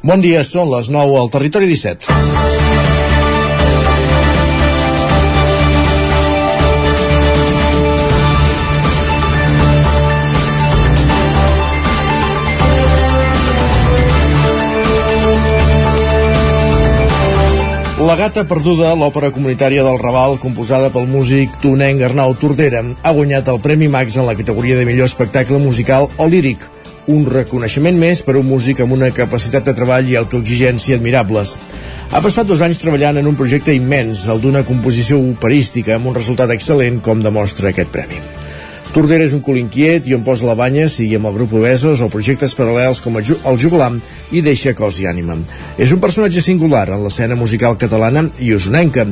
Bon dia, són les 9 al Territori 17. La gata perduda, l'òpera comunitària del Raval, composada pel músic tonenc Arnau Tordera, ha guanyat el Premi Max en la categoria de millor espectacle musical o líric, un reconeixement més per un músic amb una capacitat de treball i autoexigència admirables. Ha passat dos anys treballant en un projecte immens, el d'una composició operística, amb un resultat excel·lent, com demostra aquest premi. Tordera és un cul inquiet i on posa la banya, sigui amb el grup Obesos o projectes paral·lels com el Jugulam, i deixa cos i ànima. És un personatge singular en l'escena musical catalana i usonenca,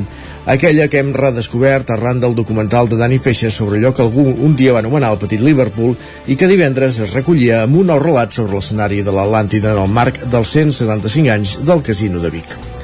aquella que hem redescobert arran del documental de Dani Feixa sobre allò que algú un dia va anomenar el petit Liverpool i que divendres es recollia amb un nou relat sobre l'escenari de l'Atlàntida en el marc dels 175 anys del Casino de Vic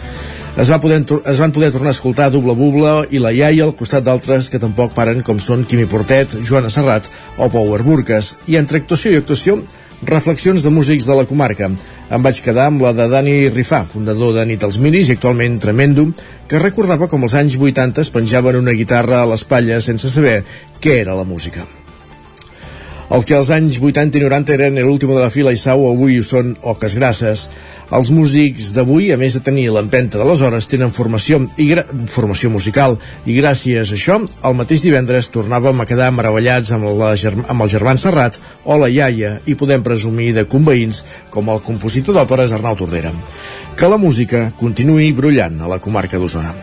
es, va poder, es van poder tornar a escoltar Doble Bubla i La Iaia al costat d'altres que tampoc paren com són Quimi Portet, Joana Serrat o Power Burques i entre actuació i actuació reflexions de músics de la comarca. Em vaig quedar amb la de Dani Rifà, fundador de Nit als Minis i actualment Tremendo, que recordava com als anys 80 es penjaven una guitarra a l'espatlla sense saber què era la música. El que als anys 80 i 90 eren l'últim de la fila i sau avui ho són oques grasses. Els músics d'avui, a més de tenir l'empenta de les hores, tenen formació, i formació musical i gràcies a això, el mateix divendres tornàvem a quedar meravellats amb, la, amb el germà Serrat o la iaia i podem presumir de conveïns com el compositor d'òperes Arnau Tordera. Que la música continuï brullant a la comarca d'Osona.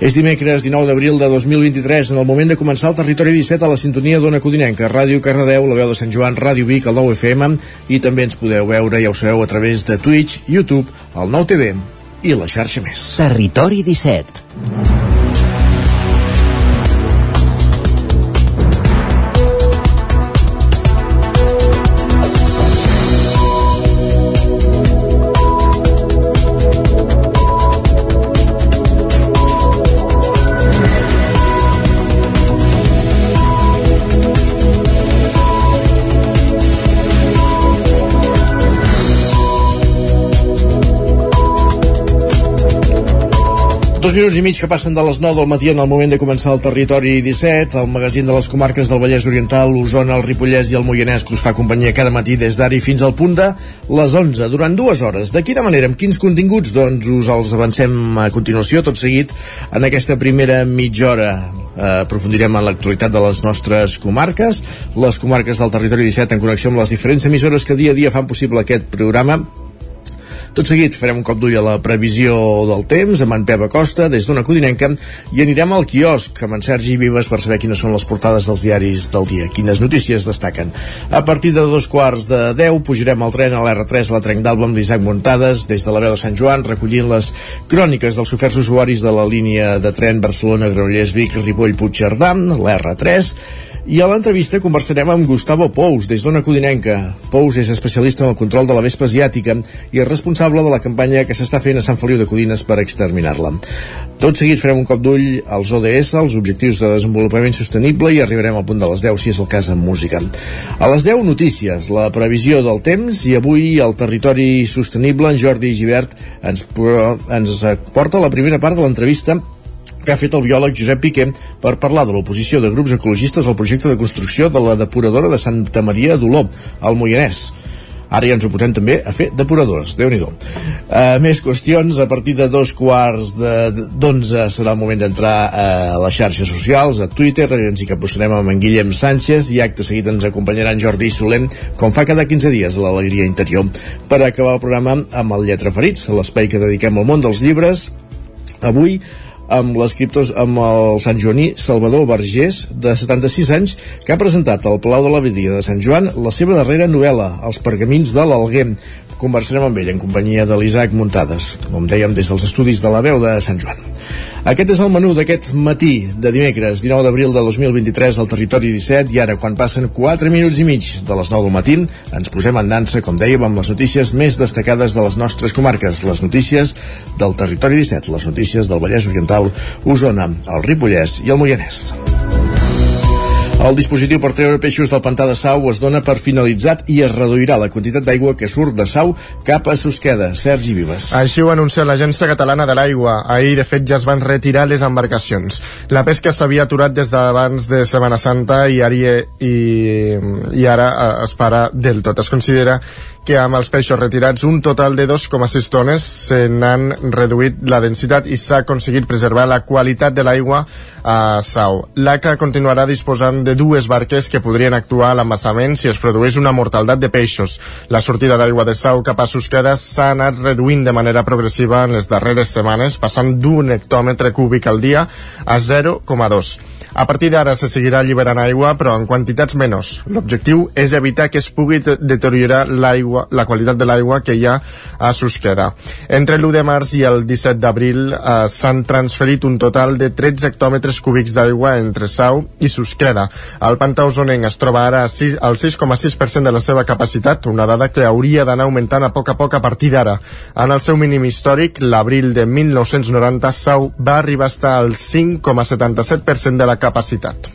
És dimecres 19 d'abril de 2023, en el moment de començar el Territori 17 a la sintonia d'Ona Codinenca, Ràdio Cardedeu, la veu de Sant Joan, Ràdio Vic, el 9 FM, i també ens podeu veure, ja ho sabeu, a través de Twitch, YouTube, el 9 TV i la xarxa més. Territori 17. Dos minuts i mig que passen de les 9 del matí en el moment de començar el Territori 17, el magazín de les comarques del Vallès Oriental, l'Osona, el Ripollès i el Moianès que us fa companyia cada matí des d'ara i fins al punt de les 11, durant dues hores. De quina manera, amb quins continguts? Doncs us els avancem a continuació, tot seguit, en aquesta primera mitja hora. Eh, aprofundirem en l'actualitat de les nostres comarques, les comarques del Territori 17 en connexió amb les diferents emissores que dia a dia fan possible aquest programa tot seguit farem un cop d'ull a la previsió del temps amb en Pep Acosta des d'una codinenca i anirem al quiosc amb en Sergi Vives per saber quines són les portades dels diaris del dia, quines notícies destaquen. A partir de dos quarts de 10 pujarem al tren a l'R3 a la Trenc d'Alba amb l'Isaac Muntades des de la veu de Sant Joan recollint les cròniques dels oferts usuaris de la línia de tren Barcelona-Granollers-Vic, Ripoll-Puigcerdà, l'R3 i a l'entrevista conversarem amb Gustavo Pous, des d'Ona Codinenca. Pous és especialista en el control de la vespa asiàtica i és responsable de la campanya que s'està fent a Sant Feliu de Codines per exterminar-la. Tot seguit farem un cop d'ull als ODS, els Objectius de Desenvolupament Sostenible, i arribarem al punt de les 10, si és el cas, amb música. A les 10, notícies, la previsió del temps, i avui al territori sostenible, en Jordi Givert ens, ens porta la primera part de l'entrevista que ha fet el biòleg Josep Piqué per parlar de l'oposició de grups ecologistes al projecte de construcció de la depuradora de Santa Maria d'Oló, al Moianès. Ara ja ens oposem també a fer depuradores, déu nhi uh, Més qüestions, a partir de dos quarts d'onze serà el moment d'entrar a les xarxes socials, a Twitter, ens hi capbussarem amb en Guillem Sánchez i acte seguit ens acompanyaran Jordi Solent, com fa cada 15 dies a l'Alegria Interior. Per acabar el programa amb el Lletra Ferits, l'espai que dediquem al món dels llibres, avui amb l'escriptor amb el Sant Joaní Salvador Vergés, de 76 anys, que ha presentat al Palau de la Vidia de Sant Joan la seva darrera novel·la, Els pergamins de l'Alguer. Conversarem amb ell en companyia de l'Isaac Muntades, com dèiem, des dels estudis de la veu de Sant Joan. Aquest és el menú d'aquest matí de dimecres, 19 d'abril de 2023 al territori 17 i ara, quan passen 4 minuts i mig de les 9 del matí, ens posem en dansa, com dèiem, amb les notícies més destacades de les nostres comarques, les notícies del territori 17, les notícies del Vallès Oriental, Osona, el Ripollès i el Moianès. El dispositiu per treure peixos del pantà de Sau es dona per finalitzat i es reduirà la quantitat d'aigua que surt de Sau cap a Susqueda. Sergi Vives. Així ho ha anunciat l'Agència Catalana de l'Aigua. Ahir, de fet, ja es van retirar les embarcacions. La pesca s'havia aturat des d'abans de Setmana Santa i ara, i, i ara eh, es para del tot. Es considera que amb els peixos retirats un total de 2,6 tones se n'han reduït la densitat i s'ha aconseguit preservar la qualitat de l'aigua a Sau. L'ACA continuarà disposant de dues barques que podrien actuar a l'embassament si es produeix una mortaldat de peixos. La sortida d'aigua de Sau cap a Susqueda s'ha anat reduint de manera progressiva en les darreres setmanes, passant d'un hectòmetre cúbic al dia a 0,2. A partir d'ara se seguirà alliberant aigua, però en quantitats menors. L'objectiu és evitar que es pugui deteriorar l'aigua, la qualitat de l'aigua que hi ha a Susqueda. Entre l'1 de març i el 17 d'abril eh, s'han transferit un total de 13 hectòmetres cúbics d'aigua entre Sau i Susqueda. El pantà usonenc es troba ara al 6,6% de la seva capacitat, una dada que hauria d'anar augmentant a poc a poc a partir d'ara. En el seu mínim històric, l'abril de 1990, Sau va arribar a estar al 5,77% de la capacitat.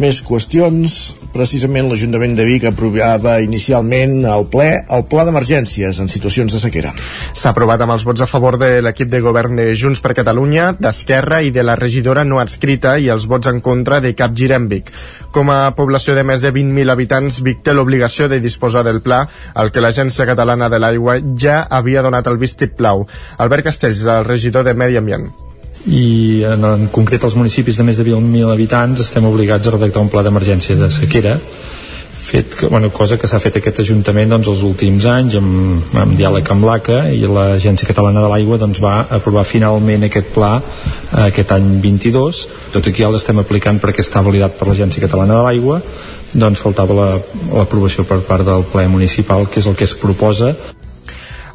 Més qüestions. Precisament l'Ajuntament de Vic aprovava inicialment el ple el pla d'emergències en situacions de sequera. S'ha aprovat amb els vots a favor de l'equip de govern de Junts per Catalunya, d'Esquerra i de la regidora no adscrita i els vots en contra de Cap Girem Vic. Com a població de més de 20.000 habitants, Vic té l'obligació de disposar del pla, al que l'Agència Catalana de l'Aigua ja havia donat el vistiplau. Albert Castells, el regidor de Medi Ambient i en, en concret els municipis de més de 20.000 habitants estem obligats a redactar un pla d'emergència de sequera fet que, bueno, cosa que s'ha fet aquest Ajuntament doncs, els últims anys amb, amb diàleg amb l'ACA i l'Agència Catalana de l'Aigua doncs, va aprovar finalment aquest pla eh, aquest any 22 tot i que ja l'estem aplicant perquè està validat per l'Agència Catalana de l'Aigua doncs faltava l'aprovació la, per part del ple municipal que és el que es proposa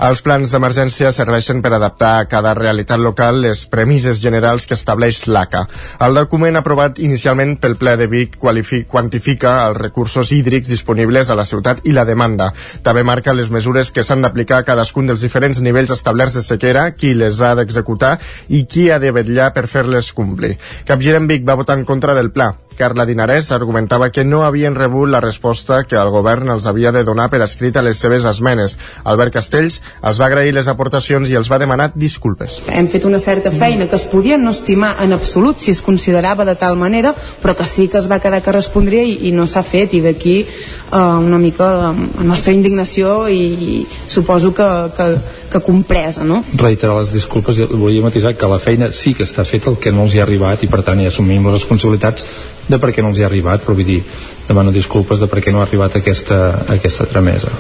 els plans d'emergència serveixen per adaptar a cada realitat local les premisses generals que estableix l'ACA. El document aprovat inicialment pel ple de Vic quantifica els recursos hídrics disponibles a la ciutat i la demanda. També marca les mesures que s'han d'aplicar a cadascun dels diferents nivells establerts de sequera, qui les ha d'executar i qui ha de vetllar per fer-les complir. Capgirem Vic va votar en contra del pla. Carla Dinarès argumentava que no havien rebut la resposta que el govern els havia de donar per escrit a les seves esmenes. Albert Castells els va agrair les aportacions i els va demanar disculpes. Hem fet una certa feina que es podia no estimar en absolut si es considerava de tal manera, però que sí que es va quedar que respondria i, i no s'ha fet i d'aquí eh, una mica la, la nostra indignació i, i suposo que, que, que compresa, no? Reiterar les disculpes i volia matisar que la feina sí que està feta, el que no els hi ha arribat i per tant hi assumim les responsabilitats de per què no els hi ha arribat, però vull dir, demano disculpes de per què no ha arribat aquesta, aquesta tramesa.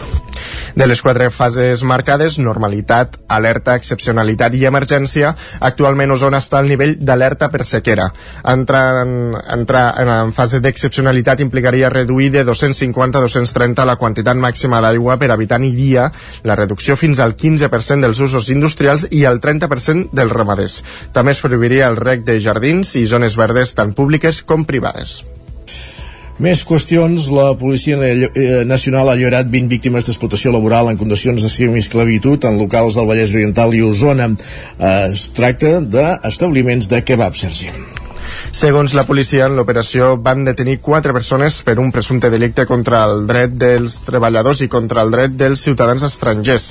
De les quatre fases marcades, normalitat, alerta, excepcionalitat i emergència, actualment Osona està al nivell d'alerta per sequera. Entrar en, entrar en fase d'excepcionalitat implicaria reduir de 250 a 230 la quantitat màxima d'aigua per habitant i dia, la reducció fins al 15% dels usos industrials i el 30% dels ramaders. També es prohibiria el rec de jardins i zones verdes tant públiques com privades. Més qüestions. La Policia eh, Nacional ha alliberat 20 víctimes d'explotació laboral en condicions de semi-esclavitud en locals del Vallès Oriental i Osona. Eh, es tracta d'establiments de kebab, Sergi. Segons la policia, en l'operació van detenir quatre persones per un presumpte delicte contra el dret dels treballadors i contra el dret dels ciutadans estrangers.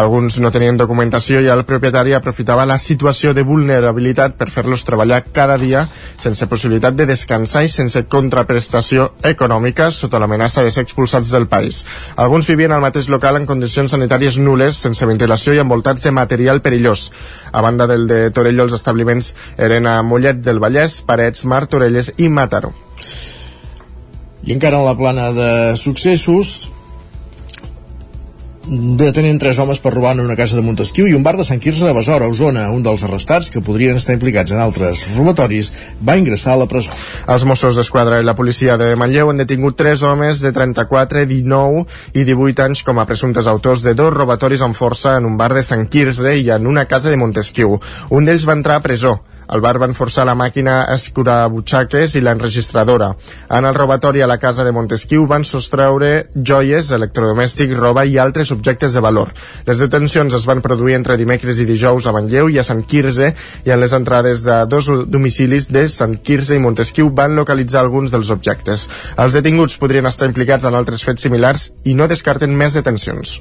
Alguns no tenien documentació i el propietari aprofitava la situació de vulnerabilitat per fer-los treballar cada dia sense possibilitat de descansar i sense contraprestació econòmica sota l'amenaça de ser expulsats del país. Alguns vivien al mateix local en condicions sanitàries nules, sense ventilació i envoltats de material perillós. A banda del de Torelló, els establiments eren a Mollet del Vallès, Parets Parets, Martorelles i Mataró. I encara en la plana de successos, detenen tres homes per robar en una casa de Montesquieu i un bar de Sant Quirze de Besora, Osona. Un dels arrestats, que podrien estar implicats en altres robatoris, va ingressar a la presó. Els Mossos d'Esquadra i la policia de Manlleu han detingut tres homes de 34, 19 i 18 anys com a presumptes autors de dos robatoris amb força en un bar de Sant Quirze i en una casa de Montesquieu. Un d'ells va entrar a presó. Al bar van forçar la màquina escurabutxaques i l'enregistradora. En el robatori a la casa de Montesquieu van sostreure joies, electrodomèstics, roba i altres objectes de valor. Les detencions es van produir entre dimecres i dijous a Manlleu i a Sant Quirze i en les entrades de dos domicilis de Sant Quirze i Montesquieu van localitzar alguns dels objectes. Els detinguts podrien estar implicats en altres fets similars i no descarten més detencions.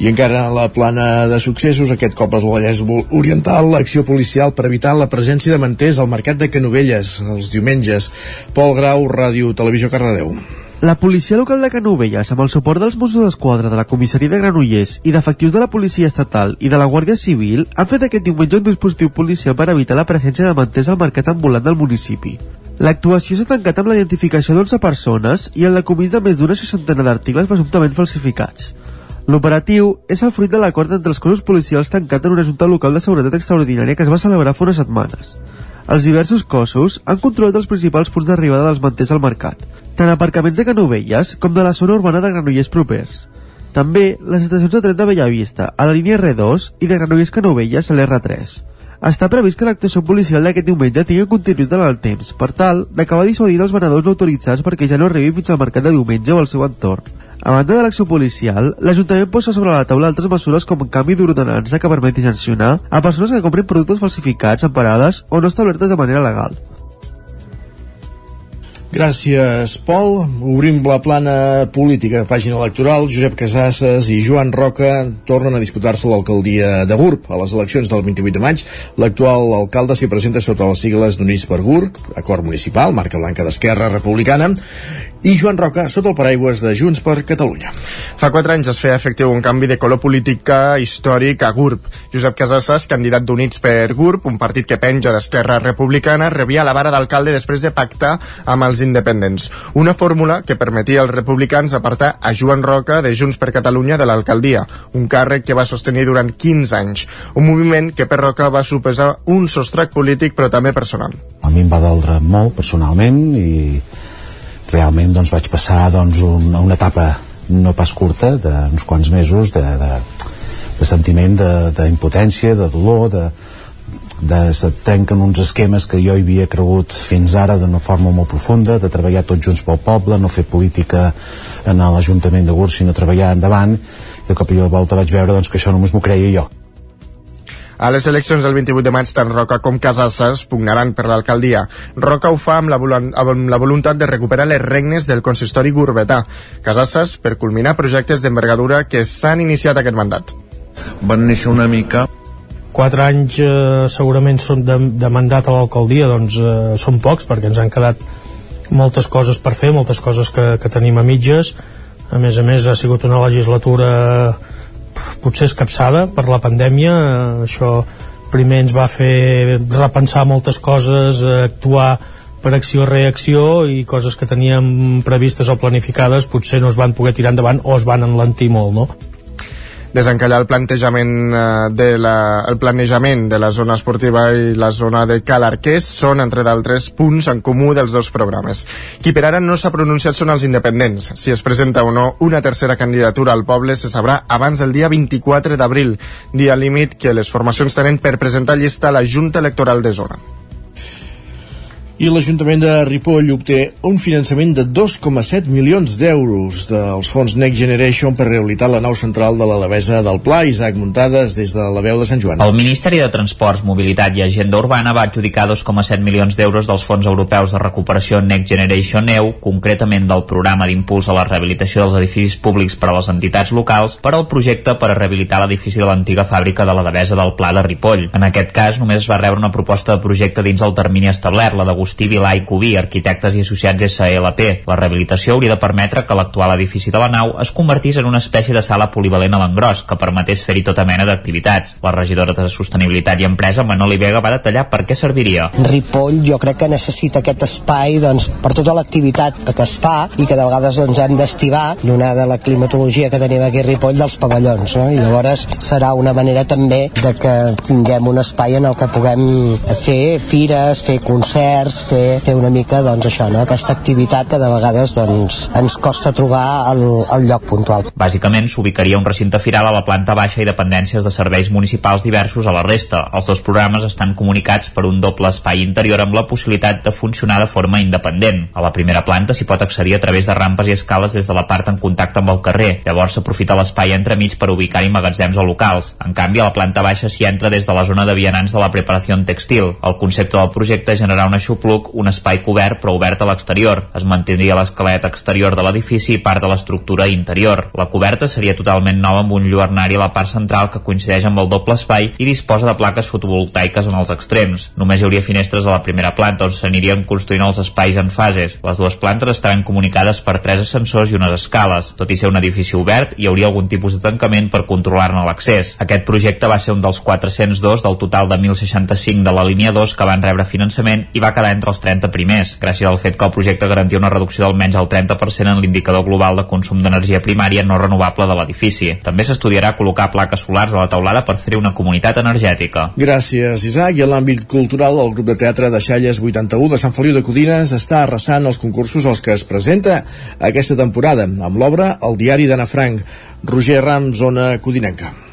I encara a la plana de successos, aquest cop al Vallès Oriental, l'acció policial per evitar la presència de manters al mercat de Canovelles els diumenges. Pol Grau, Ràdio Televisió Cardedeu. La policia local de Canovelles, amb el suport dels Mossos d'Esquadra de la comissaria de Granollers i d'efectius de la policia estatal i de la Guàrdia Civil, han fet aquest diumenge un dispositiu policial per evitar la presència de manters al mercat ambulant del municipi. L'actuació s'ha tancat amb la identificació d'11 persones i el decomís de més d'una seixantena d'articles presumptament falsificats. L'operatiu és el fruit de l'acord entre els cossos policials tancat en una junta local de seguretat extraordinària que es va celebrar fa unes setmanes. Els diversos cossos han controlat els principals punts d'arribada dels manters al mercat, tant aparcaments de Canovelles com de la zona urbana de Granollers propers. També les estacions de tren de Bellavista, a la línia R2 i de Granollers-Canovelles a l'R3. Està previst que l'actuació policial d'aquest diumenge tingui continuïtat en el temps, per tal d'acabar dissuadint els venedors no autoritzats perquè ja no arribin fins al mercat de diumenge o al seu entorn. A banda de l'acció policial, l'Ajuntament posa sobre la taula altres mesures com un canvi d'ordenança que permeti sancionar a persones que comprin productes falsificats en parades o no establertes de manera legal. Gràcies, Pol. Obrim la plana política, pàgina electoral. Josep Casasses i Joan Roca tornen a disputar-se l'alcaldia de GURB. A les eleccions del 28 de maig, l'actual alcalde s'hi presenta sota les sigles d'Units per GURB, acord municipal, marca blanca d'Esquerra Republicana, i Joan Roca sota el paraigües de Junts per Catalunya. Fa quatre anys es feia efectiu un canvi de color política històric a GURB. Josep Casasses, candidat d'Units per GURB, un partit que penja d'Esquerra Republicana, rebia la vara d'alcalde després de pactar amb els independents. Una fórmula que permetia als republicans apartar a Joan Roca de Junts per Catalunya de l'alcaldia, un càrrec que va sostenir durant 15 anys. Un moviment que per Roca va suposar un sostrac polític però també personal. A mi em va doldre molt personalment i realment doncs, vaig passar doncs, un, una etapa no pas curta, d'uns quants mesos de, de, de sentiment d'impotència, de, de dolor, de, de se trenquen uns esquemes que jo havia cregut fins ara d'una forma molt profunda, de treballar tots junts pel poble, no fer política en l'Ajuntament de Gurs, sinó treballar endavant, de cop i volta vaig veure doncs, que això només m'ho creia jo. A les eleccions del 28 de maig, tant Roca com Casasses pugnaran per l'alcaldia. Roca ho fa amb la, amb la voluntat de recuperar les regnes del consistori gurbetà. Casasses per culminar projectes d'envergadura que s'han iniciat aquest mandat. Van néixer una mica quatre anys eh, segurament són de, de mandat a l'alcaldia doncs eh, són pocs perquè ens han quedat moltes coses per fer, moltes coses que, que tenim a mitges a més a més ha sigut una legislatura potser escapçada per la pandèmia això primer ens va fer repensar moltes coses actuar per acció-reacció i coses que teníem previstes o planificades potser no es van poder tirar endavant o es van enlentir molt, no? Desencallar el plantejament eh, de la, el planejament de la zona esportiva i la zona de Calarqués són, entre d'altres, punts en comú dels dos programes. Qui per ara no s'ha pronunciat són els independents. Si es presenta o no una tercera candidatura al poble se sabrà abans del dia 24 d'abril, dia límit que les formacions tenen per presentar llista a la Junta Electoral de Zona i l'Ajuntament de Ripoll obté un finançament de 2,7 milions d'euros dels fons Next Generation per rehabilitar la nau central de la Devesa del Pla, Isaac Muntades, des de la veu de Sant Joan. El Ministeri de Transports, Mobilitat i Agenda Urbana va adjudicar 2,7 milions d'euros dels fons europeus de recuperació Next Generation EU, concretament del programa d'impuls a la rehabilitació dels edificis públics per a les entitats locals, per al projecte per a rehabilitar l'edifici de l'antiga fàbrica de la Devesa del Pla de Ripoll. En aquest cas, només es va rebre una proposta de projecte dins el termini establert, la de Agustí Vilà i Cubí, arquitectes i associats SLP. La rehabilitació hauria de permetre que l'actual edifici de la nau es convertís en una espècie de sala polivalent a l'engròs, que permetés fer-hi tota mena d'activitats. La regidora de Sostenibilitat i Empresa, Manoli Vega, va detallar per què serviria. Ripoll jo crec que necessita aquest espai doncs, per tota l'activitat que es fa i que de vegades doncs, hem d'estivar, donada la climatologia que tenim aquí a Ripoll, dels pavellons. No? I llavors serà una manera també de que tinguem un espai en el que puguem fer fires, fer concerts, comerç, fer, fer una mica doncs, això, no? aquesta activitat que de vegades doncs, ens costa trobar el, el lloc puntual. Bàsicament s'ubicaria un recinte firal a la planta baixa i dependències de serveis municipals diversos a la resta. Els dos programes estan comunicats per un doble espai interior amb la possibilitat de funcionar de forma independent. A la primera planta s'hi pot accedir a través de rampes i escales des de la part en contacte amb el carrer. Llavors s'aprofita l'espai entremig per ubicar-hi magatzems o locals. En canvi, a la planta baixa s'hi entra des de la zona de vianants de la preparació textil. El concepte del projecte és generar un aixopluc, un espai cobert però obert a l'exterior. Es mantindria l'esquelet exterior de l'edifici i part de l'estructura interior. La coberta seria totalment nova amb un lluernari a la part central que coincideix amb el doble espai i disposa de plaques fotovoltaiques en els extrems. Només hi hauria finestres a la primera planta on s'anirien construint els espais en fases. Les dues plantes estaran comunicades per tres ascensors i unes escales. Tot i ser un edifici obert, hi hauria algun tipus de tancament per controlar-ne l'accés. Aquest projecte va ser un dels 402 del total de 1.065 de la línia 2 que van rebre finançament i va quedar entre els 30 primers, gràcies al fet que el projecte garantia una reducció d'almenys el 30% en l'indicador global de consum d'energia primària no renovable de l'edifici. També s'estudiarà col·locar plaques solars a la taulada per fer una comunitat energètica. Gràcies, Isaac. I en l'àmbit cultural, el grup de teatre de Xalles 81 de Sant Feliu de Codines està arrasant els concursos als que es presenta aquesta temporada, amb l'obra El diari d'Anna Frank. Roger Ram, zona codinenca.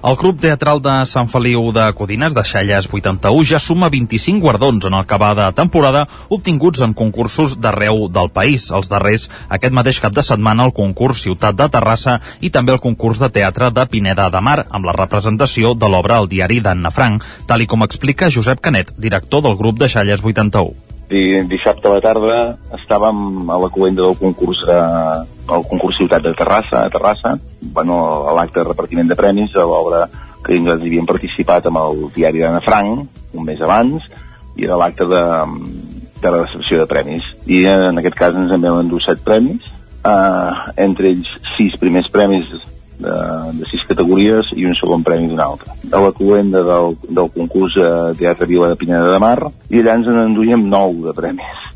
El grup teatral de Sant Feliu de Codines de Xalles 81 ja suma 25 guardons en el que va de temporada obtinguts en concursos d'arreu del país. Els darrers, aquest mateix cap de setmana, el concurs Ciutat de Terrassa i també el concurs de teatre de Pineda de Mar, amb la representació de l'obra El diari d'Anna Frank, tal i com explica Josep Canet, director del grup de Xalles 81 i dissabte a la tarda estàvem a la coenda del concurs de, el concurs Ciutat de Terrassa, a Terrassa, bueno, a l'acte de repartiment de premis a l'obra que hi havien participat amb el diari d'Anna Frank un mes abans i era l'acte de, de la recepció de premis. I en aquest cas ens en vam endur set premis. Uh, entre ells sis primers premis de, de sis categories i un segon premi d'una altra. A la cluenda del, del concurs de Teatre Vila de Pineda de Mar i allà ens n'enduíem nou de premis.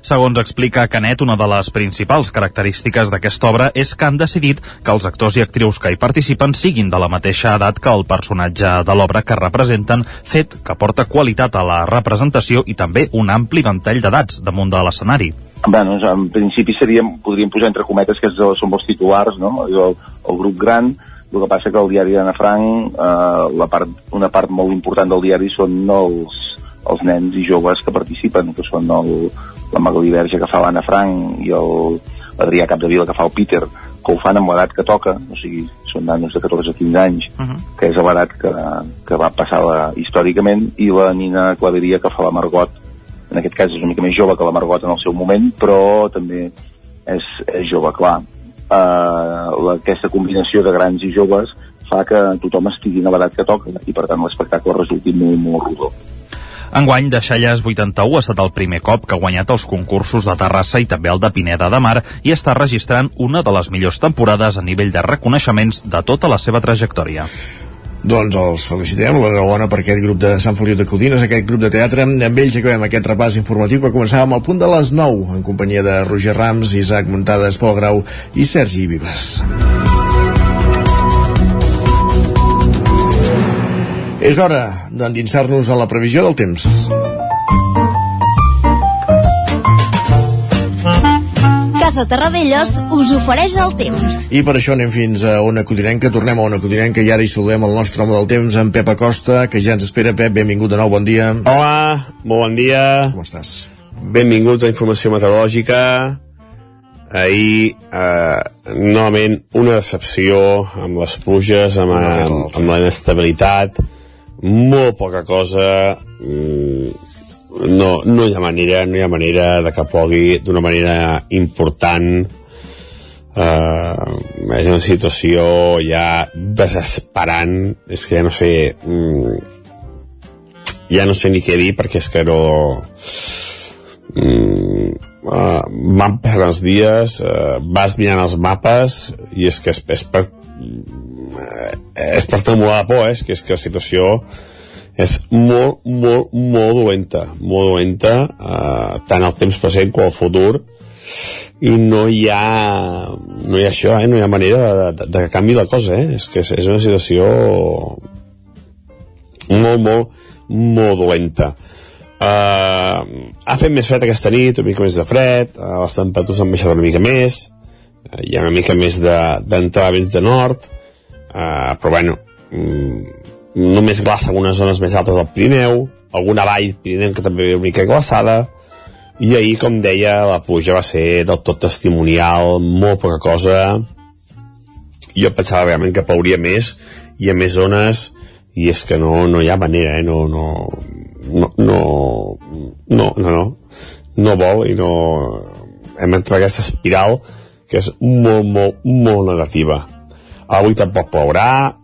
Segons explica Canet, una de les principals característiques d'aquesta obra és que han decidit que els actors i actrius que hi participen siguin de la mateixa edat que el personatge de l'obra que representen, fet que porta qualitat a la representació i també un ampli ventall d'edats damunt de l'escenari. Bueno, en principi seríem, podríem posar entre cometes que són els titulars, no? el, el grup gran, el que passa que el diari d'Anna Frank, eh, la part, una part molt important del diari són els, els nens i joves que participen, que són el, la Magali Verge que fa l'Anna Frank i l'Adrià Capdevila que fa el Peter, que ho fan amb l'edat que toca, o sigui, són nanos de 14 o 15 anys, uh -huh. que és l'edat que, que va passar la, històricament, i la Nina Claveria que fa la Margot, en aquest cas és una mica més jove que la Margot en el seu moment, però també és, és jove, clar. Uh, aquesta combinació de grans i joves fa que tothom estigui a l'edat que toca i per tant l'espectacle resulti molt, molt rodó. Enguany, de Xalles 81 ha estat el primer cop que ha guanyat els concursos de Terrassa i també el de Pineda de Mar i està registrant una de les millors temporades a nivell de reconeixements de tota la seva trajectòria. Doncs els felicitem, l'enhorabona per aquest grup de Sant Feliu de Codines, aquest grup de teatre. Amb ells acabem aquest repàs informatiu que començàvem al punt de les 9, en companyia de Roger Rams, Isaac Muntades, Pol Grau i Sergi Vives. És hora d'endinsar-nos a la previsió del temps. Casa Terradellos us ofereix el temps. I per això anem fins a Ona Codinenca, tornem a Ona Codinenca i ara hi saludem el nostre home del temps, en Pep Acosta, que ja ens espera. Pep, benvingut de nou, bon dia. Hola, molt bon dia. Com estàs? Benvinguts a Informació Meteorològica. Ahir, eh, novament, una decepció amb les pluges, amb, amb, amb la inestabilitat, molt poca cosa, mm, no, no hi ha manera no hi ha manera de que pogui d'una manera important uh, és una situació ja desesperant és que ja no sé mm, ja no sé ni què dir perquè és que no mm, uh, van passant els dies uh, vas mirant els mapes i és que és, és per és per tremolar de por eh? és que és que la situació és molt, molt, molt dolenta, molt dolenta, eh, tant al temps present com al futur, i no hi ha, no hi ha això, eh? no hi ha manera de, de, de que canvi la cosa, eh? és que és, és una situació molt, molt, molt dolenta. Uh, ha fet més fred aquesta nit, una mica més de fred, uh, les temperatures han baixat una mica més, uh, hi ha una mica més d'entrada de, vents de nord, uh, però bueno, mm, només glaça algunes zones més altes del Pirineu, alguna vall Pirineu que també ve una mica glaçada, i ahir, com deia, la pluja va ser del tot testimonial, molt poca cosa, jo pensava realment que plauria més, i a més zones, i és que no, no hi ha manera, eh? no, no, no, no, no, no, no, no vol i no hem entrat en aquesta espiral que és molt, molt, molt negativa. Avui tampoc plourà,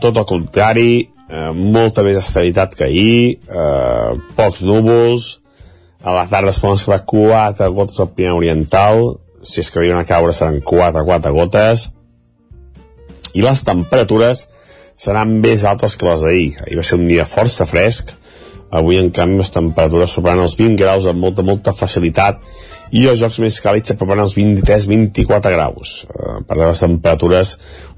tot el contrari, eh, molta més estabilitat que ahir, eh, pocs núvols, a la tarda es poden escapar 4 gotes al Pirineu Oriental, si que arriben a caure seran 4, 4 gotes, i les temperatures seran més altes que les d'ahir. Ahir va ser un dia força fresc, Avui, en canvi, les temperatures superen els 20 graus amb molta, molta facilitat i els jocs més càlids s'apropen als 23-24 graus. Eh, per les temperatures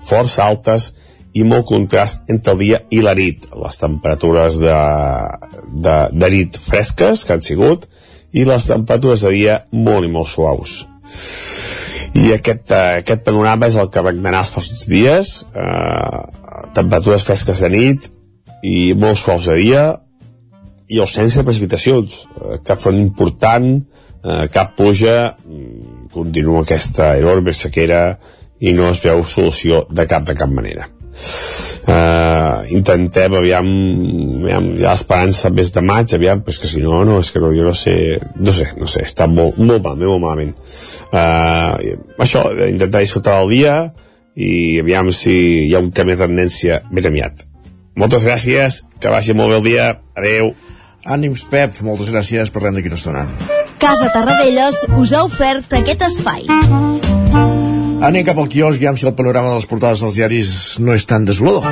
força altes i molt contrast entre el dia i la nit. Les temperatures de, de, de nit fresques que han sigut i les temperatures de dia molt i molt suaus. I aquest, eh, aquest panorama és el que regnar els pròxims dies. Eh, temperatures fresques de nit i molt suaus de dia, i ausència de precipitacions, eh, cap front important, eh, cap pluja, mm, continua aquesta enorme sequera i no es veu solució de cap de cap manera. Uh, intentem, aviam, aviam hi ha esperança més de maig, aviam, però és que si no, no, és que no, jo no sé, no sé, no sé, està molt, molt malament, molt malament. Uh, això, intentar disfrutar del dia i aviam si hi ha un canvi de tendència ben aviat. Moltes gràcies, que vagi molt bé el dia, adeu. Ànims, Pep, moltes gràcies, parlem d'aquí una estona. Casa Tarradellas us ha ofert aquest espai. Anem cap al quiosc i si el panorama de les portades dels diaris no és tan desolador.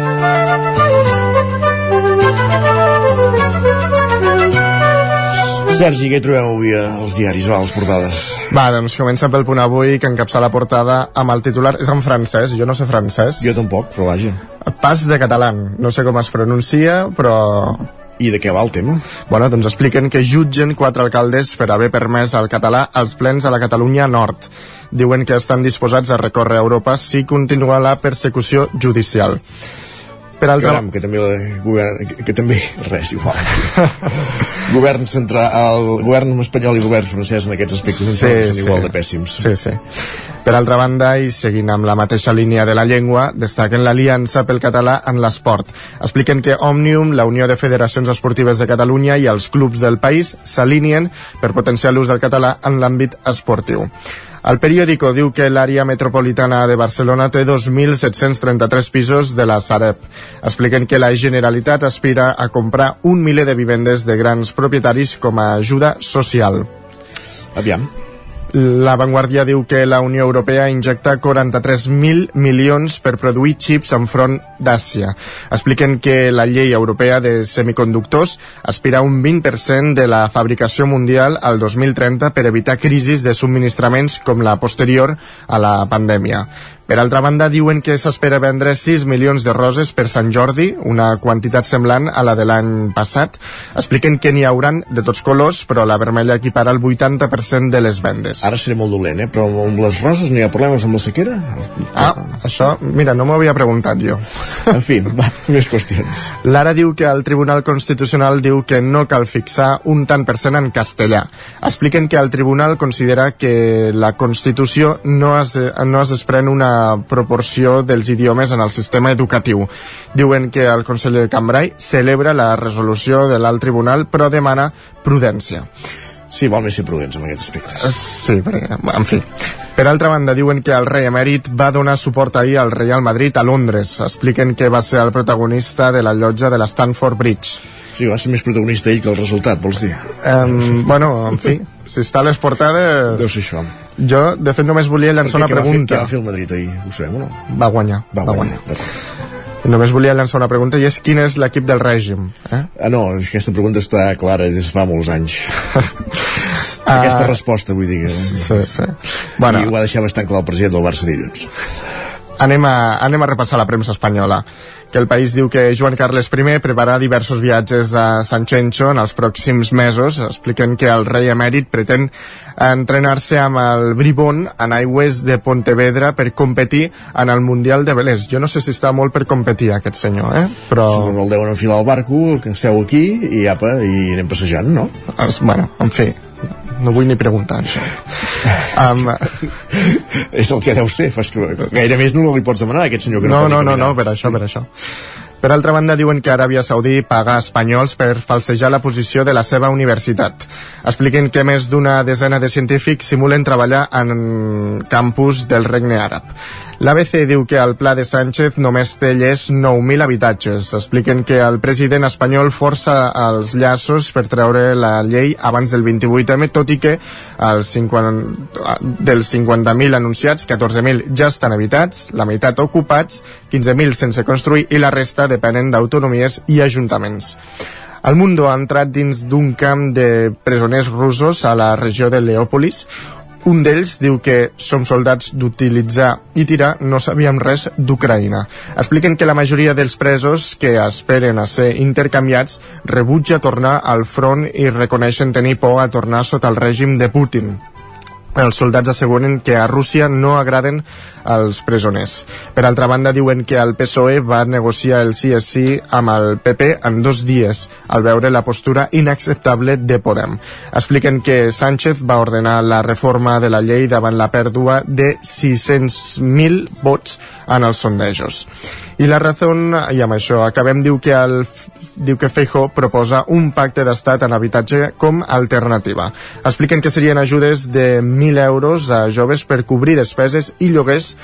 Sergi, què trobem avui als diaris, va, a les portades? Va, doncs comença pel punt avui, que encapça la portada amb el titular, és en francès, jo no sé francès. Jo tampoc, però vaja. Pas de català, no sé com es pronuncia, però i de què va el tema? Bueno, doncs expliquen que jutgen quatre alcaldes per haver permès al català als plens a la Catalunya Nord. Diuen que estan disposats a recórrer a Europa si continua la persecució judicial. Per altra... Caram, que també, el govern, que, que també res, igual. govern central, el govern espanyol i el govern francès en aquests aspectes sí, són, són igual sí. de pèssims. Sí, sí. Per altra banda, i seguint amb la mateixa línia de la llengua, destaquen l'aliança pel català en l'esport. Expliquen que Òmnium, la Unió de Federacions Esportives de Catalunya i els clubs del país s'alineen per potenciar l'ús del català en l'àmbit esportiu. El periòdico diu que l'àrea metropolitana de Barcelona té 2.733 pisos de la Sareb. Expliquen que la Generalitat aspira a comprar un miler de vivendes de grans propietaris com a ajuda social. Aviam. La Vanguardia diu que la Unió Europea injecta 43.000 milions per produir xips enfront d'Àsia. Expliquen que la llei europea de semiconductors aspira a un 20% de la fabricació mundial al 2030 per evitar crisis de subministraments com la posterior a la pandèmia. Per altra banda, diuen que s'espera vendre 6 milions de roses per Sant Jordi, una quantitat semblant a la de l'any passat. Expliquen que n'hi hauran de tots colors, però la vermella equipara el 80% de les vendes. Ara seré molt dolent, eh? però amb les roses no hi ha problemes amb la sequera? Ah, això, mira, no m'ho havia preguntat jo. En fi, va, més qüestions. Lara diu que el Tribunal Constitucional diu que no cal fixar un tant per cent en castellà. Expliquen que el Tribunal considera que la Constitució no es, no es desprèn una proporció dels idiomes en el sistema educatiu. Diuen que el conseller Cambrai celebra la resolució de l'alt tribunal però demana prudència. Sí, vol més ser prudents en aquest aspecte. Eh, sí, perquè, en fi. Per altra banda, diuen que el rei emèrit va donar suport ahir al Real Madrid a Londres. Expliquen que va ser el protagonista de la llotja de l'Stanford Bridge. Sí, va ser més protagonista ell que el resultat, vols dir? Um, bueno, en fi, si està a les portades... Deu ser això. Jo, de fet, només volia llançar una pregunta. Què va fer el Madrid ahir? Ho sabem o no? Va guanyar. Va, va guanyar. guanyar. Només volia llançar una pregunta i és quin és l'equip del règim? Eh? Ah, no, aquesta pregunta està clara des fa molts anys. aquesta uh, resposta, vull dir. Que... Sí, sí. Bueno. I ho va deixar bastant clar el president del Barça dilluns. anem a, anem a repassar la premsa espanyola que el país diu que Joan Carles I prepara diversos viatges a Sanchencho en els pròxims mesos. Expliquen que el rei emèrit pretén entrenar-se amb el Bribón en aigües de Pontevedra per competir en el Mundial de Velers. Jo no sé si està molt per competir aquest senyor, eh? Però... Suposo el deuen enfilar al barco, que seu aquí i apa, i anem passejant, no? Es, bueno, en fi, no vull ni preguntar això. Um, és el que deu ser, fas que gaire més no li pots demanar a aquest senyor que no, no, no, no, no, per això, per això. Per altra banda, diuen que Aràbia Saudí paga espanyols per falsejar la posició de la seva universitat. Expliquen que més d'una desena de científics simulen treballar en campus del Regne Àrab. L'ABC diu que el pla de Sánchez només té llest 9.000 habitatges. Expliquen que el president espanyol força els llaços per treure la llei abans del 28M, tot i que els 50, dels 50.000 anunciats, 14.000 ja estan habitats, la meitat ocupats, 15.000 sense construir i la resta depenen d'autonomies i ajuntaments. El Mundo ha entrat dins d'un camp de presoners russos a la regió de Leòpolis, un d'ells diu que som soldats d'utilitzar i tirar, no sabíem res d'Ucraïna. Expliquen que la majoria dels presos que esperen a ser intercanviats rebutja tornar al front i reconeixen tenir por a tornar sota el règim de Putin els soldats asseguren que a Rússia no agraden els presoners. Per altra banda, diuen que el PSOE va negociar el sí és sí amb el PP en dos dies, al veure la postura inacceptable de Podem. Expliquen que Sánchez va ordenar la reforma de la llei davant la pèrdua de 600.000 vots en els sondejos. I la raó, i amb això acabem, diu que el diu que Feijo proposa un pacte d'estat en habitatge com a alternativa. Expliquen que serien ajudes de 1.000 euros a joves per cobrir despeses i lloguers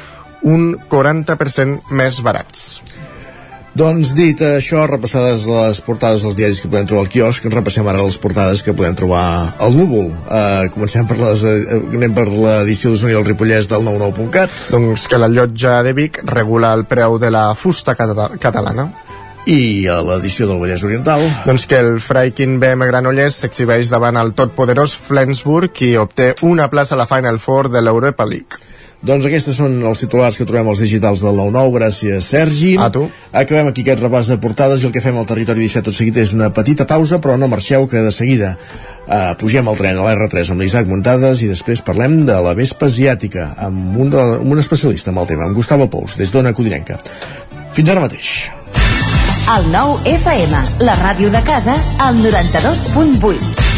un 40% més barats. Doncs dit això, repassades les portades dels diaris que podem trobar al quiosc, repassem ara les portades que podem trobar al núvol. Uh, comencem per les, uh, anem per l'edició d'Osona i el Ripollès del 99.cat. Doncs que la llotja de Vic regula el preu de la fusta cata catalana i a l'edició del Vallès Oriental doncs que el Freikin BM Granollers s'exhibeix davant el totpoderós Flensburg i obté una plaça a la Final Four de l'Europa League doncs aquestes són els titulars que trobem als digitals del 9-9. Gràcies, Sergi. A tu. Acabem aquí aquest repàs de portades i el que fem al territori 17 tot seguit és una petita pausa, però no marxeu, que de seguida uh, pugem al tren a l'R3 amb l'Isaac Muntades i després parlem de la vespa asiàtica amb un, amb un especialista amb el tema, amb Gustavo Pous, des d'Ona Codinenca. Fins ara mateix. El 9 FM, la ràdio de casa, al 92.8.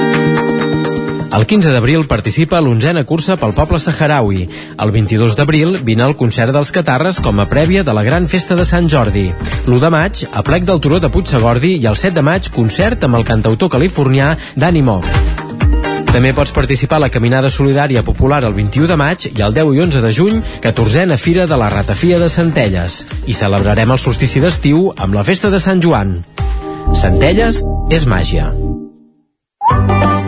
El 15 d'abril participa a l'onzena cursa pel poble saharaui. El 22 d'abril vine al concert dels Catarres com a prèvia de la gran festa de Sant Jordi. L'1 de maig, a plec del Turó de Puigsegordi i el 7 de maig, concert amb el cantautor californià Danny Moff. També pots participar a la Caminada Solidària Popular el 21 de maig i el 10 i 11 de juny, 14a Fira de la Ratafia de Centelles. I celebrarem el solstici d'estiu amb la Festa de Sant Joan. Centelles és màgia.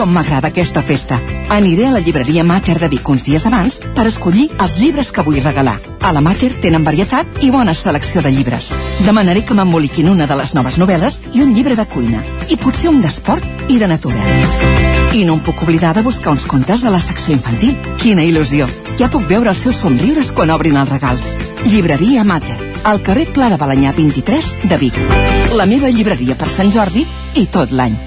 Com m'agrada aquesta festa. Aniré a la llibreria Mater de Vic uns dies abans per escollir els llibres que vull regalar. A la Mater tenen varietat i bona selecció de llibres. Demanaré que m'emboliquin una de les noves novel·les i un llibre de cuina. I potser un d'esport i de natura. I no em puc oblidar de buscar uns contes de la secció infantil. Quina il·lusió! Ja puc veure els seus somriures quan obrin els regals. Llibreria Mater, al carrer Pla de Balanyà 23 de Vic. La meva llibreria per Sant Jordi i tot l'any.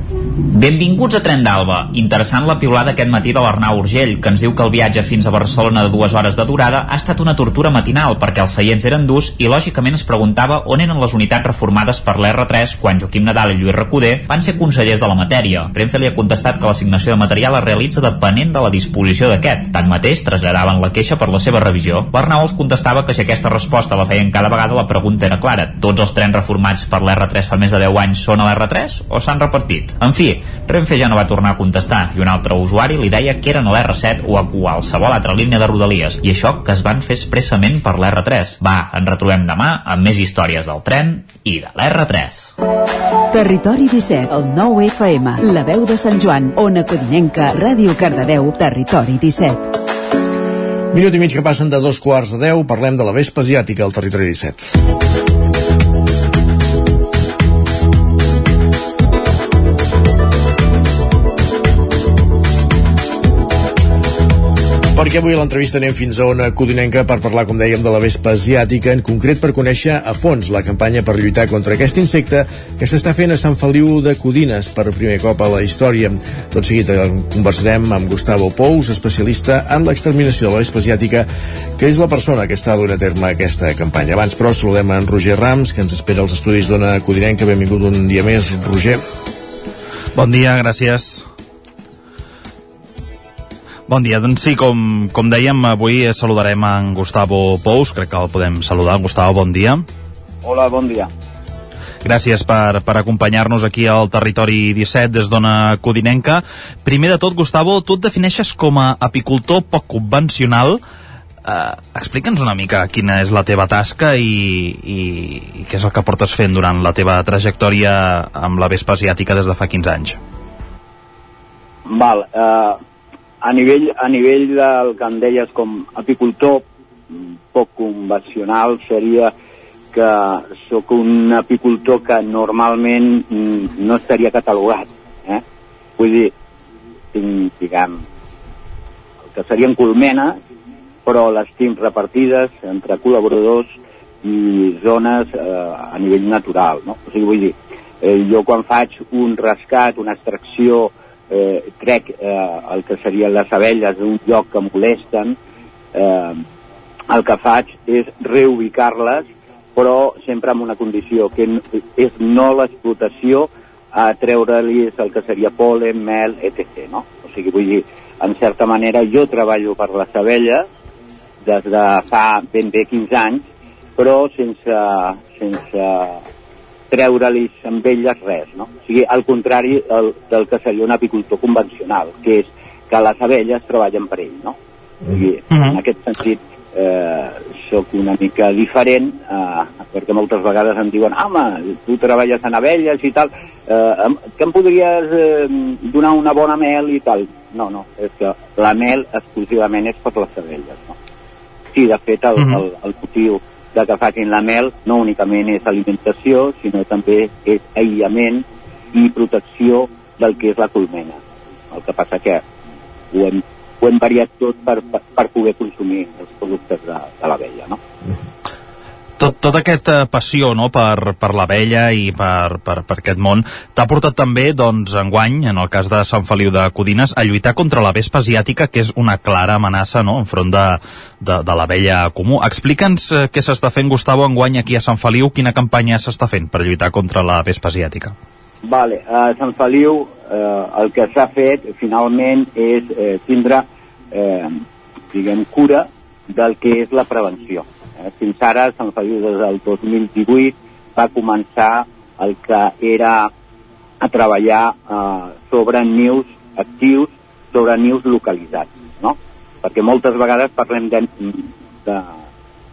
Benvinguts a Tren d'Alba. Interessant la piulada aquest matí de l'Arnau Urgell, que ens diu que el viatge fins a Barcelona de dues hores de durada ha estat una tortura matinal perquè els seients eren durs i lògicament es preguntava on eren les unitats reformades per l'R3 quan Joaquim Nadal i Lluís Recoder van ser consellers de la matèria. Renfe li ha contestat que l'assignació de material es realitza depenent de la disposició d'aquest. Tanmateix, traslladaven la queixa per la seva revisió. L'Arnau els contestava que si aquesta resposta la feien cada vegada la pregunta era clara. Tots els trens reformats per l'R3 fa més de 10 anys són a l'R3 o s'han repartit? En fi, Renfe ja no va tornar a contestar i un altre usuari li deia que eren a l'R7 o a qualsevol altra línia de Rodalies i això que es van fer expressament per l'R3. Va, ens retrobem demà amb més històries del tren i de l'R3. Territori 17, el 9 FM, la veu de Sant Joan, Ona Codinenca, Ràdio Cardedeu, Territori 17. Minut i mig que passen de dos quarts de deu, parlem de la vespa asiàtica al territori 17. Perquè avui a l'entrevista anem fins a Ona Codinenca per parlar, com dèiem, de la vespa asiàtica, en concret per conèixer a fons la campanya per lluitar contra aquest insecte que s'està fent a Sant Feliu de Codines per primer cop a la història. Tot seguit eh, conversarem amb Gustavo Pous, especialista en l'exterminació de la vespa asiàtica, que és la persona que està donant a terme aquesta campanya. Abans, però, saludem en Roger Rams, que ens espera als estudis d'Ona Codinenca. Benvingut un dia més, Roger. Bon dia, gràcies. Bon dia, doncs sí, com, com dèiem, avui saludarem en Gustavo Pous, crec que el podem saludar. Gustavo, bon dia. Hola, bon dia. Gràcies per, per acompanyar-nos aquí al Territori 17 des d'Ona Codinenca. Primer de tot, Gustavo, tu et defineixes com a apicultor poc convencional. Uh, Explica'ns una mica quina és la teva tasca i, i, i què és el que portes fent durant la teva trajectòria amb la vespa asiàtica des de fa 15 anys. Val, uh, a nivell, a nivell del que em deies com apicultor poc convencional seria que sóc un apicultor que normalment no estaria catalogat eh? vull dir tinc, diguem el que serien colmenes però les tinc repartides entre col·laboradors i zones eh, a nivell natural no? o sigui, vull dir, eh, jo quan faig un rescat, una extracció eh, trec eh, el que serien les abelles d'un lloc que molesten, eh, el que faig és reubicar-les, però sempre amb una condició, que és no l'explotació a treure-los el que seria polen, mel, etc. No? O sigui, vull dir, en certa manera jo treballo per les abelles des de fa ben bé 15 anys, però sense, sense treure-li amb elles res, no? O sigui, al contrari del, del que seria un apicultor convencional, que és que les abelles treballen per ell, no? O sigui, uh -huh. en aquest sentit, eh, sóc una mica diferent, eh, perquè moltes vegades em diuen, home, tu treballes en abelles i tal, eh, que em podries eh, donar una bona mel i tal? No, no, és que la mel exclusivament és per les abelles, no? Sí, de fet, el, uh -huh. el, el motiu de que facin la mel no únicament és alimentació, sinó també és aïllament i protecció del que és la colmena. El que passa que ho hem, ho hem variat tot per, per, poder consumir els productes de, de l'abella, no? Tot, tota aquesta passió no, per, per la vella i per, per, per aquest món t'ha portat també, doncs, enguany, en el cas de Sant Feliu de Codines, a lluitar contra la vespa asiàtica, que és una clara amenaça no, enfront de, de, de la vella comú. Explica'ns eh, què s'està fent, Gustavo, enguany aquí a Sant Feliu, quina campanya s'està fent per lluitar contra la vespa asiàtica. Vale, a Sant Feliu eh, el que s'ha fet finalment és eh, tindre, eh, diguem, cura del que és la prevenció. Eh, fins ara, Sant Feliu des del 2018 va començar el que era a treballar eh, sobre nius actius, sobre nius localitzats, no? Perquè moltes vegades parlem de, de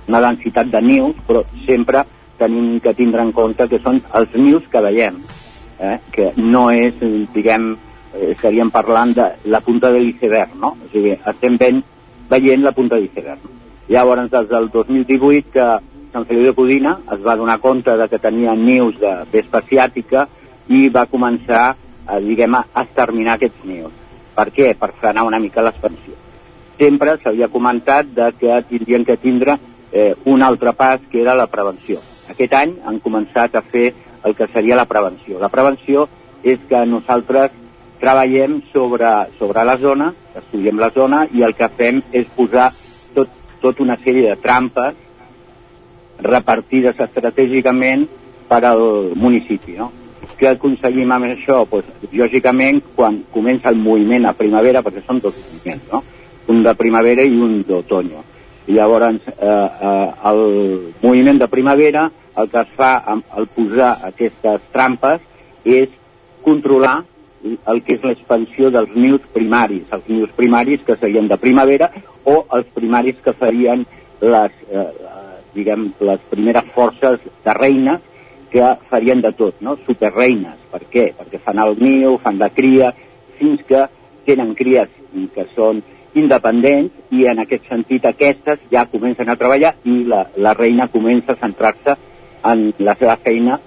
una densitat de nius, però sempre tenim que tindre en compte que són els nius que veiem, eh? que no és, diguem, eh, estaríem parlant de la punta de l'iceberg, no? O sigui, estem ben, veient la punta de l'iceberg. Llavors, des del 2018 que Sant Feliu de Codina es va donar compte de que tenia nius de vespa asiàtica i va començar, a, diguem, a exterminar aquests nius. Per què? Per frenar una mica l'expansió. Sempre s'havia comentat de que tindrien que tindre eh, un altre pas que era la prevenció. Aquest any han començat a fer el que seria la prevenció. La prevenció és que nosaltres treballem sobre, sobre la zona, estudiem la zona i el que fem és posar tot, tot una sèrie de trampes repartides estratègicament per al municipi. No? Què aconseguim amb això? Pues, lògicament, quan comença el moviment a primavera, perquè són dos moviments, no? un de primavera i un d'otoño. I llavors, eh, eh, el moviment de primavera, el que es fa al posar aquestes trampes és controlar el que és l'expansió dels nius primaris, els nius primaris que serien de primavera o els primaris que farien les, eh, diguem, les primeres forces de reines que farien de tot, no? superreines. Per què? Perquè fan el niu, fan la cria, fins que tenen cries que són independents i en aquest sentit aquestes ja comencen a treballar i la, la reina comença a centrar-se en la seva feina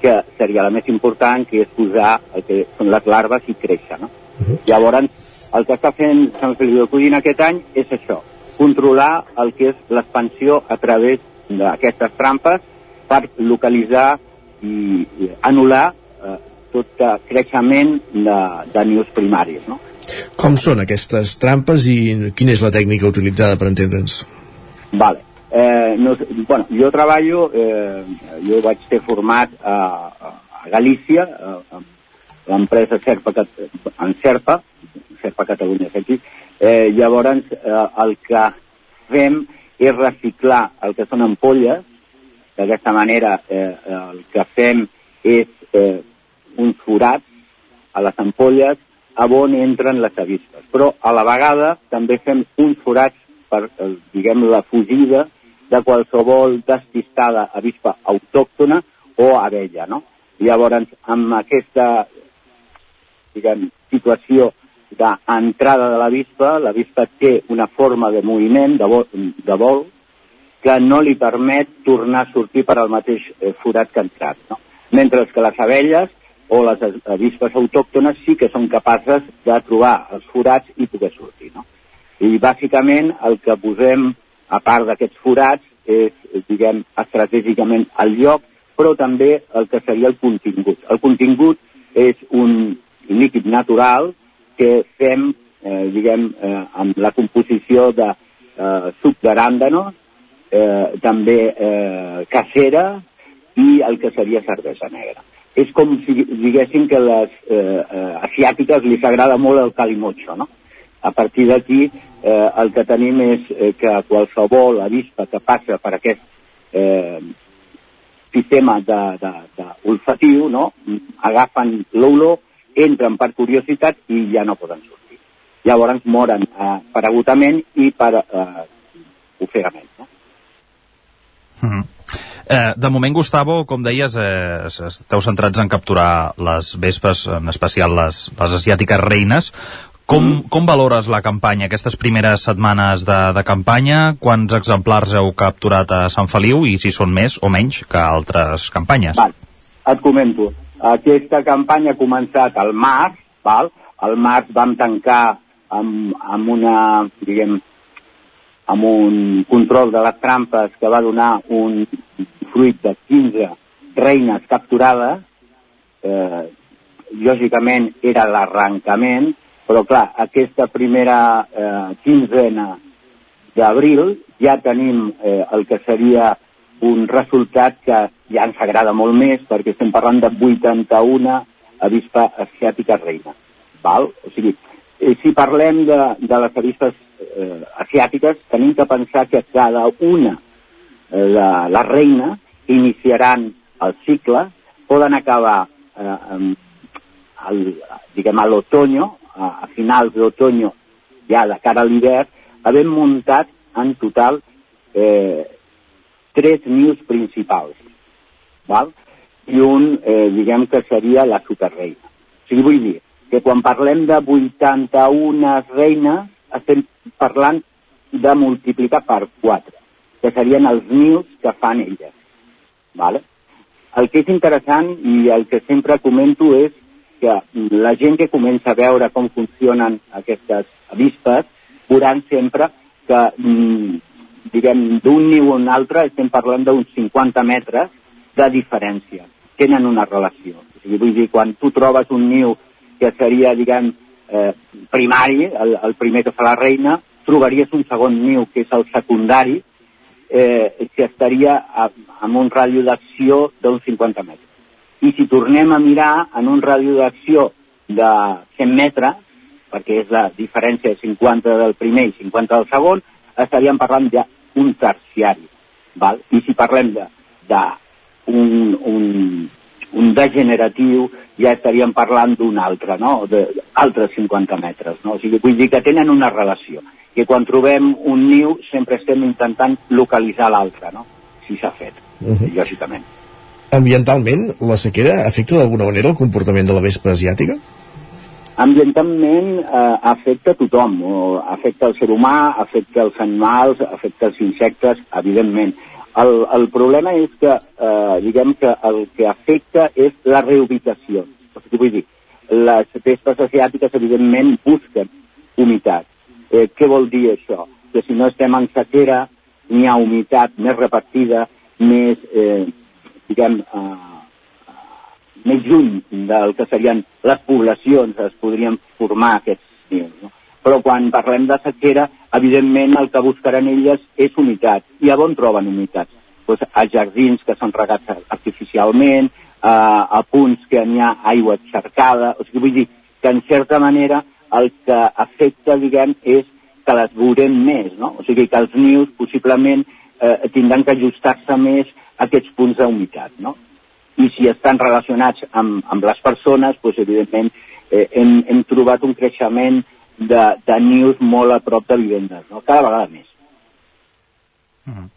que seria la més important, que és posar el que són les larves i créixer. No? Uh -huh. Llavors, el que està fent Sant Feliu de Codina aquest any és això, controlar el que és l'expansió a través d'aquestes trampes per localitzar i, i anul·lar eh, tot creixement de, de nius primaris. No? Com són aquestes trampes i quina és la tècnica utilitzada per entendre'ns? Vale. Eh, no, bueno, jo treballo, eh, jo vaig ser format a, a Galícia, a, l'empresa Serpa, en Serpa, Serpa Catalunya és aquí, eh, llavors eh, el que fem és reciclar el que són ampolles, d'aquesta manera eh, el que fem és eh, uns forats a les ampolles a on entren les avispes. Però a la vegada també fem uns forats per, eh, diguem, la fugida de qualsevol despistada avispa autòctona o abella, no? Llavors, amb aquesta diguem, situació d'entrada de l'avispa, l'avispa té una forma de moviment, de vol, de vol, que no li permet tornar a sortir per al mateix eh, forat que ha entrat. No? Mentre que les abelles o les avispes autòctones sí que són capaces de trobar els forats i poder sortir. No? I bàsicament el que posem a part d'aquests forats, és, diguem, estratègicament el lloc, però també el que seria el contingut. El contingut és un líquid natural que fem, eh, diguem, eh, amb la composició de eh, suc d'aràndanos, eh, també eh, cacera i el que seria cervesa negra. És com si diguéssim que les eh, eh, asiàtiques li agrada molt el calimocho, no? A partir d'aquí, eh, el que tenim és eh, que qualsevol avispa que passa per aquest eh, sistema de, de, de olfatiu, no? agafen l'olor, entren per curiositat i ja no poden sortir. Llavors moren eh, per agotament i per eh, ofegament. No? Mm -hmm. Eh, de moment, Gustavo, com deies, eh, esteu centrats en capturar les vespes, en especial les, les asiàtiques reines. Com, com valores la campanya, aquestes primeres setmanes de, de campanya? Quants exemplars heu capturat a Sant Feliu i si són més o menys que altres campanyes? Val. Et comento. Aquesta campanya ha començat al març, val? Al març vam tancar amb, amb una, diguem, amb un control de les trampes que va donar un fruit de 15 reines capturades, eh, lògicament era l'arrencament, però clar, aquesta primera eh, quinzena d'abril ja tenim eh, el que seria un resultat que ja ens agrada molt més perquè estem parlant de 81 avispa asiàtica reina. Val? O sigui, eh, si parlem de, de les avispes eh, asiàtiques, tenim que pensar que cada una eh, la, la reina iniciaran el cicle, poden acabar eh, el, diguem, a l'otoño, a, a finals d'otoño, ja de cara a l'hivern, havent muntat en total eh, nius principals, val? i un, eh, diguem que seria la superreina. O sigui, vull dir que quan parlem de 81 reines, estem parlant de multiplicar per 4, que serien els nius que fan elles. Vale? El que és interessant i el que sempre comento és que la gent que comença a veure com funcionen aquestes avispes veuran sempre que mm, diguem, d'un niu a un altre estem parlant d'uns 50 metres de diferència. Tenen una relació. O sigui, vull dir, quan tu trobes un niu que seria, diguem, eh, primari, el, el primer que fa la reina, trobaries un segon niu, que és el secundari, eh, que estaria amb un ràdio d'acció d'uns 50 metres. I si tornem a mirar en un ràdio d'acció de 100 metres, perquè és la diferència de 50 del primer i 50 del segon, estaríem parlant d'un terciari. Val? I si parlem de, de un, un, un degeneratiu, ja estaríem parlant d'un altre, no? d'altres 50 metres. No? O sigui, vull dir que tenen una relació. Que quan trobem un niu sempre estem intentant localitzar l'altre, no? si s'ha fet, uh -huh. lògicament. Ambientalment, la sequera afecta d'alguna manera el comportament de la vespa asiàtica? Ambientalment eh, afecta tothom, afecta el ser humà, afecta els animals, afecta els insectes, evidentment. El, el problema és que, eh, diguem que el que afecta és la reubicació. O sigui, vull dir, les vespes asiàtiques, evidentment, busquen humitat. Eh, què vol dir això? Que si no estem en sequera, n'hi ha humitat més repartida, més, eh, diguem, eh, més lluny del que serien les poblacions es podrien formar aquests nius. No? Però quan parlem de sequera, evidentment el que buscaran elles és humitat. I a on troben humitat? Pues a jardins que són regats artificialment, a, a punts que n'hi ha aigua xercada, o sigui, vull dir que en certa manera el que afecta, diguem, és que les veurem més, no? O sigui que els nius possiblement eh, tindran que ajustar-se més aquests punts d'humitat, no? i si estan relacionats amb, amb les persones, doncs, evidentment eh, hem, hem trobat un creixement de, de nius molt a prop de vivendes, no? cada vegada més. Mm -hmm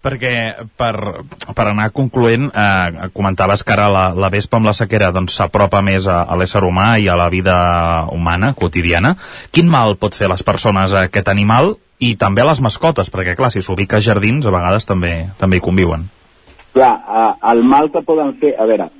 perquè per, per anar concloent eh, comentaves que ara la, la vespa amb la sequera doncs, més a, a l'ésser humà i a la vida humana, quotidiana quin mal pot fer a les persones aquest animal i també a les mascotes, perquè clar, si s'ubica a jardins a vegades també, també hi conviuen Clar, eh, el mal que poden fer... A veure,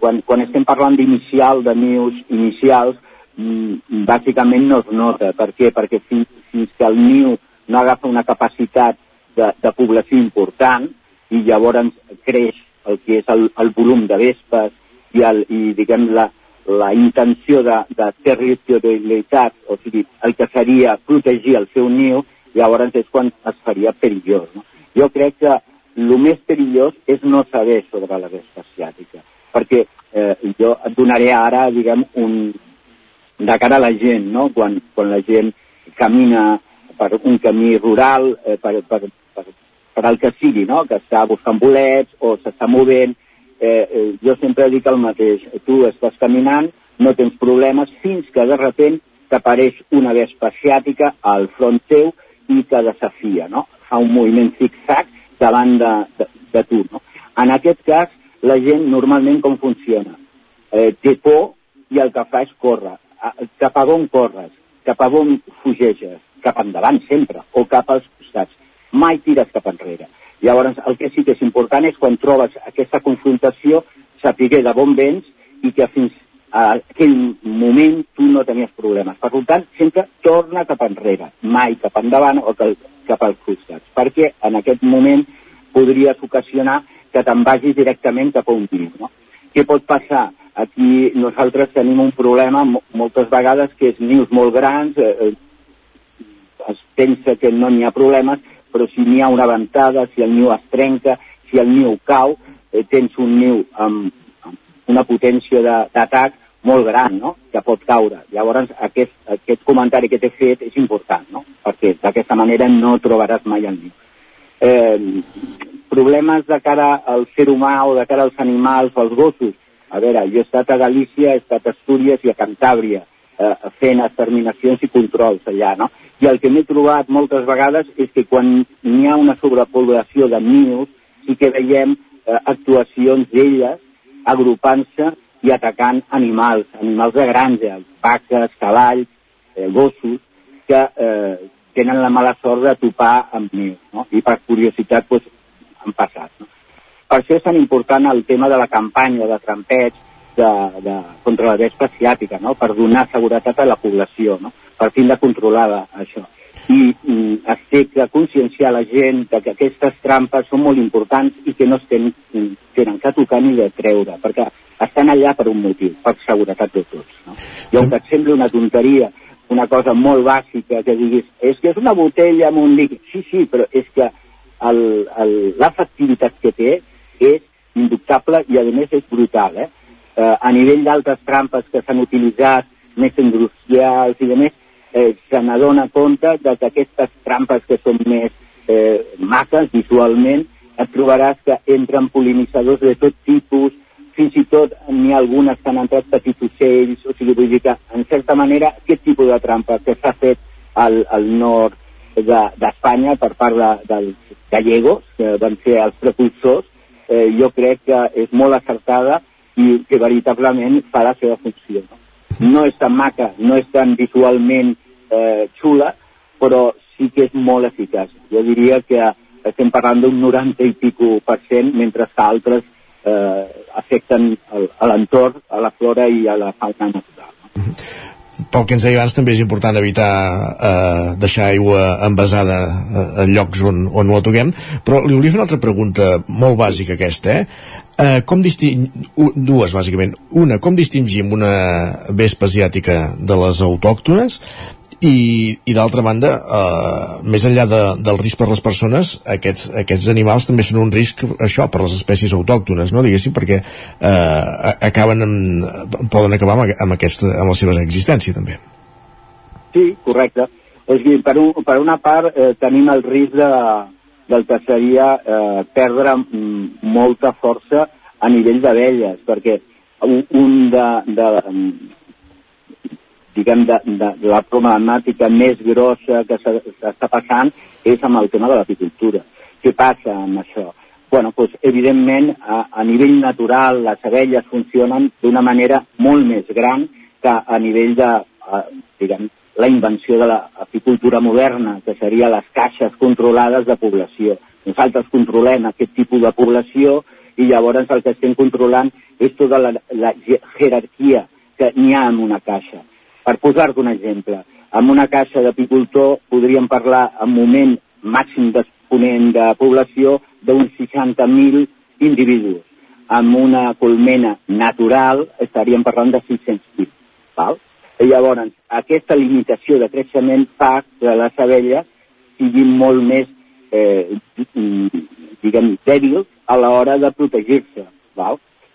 quan, quan estem parlant d'inicial, de nius inicials, mm, bàsicament no es nota. Per què? Perquè fins, fins que el niu no agafa una capacitat de, de població important i llavors creix el que és el, el volum de vespes i, el, i diguem, la, la intenció de, de territorialitat, o sigui, el que seria protegir el seu niu, llavors és quan es faria perillós. No? Jo crec que el més perillós és no saber sobre la vespa asiàtica, perquè eh, jo et donaré ara, diguem, un, de cara a la gent, no? quan, quan la gent camina per un camí rural, eh, per, per, per, per el que sigui, no? que està buscant bolets o s'està movent, eh, eh, jo sempre dic el mateix, tu estàs caminant, no tens problemes, fins que de repent t'apareix una vespa asiàtica al front teu i que desafia, no? Fa un moviment zig-zag davant de, de, de tu. No? En aquest cas, la gent normalment com funciona? Eh, té por i el que fa és córrer. Cap a on corres? Cap a on fugeges? Cap endavant sempre, o cap als costats. Mai tires cap enrere. Llavors, el que sí que és important és quan trobes aquesta confrontació, sapiguer de bon vents i que fins a aquell moment tu no tenies problemes. Per tant, sempre torna cap enrere, mai cap endavant o que, cap als costats, perquè en aquest moment podries ocasionar que te'n vagis directament cap a un niu. No? Què pot passar? Aquí nosaltres tenim un problema moltes vegades que és nius molt grans, eh, es pensa que no n'hi ha problemes, però si n'hi ha una ventada, si el niu es trenca, si el niu cau, eh, tens un niu amb, amb una potència d'atac molt gran, no?, que pot caure. Llavors, aquest, aquest comentari que t'he fet és important, no?, perquè d'aquesta manera no trobaràs mai el niu. Eh, problemes de cara al ser humà o de cara als animals o als gossos. A veure, jo he estat a Galícia, he estat a Astúries i a Cantàbria eh, fent exterminacions i controls allà, no? I el que m'he trobat moltes vegades és que quan n'hi ha una sobrepoblació de nius, sí que veiem eh, actuacions d'elles agrupant-se i atacant animals, animals de granja, vaques, cavalls, eh, gossos, que eh, tenen la mala sort de topar amb nius, no? I per curiositat, doncs, han passat, no? Per això és tan important el tema de la campanya de trampeig de, de, contra la vespa asiàtica, no? per donar seguretat a la població, no? per fin de controlar això. I, i es té que conscienciar la gent de que aquestes trampes són molt importants i que no es tenen, tenen que tocar ni de treure, perquè estan allà per un motiu, per seguretat de tots. No? I aunque et sembli una tonteria, una cosa molt bàsica, que diguis, és que és una botella amb un líquid. Sí, sí, però és que l'efectivitat que té és indubtable i a més és brutal. Eh? Eh, a nivell d'altres trampes que s'han utilitzat, més industrials i demés, eh, se n'adona compte de que aquestes trampes que són més eh, maques visualment, et trobaràs que entren polinitzadors de tot tipus, fins i tot n'hi ha algunes que han entrat petits ocells, o sigui, vull dir que, en certa manera, aquest tipus de trampa que s'ha fet al, al nord d'Espanya de, per part de, dels gallegos, que van ser els precursors, eh, jo crec que és molt acertada i que veritablement fa la seva funció. No, no és tan maca, no és tan visualment eh, xula, però sí que és molt eficaç. Jo diria que estem parlant d'un 90 i pico per cent, mentre que altres eh, afecten a l'entorn, a la flora i a la fauna natural. No? pel que ens deia abans també és important evitar eh, deixar aigua envasada eh, en llocs on, on no la toquem però li volia fer una altra pregunta molt bàsica aquesta eh? Eh, com disting... dues bàsicament una, com distingim una vespa asiàtica de les autòctones i, i d'altra banda eh, més enllà de, del risc per les persones aquests, aquests animals també són un risc això per les espècies autòctones no? diguéssim perquè eh, acaben amb, poden acabar amb, amb, aquesta, amb la seva existència també Sí, correcte o sigui, per, un, per una part eh, tenim el risc de, del que seria eh, perdre molta força a nivell d'abelles perquè un, un de, de, diguem, de, de, de la problemàtica més grossa que s'està passant és amb el tema de l'apicultura. Què passa amb això? bueno, doncs, evidentment, a, a nivell natural, les abelles funcionen d'una manera molt més gran que a nivell de, a, diguem, la invenció de l'apicultura moderna, que seria les caixes controlades de població. Nosaltres controlem aquest tipus de població i llavors el que estem controlant és tota la, la jerarquia que n'hi ha en una caixa. Per posar-te un exemple, amb una caixa d'apicultor podríem parlar en moment màxim d'exponent de població d'uns 60.000 individus. Amb una colmena natural estaríem parlant de 600.000. Val? I llavors, aquesta limitació de creixement fa que les abelles siguin molt més, eh, diguem, dèbils a l'hora de protegir-se.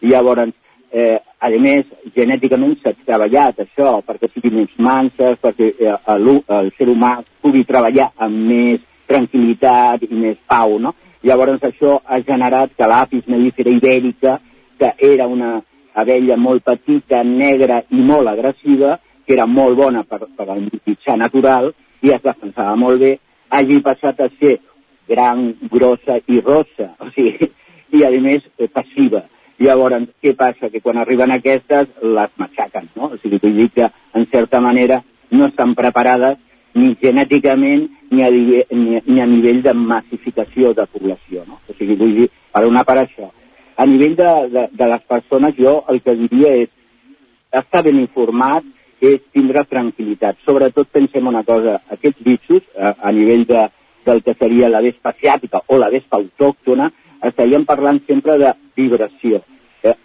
I llavors, eh, a més, genèticament s'ha treballat això perquè siguin més manses, perquè eh, el, el ser humà pugui treballar amb més tranquil·litat i més pau, no? Llavors això ha generat que l'apis mellífera ibèrica, que era una abella molt petita, negra i molt agressiva, que era molt bona per, per al mitjà natural i es defensava molt bé, hagi passat a ser gran, grossa i rossa, o sigui, i a més eh, passiva Llavors, què passa? Que quan arriben aquestes les matxaquen, no? O sigui, vull dir que, en certa manera, no estan preparades ni genèticament ni a, ni, ni a nivell de massificació de població, no? O sigui, vull dir, per una part això. A nivell de, de, de les persones, jo el que diria és estar ben informat és tindre tranquil·litat. Sobretot pensem una cosa, aquests bitxos, a, a nivell de, del que seria la vespa asiàtica o la vespa autòctona, estaríem parlant sempre de vibració. Eh,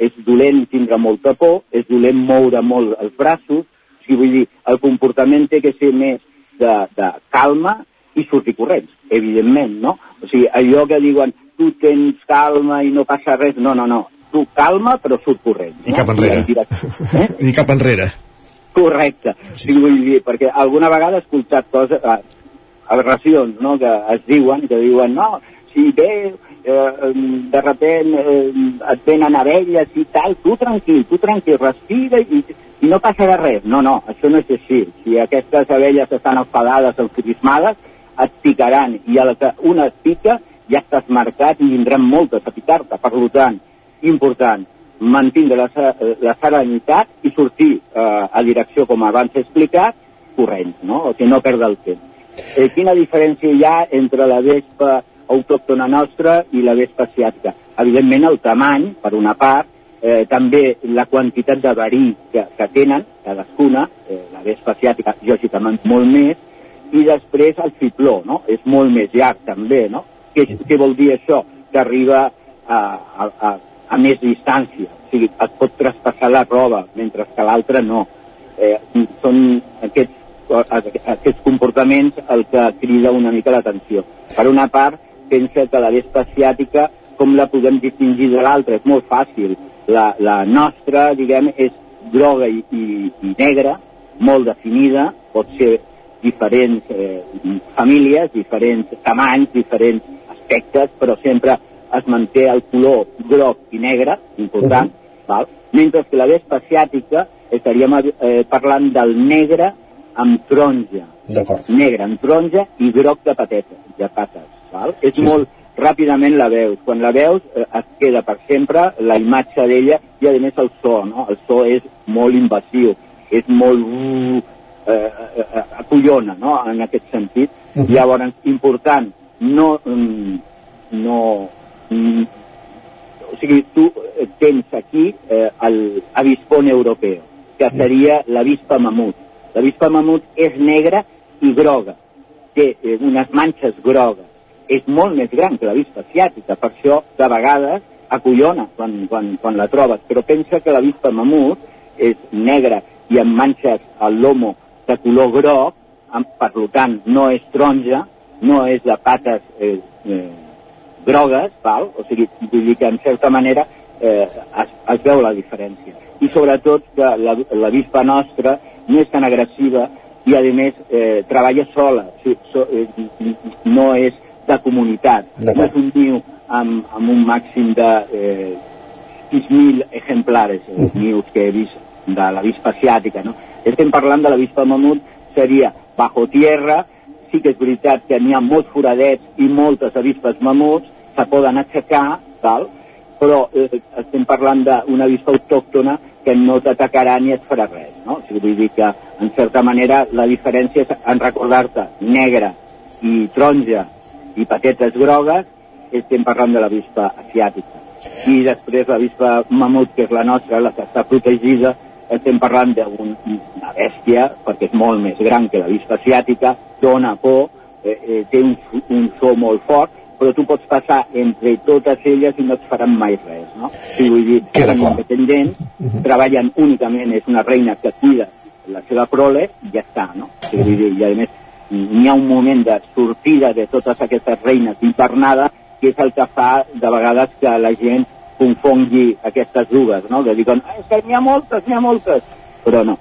és dolent tindre molta por, és dolent moure molt els braços, o sigui, vull dir, el comportament té que ser més de, de calma i sortir corrents, evidentment, no? O sigui, allò que diuen tu tens calma i no passa res, no, no, no, tu calma però surt corrent. I cap enrere. I, eh? I cap enrere. Correcte. Sí, sí. Vull dir, perquè alguna vegada he escoltat coses, eh, aberracions, no?, que es diuen, que diuen, no, si ve, eh, de repent eh, et venen abelles i tal, tu tranquil, tu tranquil, respira i, i no passarà res. No, no, això no és així. Si aquestes abelles estan enfadades o crismades, et picaran, i a la que una et pica ja estàs marcat i vindran moltes a picar-te. Per tant, important, mantindre la, la serenitat i sortir eh, a direcció, com abans he explicat, corrents, no? o sigui, no perdre el temps. Eh, quina diferència hi ha entre la vespa autòctona nostra i la vespa asiàtica? Evidentment, el tamany, per una part, eh, també la quantitat de verí que, que tenen, cadascuna, eh, la vespa asiàtica, lògicament, molt més, i després el fibló, no? És molt més llarg, també, no? Què, què vol dir això? Que arriba a, a, a, a més distància. O sigui, et pot traspassar la roba, mentre que l'altre no. Eh, són aquests, aquests comportaments el que crida una mica l'atenció. Per una part, pensa que la vespa asiàtica, com la podem distingir de l'altra? És molt fàcil. La, la nostra, diguem, és groga i, i, i negra, molt definida, pot ser diferents eh, famílies, diferents tamanys, diferents aspectes, però sempre es manté el color groc i negre, important, uh -huh. val? mentre que la vespa asiàtica estaríem eh, parlant del negre amb taronja. Negre amb taronja i groc de patetes, de pates. Val? És sí, molt... Sí. Ràpidament la veus. Quan la veus eh, es queda per sempre la imatge d'ella i, a més, el so. No? El so és molt invasiu, és molt... Uh, eh, eh, acollona, no?, en aquest sentit. Uh -huh. Llavors, important, no, mm, no, mm, o sigui, tu tens aquí eh, el avispón europeu, que seria l'avispa mamut. L'avispa mamut és negra i groga, té eh, unes manxes grogues, és molt més gran que l'avispa asiàtica, per això de vegades acollona quan, quan, quan la trobes, però pensa que l'avispa mamut és negra i amb manxes al lomo de color groc, per tant no és taronja, no és de pates eh, eh, grogues, val? o sigui, vull dir que en certa manera eh, es, es veu la diferència. I sobretot que la, la vispa nostra no és tan agressiva i a més eh, treballa sola, sigui, so, eh, no és de comunitat, no és un niu amb, amb un màxim de eh, 6.000 exemplares, els uh -huh. nius que he vist de la vispa asiàtica, no? Estem parlant de la vispa mamut, seria bajo tierra, sí que és veritat que n'hi ha molts foradets i moltes avispes mamuts, se poden aixecar, tal, però eh, estem parlant d'una avispa autòctona que no t'atacarà ni et farà res, no? O sigui, vull dir que, en certa manera, la diferència és en recordar-te negre i taronja i patetes grogues, estem parlant de l'avispa asiàtica. I després l'avispa mamut, que és la nostra, la que està protegida, estem parlant d'una bèstia, perquè és molt més gran que la vista asiàtica, dona por, eh, eh, té un, un so molt fort, però tu pots passar entre totes elles i no et faran mai res, no? I vull dir, són independents, uh -huh. treballen únicament, és una reina que cuida la seva prole i ja està, no? I, vull dir, i a més, n'hi ha un moment de sortida de totes aquestes reines d'infernada que és el que fa de vegades que la gent confongui aquestes dues, no? que diuen, ah, és que n'hi ha moltes, n'hi ha moltes, però no.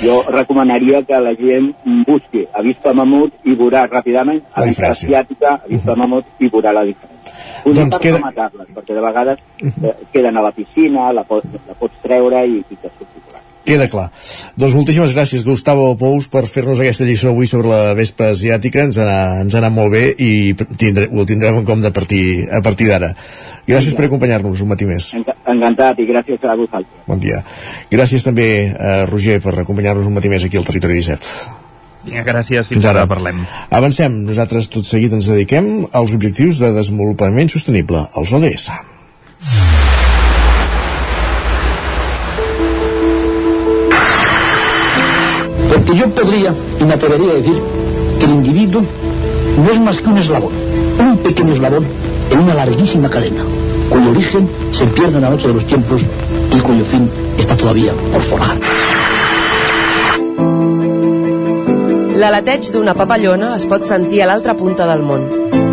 Jo recomanaria que la gent busqui avispa mamut i veurà ràpidament avispa asiàtica, avispa mamut i veurà la diferència. Una doncs queda... matar-les, perquè de vegades eh, queden a la piscina, la pots, la pots treure i, i te Queda clar. Doncs moltíssimes gràcies, Gustavo Pous, per fer-nos aquesta lliçó avui sobre la vespa asiàtica. Ens ha, ens ha anat molt bé i tindre, ho tindrem en compte a partir, a partir d'ara. Gràcies per acompanyar-nos un matí més. Encantat i gràcies a vosaltres. Bon dia. Gràcies també a Roger per acompanyar-nos un matí més aquí al Territori 17. Vinga, gràcies. Fins, Fins ara. ara parlem. Avancem. Nosaltres tot seguit ens dediquem als objectius de desenvolupament sostenible, els ODS. Porque yo podría y me atrevería a decir que el individuo no es más que un eslabón, un pequeño eslabón en una larguísima cadena, cuyo origen se pierde en la noche de los tiempos y cuyo fin está todavía por forjar. L'aleteig d'una papallona es pot sentir a l'altra punta del món.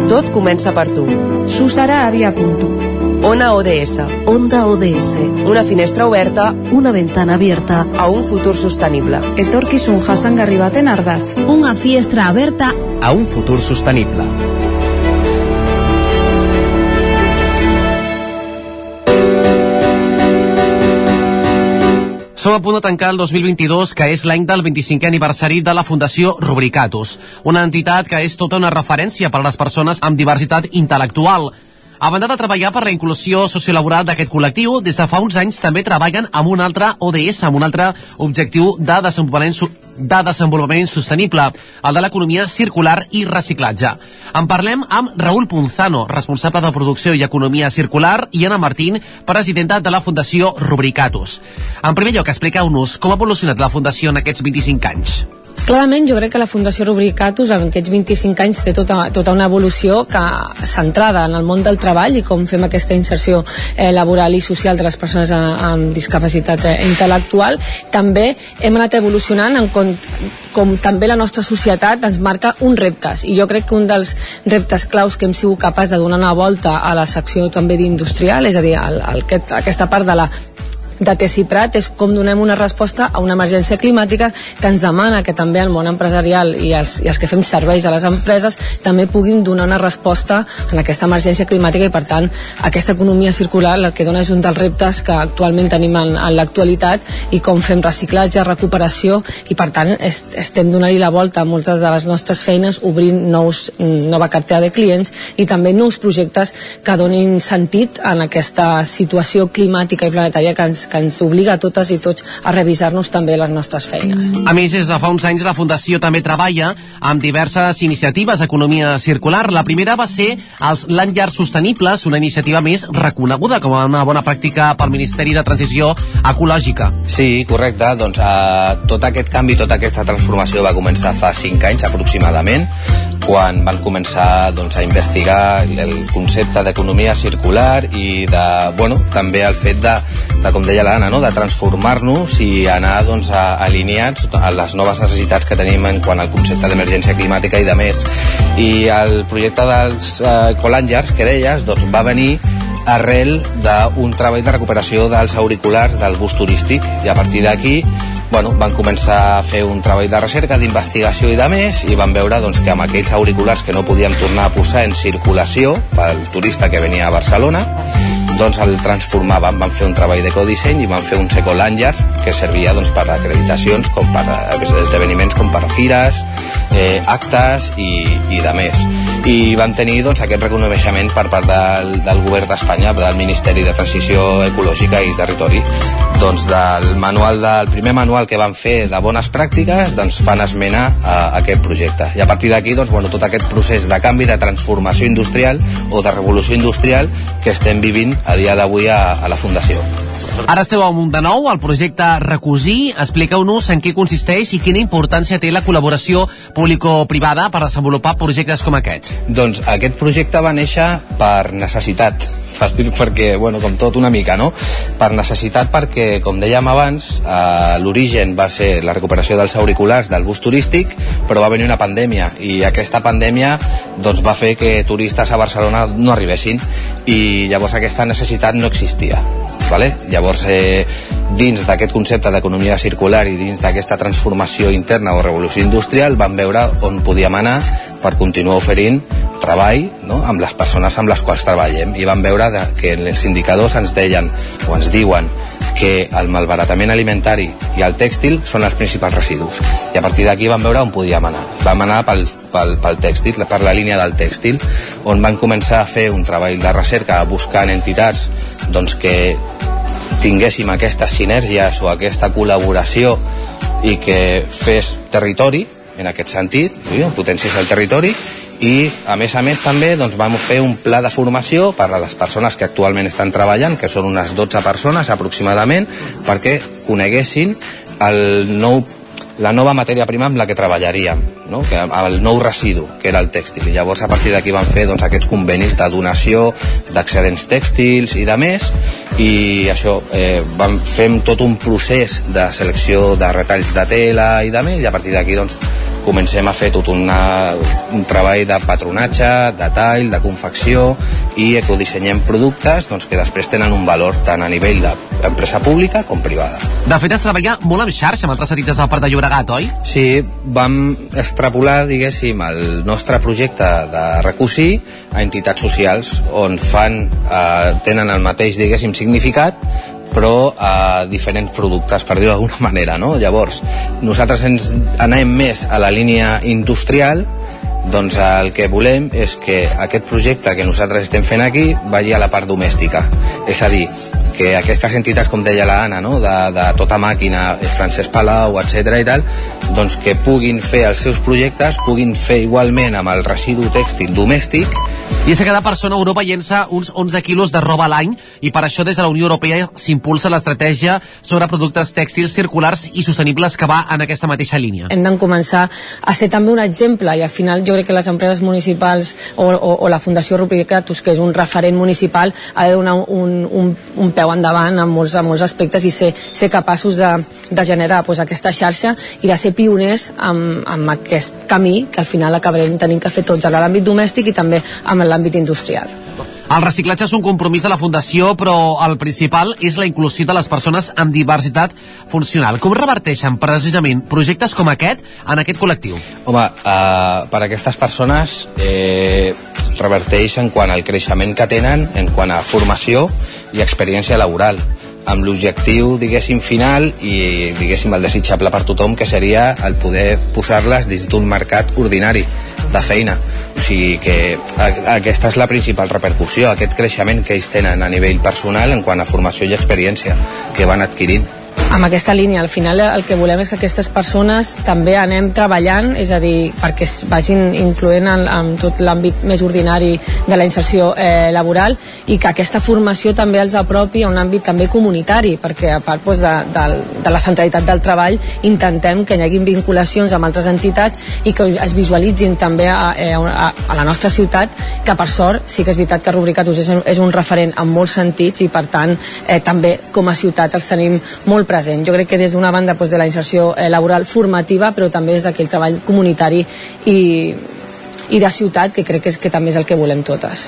Tot comença per tu. Susara havia punto. Ona ODS. Onda ODS. Una finestra oberta Una ventana abierta. a un futur sostenible. Etorkizun jasangarri baten ardatz. Una fiestra aberta A un futur sostenible. Som a punt de tancar el 2022, que és l'any del 25è aniversari de la Fundació Rubricatus, una entitat que és tota una referència per a les persones amb diversitat intel·lectual. A banda de treballar per la inclusió sociolaboral d'aquest col·lectiu, des de fa uns anys també treballen amb un altre ODS, amb un altre objectiu de desenvolupament, de desenvolupament sostenible, el de l'economia circular i reciclatge. En parlem amb Raül Punzano, responsable de producció i economia circular, i Anna Martín, presidenta de la Fundació Rubricatus. En primer lloc, expliqueu-nos com ha evolucionat la Fundació en aquests 25 anys. Clarament, jo crec que la Fundació Rubricatus en aquests 25 anys té tota, tota una evolució que centrada en el món del treball i com fem aquesta inserció eh, laboral i social de les persones a, amb discapacitat eh, intel·lectual. També hem anat evolucionant en com, com també la nostra societat ens marca uns reptes i jo crec que un dels reptes claus que hem sigut capaç de donar una volta a la secció també d'industrial, és a dir, al, al, aquest, aquesta part de la de Tessiprat és com donem una resposta a una emergència climàtica que ens demana que també el món empresarial i els, i els que fem serveis a les empreses també puguin donar una resposta en aquesta emergència climàtica i per tant aquesta economia circular el que dona és un dels reptes que actualment tenim en, en l'actualitat i com fem reciclatge, recuperació i per tant est, estem donant-hi la volta a moltes de les nostres feines obrint nous, nova cartera de clients i també nous projectes que donin sentit en aquesta situació climàtica i planetària que ens, que ens obliga a totes i tots a revisar-nos també les nostres feines. A més, des de fa uns anys la Fundació també treballa amb diverses iniciatives d'economia circular. La primera va ser els Land Llars Sostenibles, una iniciativa més reconeguda com a una bona pràctica pel Ministeri de Transició Ecològica. Sí, correcte. Doncs eh, tot aquest canvi, tota aquesta transformació va començar fa 5 anys aproximadament, quan van començar doncs, a investigar el concepte d'economia circular i de, bueno, també el fet de, de com deia l'Anna, no? de transformar-nos i anar doncs, a, alineats a les noves necessitats que tenim en quant al concepte d'emergència climàtica i de més. I el projecte dels eh, Colangers, que deies, doncs, va venir arrel d'un treball de recuperació dels auriculars del bus turístic i a partir d'aquí bueno, van començar a fer un treball de recerca, d'investigació i de més i van veure doncs, que amb aquells auriculars que no podíem tornar a posar en circulació pel turista que venia a Barcelona doncs el transformaven, van fer un treball d'ecodisseny i van fer un Secolanger que servia doncs, per acreditacions com per esdeveniments com per fires eh, actes i, i de més. I van tenir doncs, aquest reconeixement per part del, del govern d'Espanya del Ministeri de Transició Ecològica i Territori. Doncs del manual del primer manual que van fer de bones pràctiques doncs fan esmena a, a aquest projecte. I a partir d'aquí doncs, bueno, tot aquest procés de canvi de transformació industrial o de revolució industrial que estem vivint a dia d'avui a, a la Fundació Ara esteu amunt de nou al projecte Recosir. Expliqueu-nos en què consisteix i quina importància té la col·laboració público-privada per desenvolupar projectes com aquest. Doncs aquest projecte va néixer per necessitat fàcil perquè, bueno, com tot una mica, no? Per necessitat perquè, com dèiem abans, eh, l'origen va ser la recuperació dels auriculars del bus turístic, però va venir una pandèmia i aquesta pandèmia doncs, va fer que turistes a Barcelona no arribessin i llavors aquesta necessitat no existia. Vale? Llavors, eh, dins d'aquest concepte d'economia circular i dins d'aquesta transformació interna o revolució industrial vam veure on podíem anar per continuar oferint treball no? amb les persones amb les quals treballem. I vam veure que els indicadors ens deien o ens diuen que el malbaratament alimentari i el tèxtil són els principals residus. I a partir d'aquí vam veure on podíem anar. Vam anar pel, pel, pel tèxtil, per la línia del tèxtil on van començar a fer un treball de recerca buscant entitats doncs, que tinguéssim aquestes sinergies o aquesta col·laboració i que fes territori en aquest sentit, potenciés el territori i a més a més també doncs, vam fer un pla de formació per a les persones que actualment estan treballant, que són unes 12 persones aproximadament, perquè coneguessin el nou la nova matèria prima amb la que treballaríem, no? que, el nou residu, que era el tèxtil. I llavors a partir d'aquí van fer doncs, aquests convenis de donació d'excedents tèxtils i de més, i això, eh, vam fer tot un procés de selecció de retalls de tela i de més, i a partir d'aquí doncs, comencem a fer tot una, un treball de patronatge, de tall, de confecció i ecodissenyem productes doncs, que després tenen un valor tant a nivell d'empresa pública com privada. De fet, es treballa molt amb xarxa amb altres edites del Parc de Llobregat, oi? Sí, vam extrapolar, diguéssim, el nostre projecte de recosir a entitats socials on fan, eh, tenen el mateix, diguéssim, significat, però a diferents productes, per dir-ho d'alguna manera, no? Llavors, nosaltres ens anem més a la línia industrial, doncs el que volem és que aquest projecte que nosaltres estem fent aquí vagi a la part domèstica. És a dir, que aquestes entitats, com deia la Anna, no? de, de tota màquina, Francesc Palau, etc i tal, doncs que puguin fer els seus projectes, puguin fer igualment amb el residu tèxtil domèstic. I és que cada persona a Europa llença uns 11 quilos de roba a l'any i per això des de la Unió Europea s'impulsa l'estratègia sobre productes tèxtils circulars i sostenibles que va en aquesta mateixa línia. Hem de començar a ser també un exemple i al final jo crec que les empreses municipals o, o, o la Fundació Rubricatus, que és un referent municipal, ha de donar un, un, un peu endavant en molts, en molts aspectes i ser, ser capaços de, de generar pues, aquesta xarxa i de ser pioners amb, amb aquest camí que al final acabarem tenint que fer tots a l'àmbit domèstic i també amb l'àmbit industrial. El reciclatge és un compromís de la Fundació, però el principal és la inclusió de les persones amb diversitat funcional. Com reverteixen precisament projectes com aquest en aquest col·lectiu? Home, uh, per a aquestes persones eh, reverteix en quant al creixement que tenen, en quant a formació i experiència laboral amb l'objectiu, diguéssim, final i, diguéssim, el desitjable per tothom, que seria el poder posar-les dins d'un mercat ordinari de feina. O sigui que aquesta és la principal repercussió, aquest creixement que ells tenen a nivell personal en quant a formació i experiència que van adquirint amb aquesta línia. Al final el que volem és que aquestes persones també anem treballant, és a dir, perquè es vagin incloent en, en tot l'àmbit més ordinari de la inserció eh, laboral i que aquesta formació també els apropi a un àmbit també comunitari, perquè a part doncs, de, de, de la centralitat del treball intentem que hi hagin vinculacions amb altres entitats i que es visualitzin també a, eh, a, a la nostra ciutat, que per sort sí que és veritat que Rubricatus és, és un referent en molts sentits i per tant eh, també com a ciutat els tenim molt presents present. Jo crec que des d'una banda doncs, de la inserció eh, laboral formativa, però també des d'aquell treball comunitari i, i de ciutat, que crec que, és, que també és el que volem totes.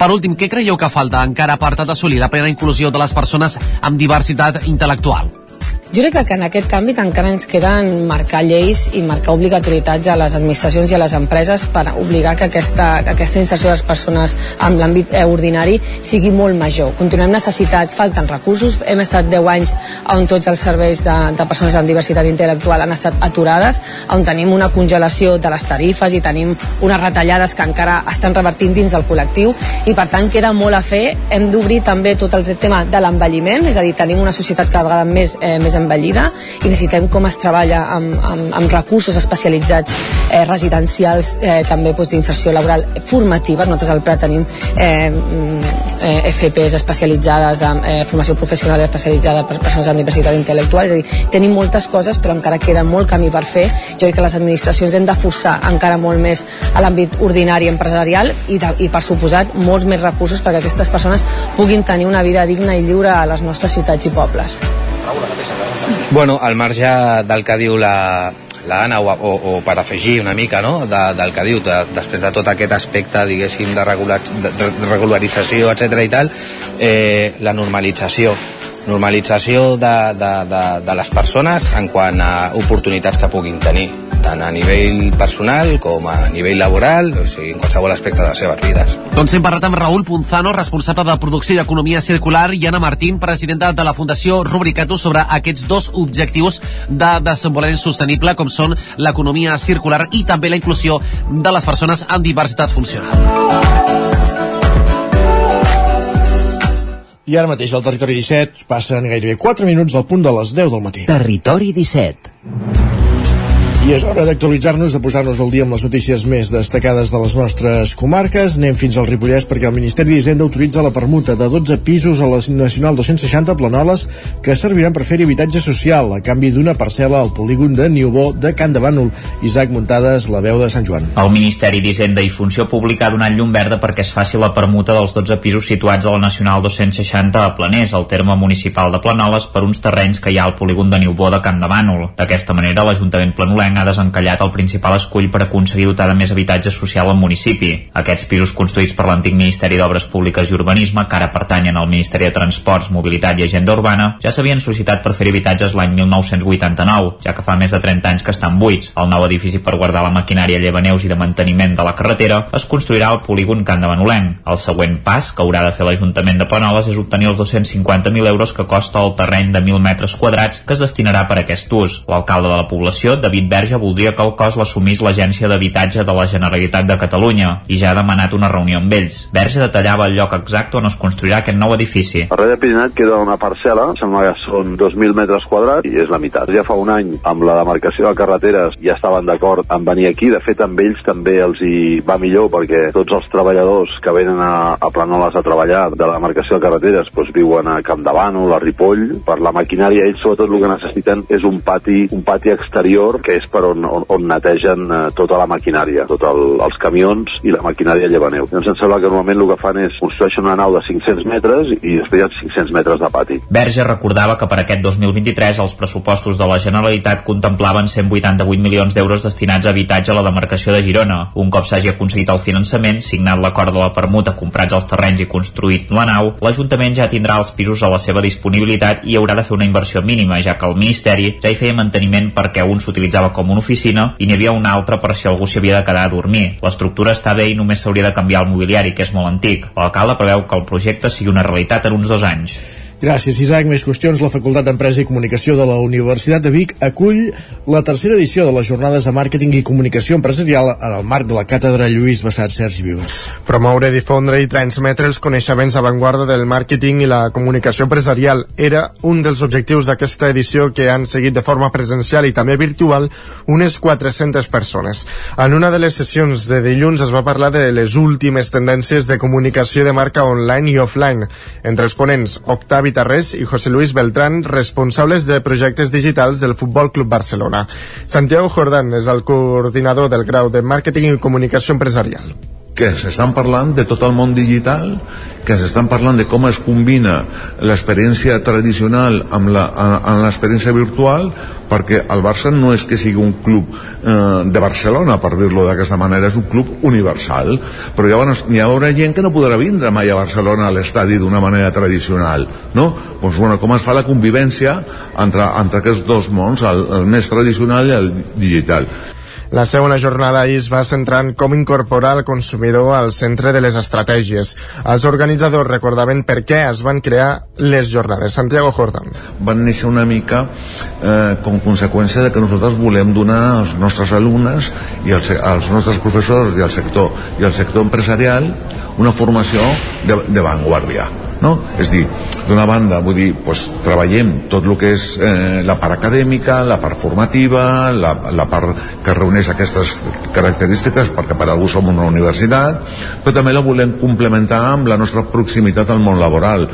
Per últim, què creieu que falta encara per tal d'assolir la plena inclusió de les persones amb diversitat intel·lectual? Jo crec que en aquest canvi encara ens queden marcar lleis i marcar obligatorietats a les administracions i a les empreses per obligar que aquesta, que aquesta inserció de les persones amb l'àmbit eh, ordinari sigui molt major. Continuem necessitats, falten recursos, hem estat 10 anys on tots els serveis de, de persones amb diversitat intel·lectual han estat aturades, on tenim una congelació de les tarifes i tenim unes retallades que encara estan revertint dins del col·lectiu i per tant queda molt a fer. Hem d'obrir també tot el tema de l'envelliment, és a dir, tenim una societat cada vegada més, eh, més envellida i necessitem com es treballa amb, amb, amb recursos especialitzats eh, residencials eh, també doncs, d'inserció laboral formativa. Nosaltres al Prat tenim eh, mm, eh, FPs especialitzades en eh, formació professional especialitzada per persones amb diversitat intel·lectual. És a dir, tenim moltes coses però encara queda molt camí per fer. Jo crec que les administracions hem de forçar encara molt més a l'àmbit ordinari empresarial i, de, i per suposat molts més recursos perquè aquestes persones puguin tenir una vida digna i lliure a les nostres ciutats i pobles. Bueno, al marge del que diu la, la Anna, o, o, o per afegir una mica no? de, del que diu, de, després de tot aquest aspecte, diguéssim, de, regular, de, de regularització, etc i tal, eh, la normalització normalització de, de, de, de les persones en quant a oportunitats que puguin tenir tant a nivell personal com a nivell laboral, o sigui, en qualsevol aspecte de les seves vides. Doncs hem parlat amb Raül Punzano, responsable de producció i economia circular, i Anna Martín, presidenta de la Fundació Rubricatus, sobre aquests dos objectius de desenvolupament sostenible, com són l'economia circular i també la inclusió de les persones amb diversitat funcional. I ara mateix al Territori 17 passen gairebé 4 minuts del punt de les 10 del matí. Territori 17 és hora d'actualitzar-nos, de posar-nos al dia amb les notícies més destacades de les nostres comarques. Anem fins al Ripollès perquè el Ministeri d'Hisenda autoritza la permuta de 12 pisos a la Nacional 260 Planoles que serviran per fer habitatge social a canvi d'una parcel·la al polígon de Niubó de Can de Bànol. Isaac Muntades, la veu de Sant Joan. El Ministeri d'Hisenda i Funció Pública ha donat llum verda perquè es faci la permuta dels 12 pisos situats a la Nacional 260 a Planés, al terme municipal de Planoles, per uns terrenys que hi ha al polígon de Niubó de Camp de Bànol. D'aquesta manera, l'Ajuntament planolenc ha desencallat el principal escull per aconseguir dotar de més habitatge social al municipi. Aquests pisos construïts per l'antic Ministeri d'Obres Públiques i Urbanisme, que ara pertanyen al Ministeri de Transports, Mobilitat i Agenda Urbana, ja s'havien sol·licitat per fer habitatges l'any 1989, ja que fa més de 30 anys que estan buits. El nou edifici per guardar la maquinària llevaneus i de manteniment de la carretera es construirà al polígon Can de Benolenc. El següent pas que haurà de fer l'Ajuntament de Planoles és obtenir els 250.000 euros que costa el terreny de 1.000 metres quadrats que es destinarà per a aquest ús. L'alcalde de la població, David Verge, voldria que el cos l'assumís l'Agència d'Habitatge de la Generalitat de Catalunya i ja ha demanat una reunió amb ells. Verge detallava el lloc exacte on es construirà aquest nou edifici. A de Pirinat queda una parcel·la, sembla que són 2.000 metres quadrats i és la meitat. Ja fa un any, amb la demarcació de carreteres, ja estaven d'acord en venir aquí. De fet, amb ells també els hi va millor perquè tots els treballadors que venen a, a Planoles a treballar de la demarcació de carreteres doncs viuen a Camp de Bànol, a Ripoll. Per la maquinària, ells sobretot el que necessiten és un pati, un pati exterior que és per on, on, on netegen eh, tota la maquinària, tots el, els camions i la maquinària llevaneu. Llavors em sembla que normalment el que fan és construeixen una nau de 500 metres i després hi ha 500 metres de pati. Verge recordava que per aquest 2023 els pressupostos de la Generalitat contemplaven 188 milions d'euros destinats a habitatge a la demarcació de Girona. Un cop s'hagi aconseguit el finançament, signat l'acord de la permuta, comprats els terrenys i construït la nau, l'Ajuntament ja tindrà els pisos a la seva disponibilitat i haurà de fer una inversió mínima, ja que el Ministeri ja hi feia manteniment perquè un s'utilitzava com una oficina i n'hi havia una altra per si algú s'hi havia de quedar a dormir. L'estructura està bé i només s'hauria de canviar el mobiliari, que és molt antic. L'alcalde preveu que el projecte sigui una realitat en uns dos anys. Gràcies, Isaac. Més qüestions. La Facultat d'Empresa i Comunicació de la Universitat de Vic acull la tercera edició de les jornades de màrqueting i comunicació empresarial en el marc de la càtedra Lluís Bassat Sergi Vives. Promoure, difondre i transmetre els coneixements avantguarda del màrqueting i la comunicació empresarial era un dels objectius d'aquesta edició que han seguit de forma presencial i també virtual unes 400 persones. En una de les sessions de dilluns es va parlar de les últimes tendències de comunicació de marca online i offline. Entre els ponents, Octavi Tarrés i José Luis Beltrán, responsables de projectes digitals del Futbol Club Barcelona. Santiago Jordán és el coordinador del grau de Màrqueting i Comunicació Empresarial que s'estan parlant de tot el món digital, que s'estan parlant de com es combina l'experiència tradicional amb l'experiència virtual, perquè el Barça no és que sigui un club eh, de Barcelona, per dir-lo d'aquesta manera, és un club universal. Però llavors n'hi haurà gent que no podrà vindre mai a Barcelona a l'estadi d'una manera tradicional, no? Doncs, bueno, com es fa la convivència entre, entre aquests dos mons, el, el més tradicional i el digital. La segona jornada ahir es va centrar en com incorporar el consumidor al centre de les estratègies. Els organitzadors recordaven per què es van crear les jornades. Santiago Jordan. Van néixer una mica eh, com conseqüència de que nosaltres volem donar als nostres alumnes i als, als nostres professors i al sector, i al sector empresarial una formació de, de vanguardia no? És dir, d'una banda, vull dir, pues, treballem tot el que és eh, la part acadèmica, la part formativa, la, la part que reuneix aquestes característiques, perquè per algú som una universitat, però també la volem complementar amb la nostra proximitat al món laboral.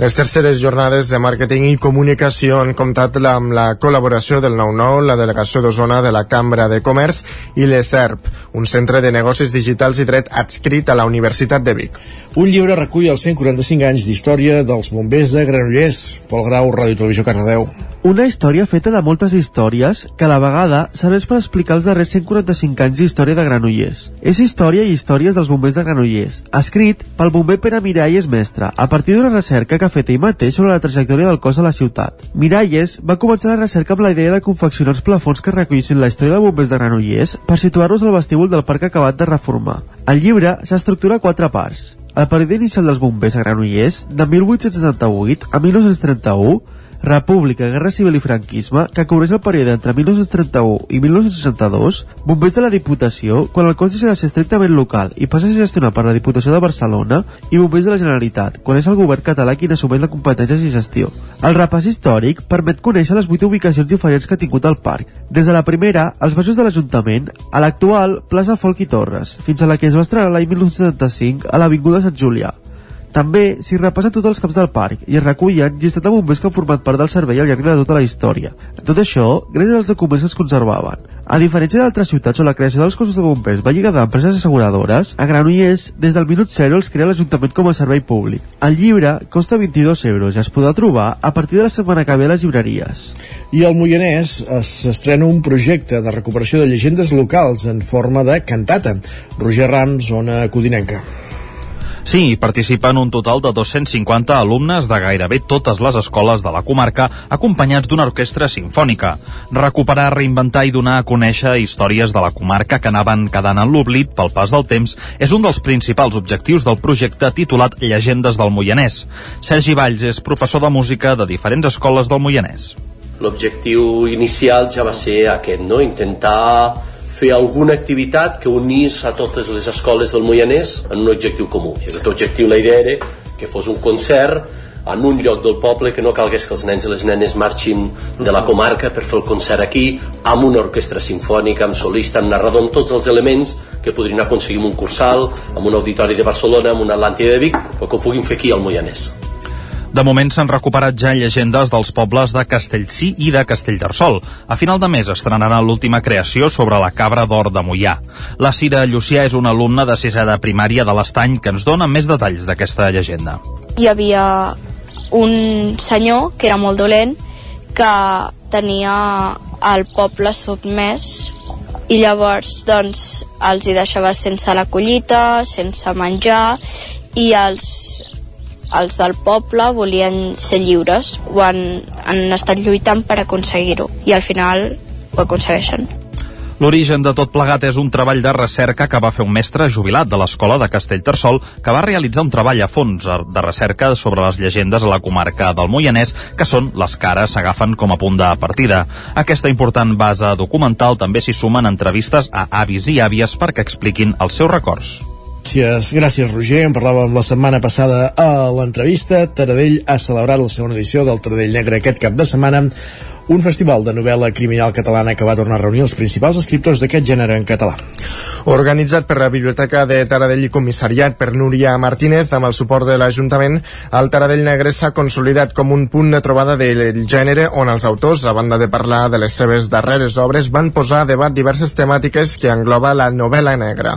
Les terceres jornades de màrqueting i comunicació han comptat amb la col·laboració del 9-9, la Delegació d'Osona de la Cambra de Comerç i l'ESERP, un centre de negocis digitals i dret adscrit a la Universitat de Vic. Un llibre recull els 145 anys d'història dels bombers de Granollers. Pol Grau, Ràdio Televisió Cardedeu. Una història feta de moltes històries que a la vegada serveix per explicar els darrers 145 anys d'història de Granollers. És història i històries dels bombers de Granollers, escrit pel bomber Pere Miralles Mestre, a partir d'una recerca que ha fet ell mateix sobre la trajectòria del cos de la ciutat. Miralles va començar la recerca amb la idea de confeccionar els plafons que recollissin la història de bombers de Granollers per situar-los al vestíbul del parc acabat de reformar. El llibre s'estructura a quatre parts. El període inicial dels bombers a Granollers, de 1878 a 1931, República, Guerra Civil i Franquisme, que cobreix el període entre 1931 i 1962, Bombers de la Diputació, quan el cos deixa de ser estrictament local i passa a ser gestionat per la Diputació de Barcelona, i Bombers de la Generalitat, quan és el govern català qui n'assumeix la competència i gestió. El repàs històric permet conèixer les vuit ubicacions diferents que ha tingut el parc, des de la primera, als baixos de l'Ajuntament, a l'actual plaça Folk i Torres, fins a la que es va estrenar l'any 1975 a l'Avinguda Sant Julià. També s'hi repassen tots els camps del parc i es recullen llistat de bombers que han format part del servei al llarg de tota la història. Tot això gràcies als documents que es conservaven. A diferència d'altres ciutats on la creació dels cossos de bombers va lligada a empreses asseguradores, a Granollers, des del minut zero els crea l'Ajuntament com a servei públic. El llibre costa 22 euros i es podrà trobar a partir de la setmana que ve a les llibreries. I al Moianès s'estrena un projecte de recuperació de llegendes locals en forma de cantata. Roger Rams, zona codinenca. Sí, hi participen un total de 250 alumnes de gairebé totes les escoles de la comarca, acompanyats d'una orquestra sinfònica. Recuperar, reinventar i donar a conèixer històries de la comarca que anaven quedant en l'oblit pel pas del temps és un dels principals objectius del projecte titulat Llegendes del Moianès. Sergi Valls és professor de música de diferents escoles del Moianès. L'objectiu inicial ja va ser aquest, no? intentar fer alguna activitat que unís a totes les escoles del Moianès en un objectiu comú. I aquest objectiu la idea era que fos un concert en un lloc del poble que no calgués que els nens i les nenes marxin de la comarca per fer el concert aquí amb una orquestra sinfònica, amb solista, amb narrador, amb tots els elements que podrien aconseguir un cursal, amb un auditori de Barcelona, amb una Atlàntida de Vic, o que ho puguin fer aquí al Moianès. De moment s'han recuperat ja llegendes dels pobles de Castellcí i de Castellterçol. A final de mes estrenarà l'última creació sobre la cabra d'or de Mollà. La Cira Llucià és una alumna de sisè de primària de l'Estany que ens dona més detalls d'aquesta llegenda. Hi havia un senyor que era molt dolent que tenia el poble sotmès i llavors doncs els hi deixava sense la collita, sense menjar i els els del poble volien ser lliures o han, han estat lluitant per aconseguir-ho i al final ho aconsegueixen. L'origen de tot plegat és un treball de recerca que va fer un mestre jubilat de l'escola de Castellterçol que va realitzar un treball a fons de recerca sobre les llegendes a la comarca del Moianès, que són les ara s'agafen com a punt de partida. Aquesta important base documental també s'hi sumen entrevistes a avis i àvies perquè expliquin els seus records. Gràcies, gràcies Roger. En parlàvem la setmana passada a l'entrevista. Taradell ha celebrat la segona edició del Taradell Negre aquest cap de setmana un festival de novel·la criminal catalana que va tornar a reunir els principals escriptors d'aquest gènere en català. Organitzat per la Biblioteca de Taradell i comissariat per Núria Martínez amb el suport de l'Ajuntament, el Taradell Negre s'ha consolidat com un punt de trobada del gènere on els autors, a banda de parlar de les seves darreres obres, van posar a debat diverses temàtiques que engloba la novel·la negra.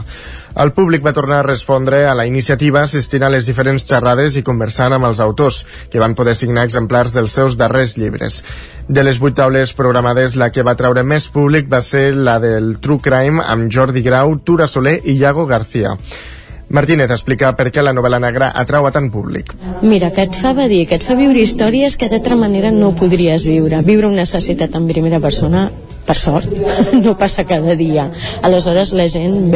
El públic va tornar a respondre a la iniciativa assistint a les diferents xerrades i conversant amb els autors, que van poder signar exemplars dels seus darrers llibres. De les vuit taules programades, la que va treure més públic va ser la del True Crime amb Jordi Grau, Tura Soler i Iago García. Martínez explica per què la novel·la negra atrau a tant públic. Mira, que et fa dir, que et fa viure històries que d'altra manera no podries viure. Viure una necessitat en primera persona, per sort, no passa cada dia. Aleshores la gent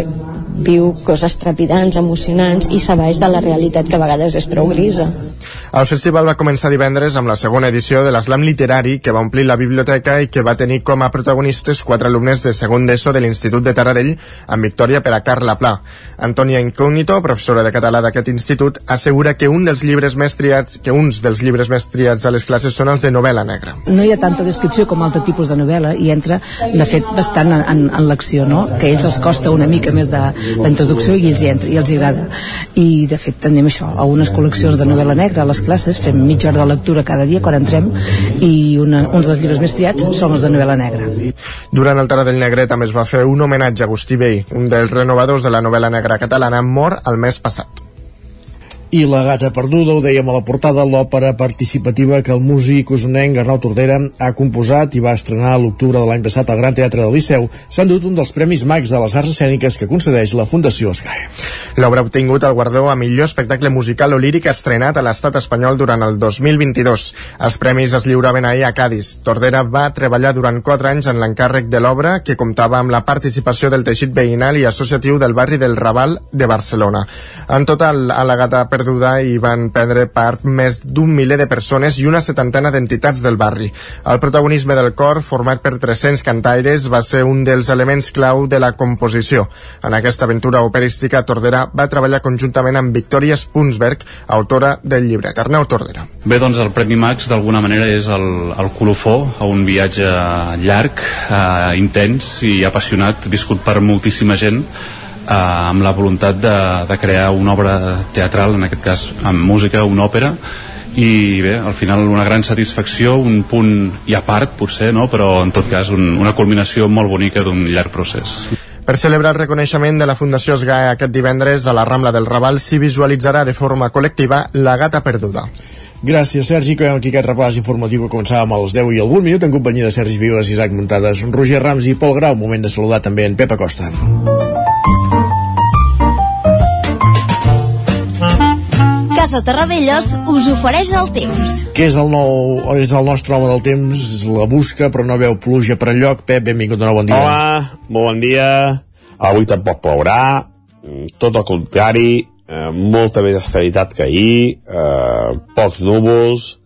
viu coses trepidants, emocionants i s'abaix de la realitat que a vegades és prou grisa. El festival va començar divendres amb la segona edició de l'Eslam Literari que va omplir la biblioteca i que va tenir com a protagonistes quatre alumnes de segon d'ESO de l'Institut de Taradell amb victòria per a Carla Pla. Antònia Incógnito, professora de català d'aquest institut, assegura que un dels llibres més triats, que uns dels llibres més triats a les classes són els de novel·la negra. No hi ha tanta descripció com altre tipus de novel·la i entra, de fet, bastant en, en, en l'acció, no? Que a ells els costa una mica més de, la introducció i ells hi entra i els agrada. I de fet tenim això, algunes col·leccions de novel·la negra a les classes, fem mitja hora de lectura cada dia quan entrem i una, uns dels llibres més triats són els de novel·la negra. Durant el Taradell Negre també es va fer un homenatge a Agustí Vell, un dels renovadors de la novel·la negra catalana mort el mes passat i La gata perduda, ho dèiem a la portada, l'òpera participativa que el músic usonenc Arnau Tordera ha composat i va estrenar a l'octubre de l'any passat al Gran Teatre del Liceu, s'ha endut un dels Premis Max de les Arts Escèniques que concedeix la Fundació Sky. L'obra ha obtingut el guardó a millor espectacle musical o líric estrenat a l'estat espanyol durant el 2022. Els premis es lliuraven ahir a Cádiz. Tordera va treballar durant 4 anys en l'encàrrec de l'obra, que comptava amb la participació del teixit veïnal i associatiu del barri del Raval de Barcelona. En total, a la gata perduda i van prendre part més d'un miler de persones i una setantena d'entitats del barri. El protagonisme del cor, format per 300 cantaires, va ser un dels elements clau de la composició. En aquesta aventura operística, Tordera va treballar conjuntament amb Victòria Spunsberg, autora del llibret. Arnau Tordera. Bé, doncs el Premi Max d'alguna manera és el, el colofó a un viatge llarg, eh, intens i apassionat, viscut per moltíssima gent eh, amb la voluntat de, de crear una obra teatral, en aquest cas amb música, una òpera, i bé, al final una gran satisfacció, un punt i a part potser, no? però en tot cas un, una culminació molt bonica d'un llarg procés. Per celebrar el reconeixement de la Fundació SGAE aquest divendres a la Rambla del Raval s'hi visualitzarà de forma col·lectiva La gata perduda. Gràcies, Sergi. Que aquí aquest repàs informatiu que començàvem als 10 i algun minut en companyia de Sergi Vives, Isaac Muntades, Roger Rams i Pol Grau. Moment de saludar també en Pep Acosta. Casa Terradellos us ofereix el temps. Que és el nou, és el nostre home del temps, la busca però no veu pluja per enlloc. Pep, benvingut de nou, bon dia. Hola, molt bon dia. Avui tampoc plourà, mm, tot el contrari, eh, molta més estabilitat que ahir, eh, pocs núvols,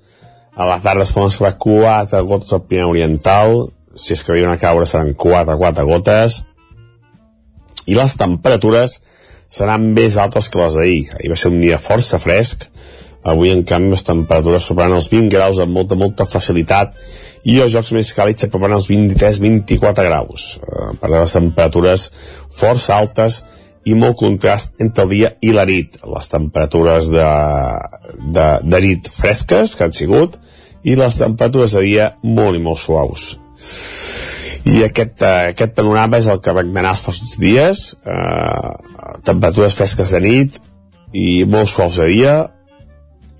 a la tarda es poden escavar 4 gotes al Pirineu Oriental, si és que arriben a caure seran 4, 4 gotes, i les temperatures seran més altes que les d'ahir. Ahir va ser un dia força fresc, avui en canvi les temperatures superaran els 20 graus amb molta, molta facilitat i els jocs més càlids s'aproparan als 23-24 graus. Eh, per les temperatures força altes i molt contrast entre el dia i la nit. Les temperatures de, de, de nit fresques que han sigut i les temperatures de dia molt i molt suaus. I aquest, eh, aquest panorama és el que anar els pròxims dies, eh, temperatures fresques de nit i molt suaus de dia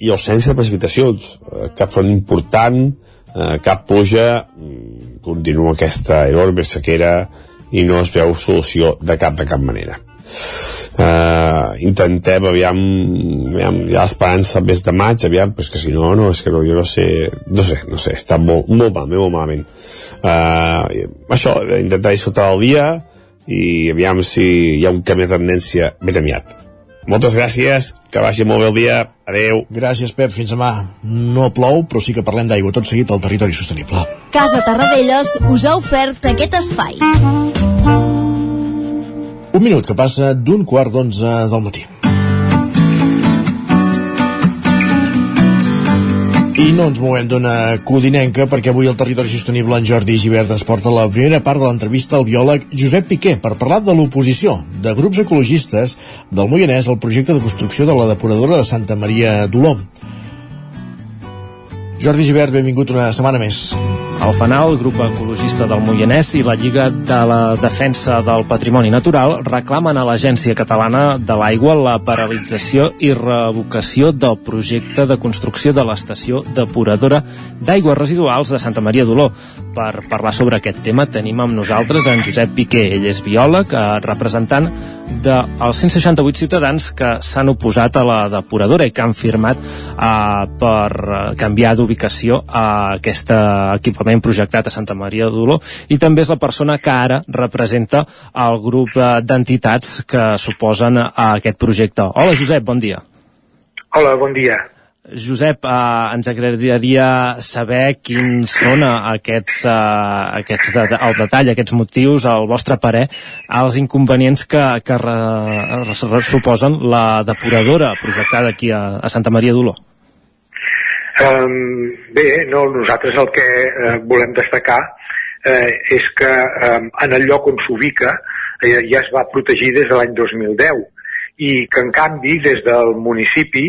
i ausència de precipitacions, eh, cap front important, eh, cap pluja, mm, continua aquesta enorme sequera i no es veu solució de cap de cap manera uh, intentem aviam, aviam hi ha esperança més de maig aviam, però és que si no, no, és que no, jo no sé no sé, no sé, està molt, molt mal molt malament. Uh, això, intentar disfrutar del dia i aviam si hi ha un canvi de tendència ben aviat. Moltes gràcies, que vagi molt bé el dia. Adeu. Gràcies Pep, fins demà. No plou, però sí que parlem d'aigua. Tot seguit al territori sostenible. Casa Tarradellas us ha ofert aquest espai un minut que passa d'un quart d'onze del matí. I no ens movem d'una codinenca perquè avui el territori sostenible en Jordi Givert ens porta la primera part de l'entrevista al biòleg Josep Piqué per parlar de l'oposició de grups ecologistes del Moianès al projecte de construcció de la depuradora de Santa Maria d'Oló. Jordi Givert, benvingut una setmana més. El FANAL, el grup ecologista del Moianès i la Lliga de la Defensa del Patrimoni Natural reclamen a l'Agència Catalana de l'Aigua la paralització i revocació del projecte de construcció de l'estació depuradora d'aigües residuals de Santa Maria d'Oló. Per parlar sobre aquest tema tenim amb nosaltres en Josep Piqué. Ell és biòleg, eh, representant dels 168 ciutadans que s'han oposat a la depuradora i que han firmat eh, per eh, canviar d'ubicació a aquest equipament projectat a Santa Maria d'Oló i també és la persona que ara representa el grup eh, d'entitats que suposen a aquest projecte. Hola Josep, bon dia. Hola, bon dia. Josep, eh, ens agradaria saber quins són eh, aquests, eh, aquests de, el detall, aquests motius, el vostre parer, els inconvenients que, que re, re, suposen la depuradora projectada aquí a, a Santa Maria d'Oló. Um, bé, no, nosaltres el que uh, volem destacar uh, és que um, en el lloc on s'ubica uh, ja es va protegir des de l'any 2010 i que en canvi des del municipi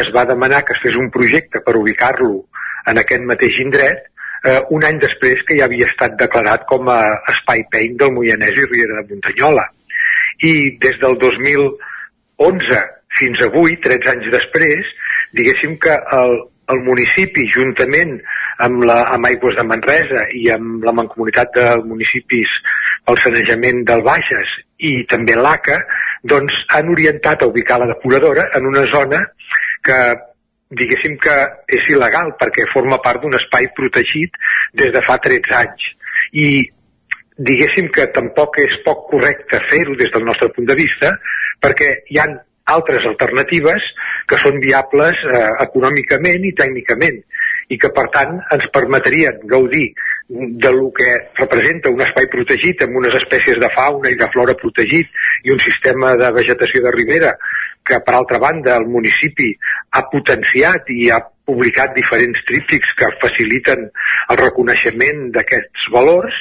es va demanar que es fes un projecte per ubicar-lo en aquest mateix indret eh, un any després que ja havia estat declarat com a espai pein del Moianès i Riera de Muntanyola. I des del 2011 fins avui, 13 anys després, diguéssim que el, el municipi, juntament amb, la, amb Aigües de Manresa i amb la Mancomunitat de Municipis pel Sanejament del Bages i també l'ACA, doncs han orientat a ubicar la depuradora en una zona que diguéssim que és il·legal perquè forma part d'un espai protegit des de fa 13 anys. I diguéssim que tampoc és poc correcte fer-ho des del nostre punt de vista perquè hi han altres alternatives que són viables eh, econòmicament i tècnicament i que per tant ens permetrien gaudir de lo que representa un espai protegit amb unes espècies de fauna i de flora protegit i un sistema de vegetació de ribera que per altra banda el municipi ha potenciat i ha publicat diferents tríptics que faciliten el reconeixement d'aquests valors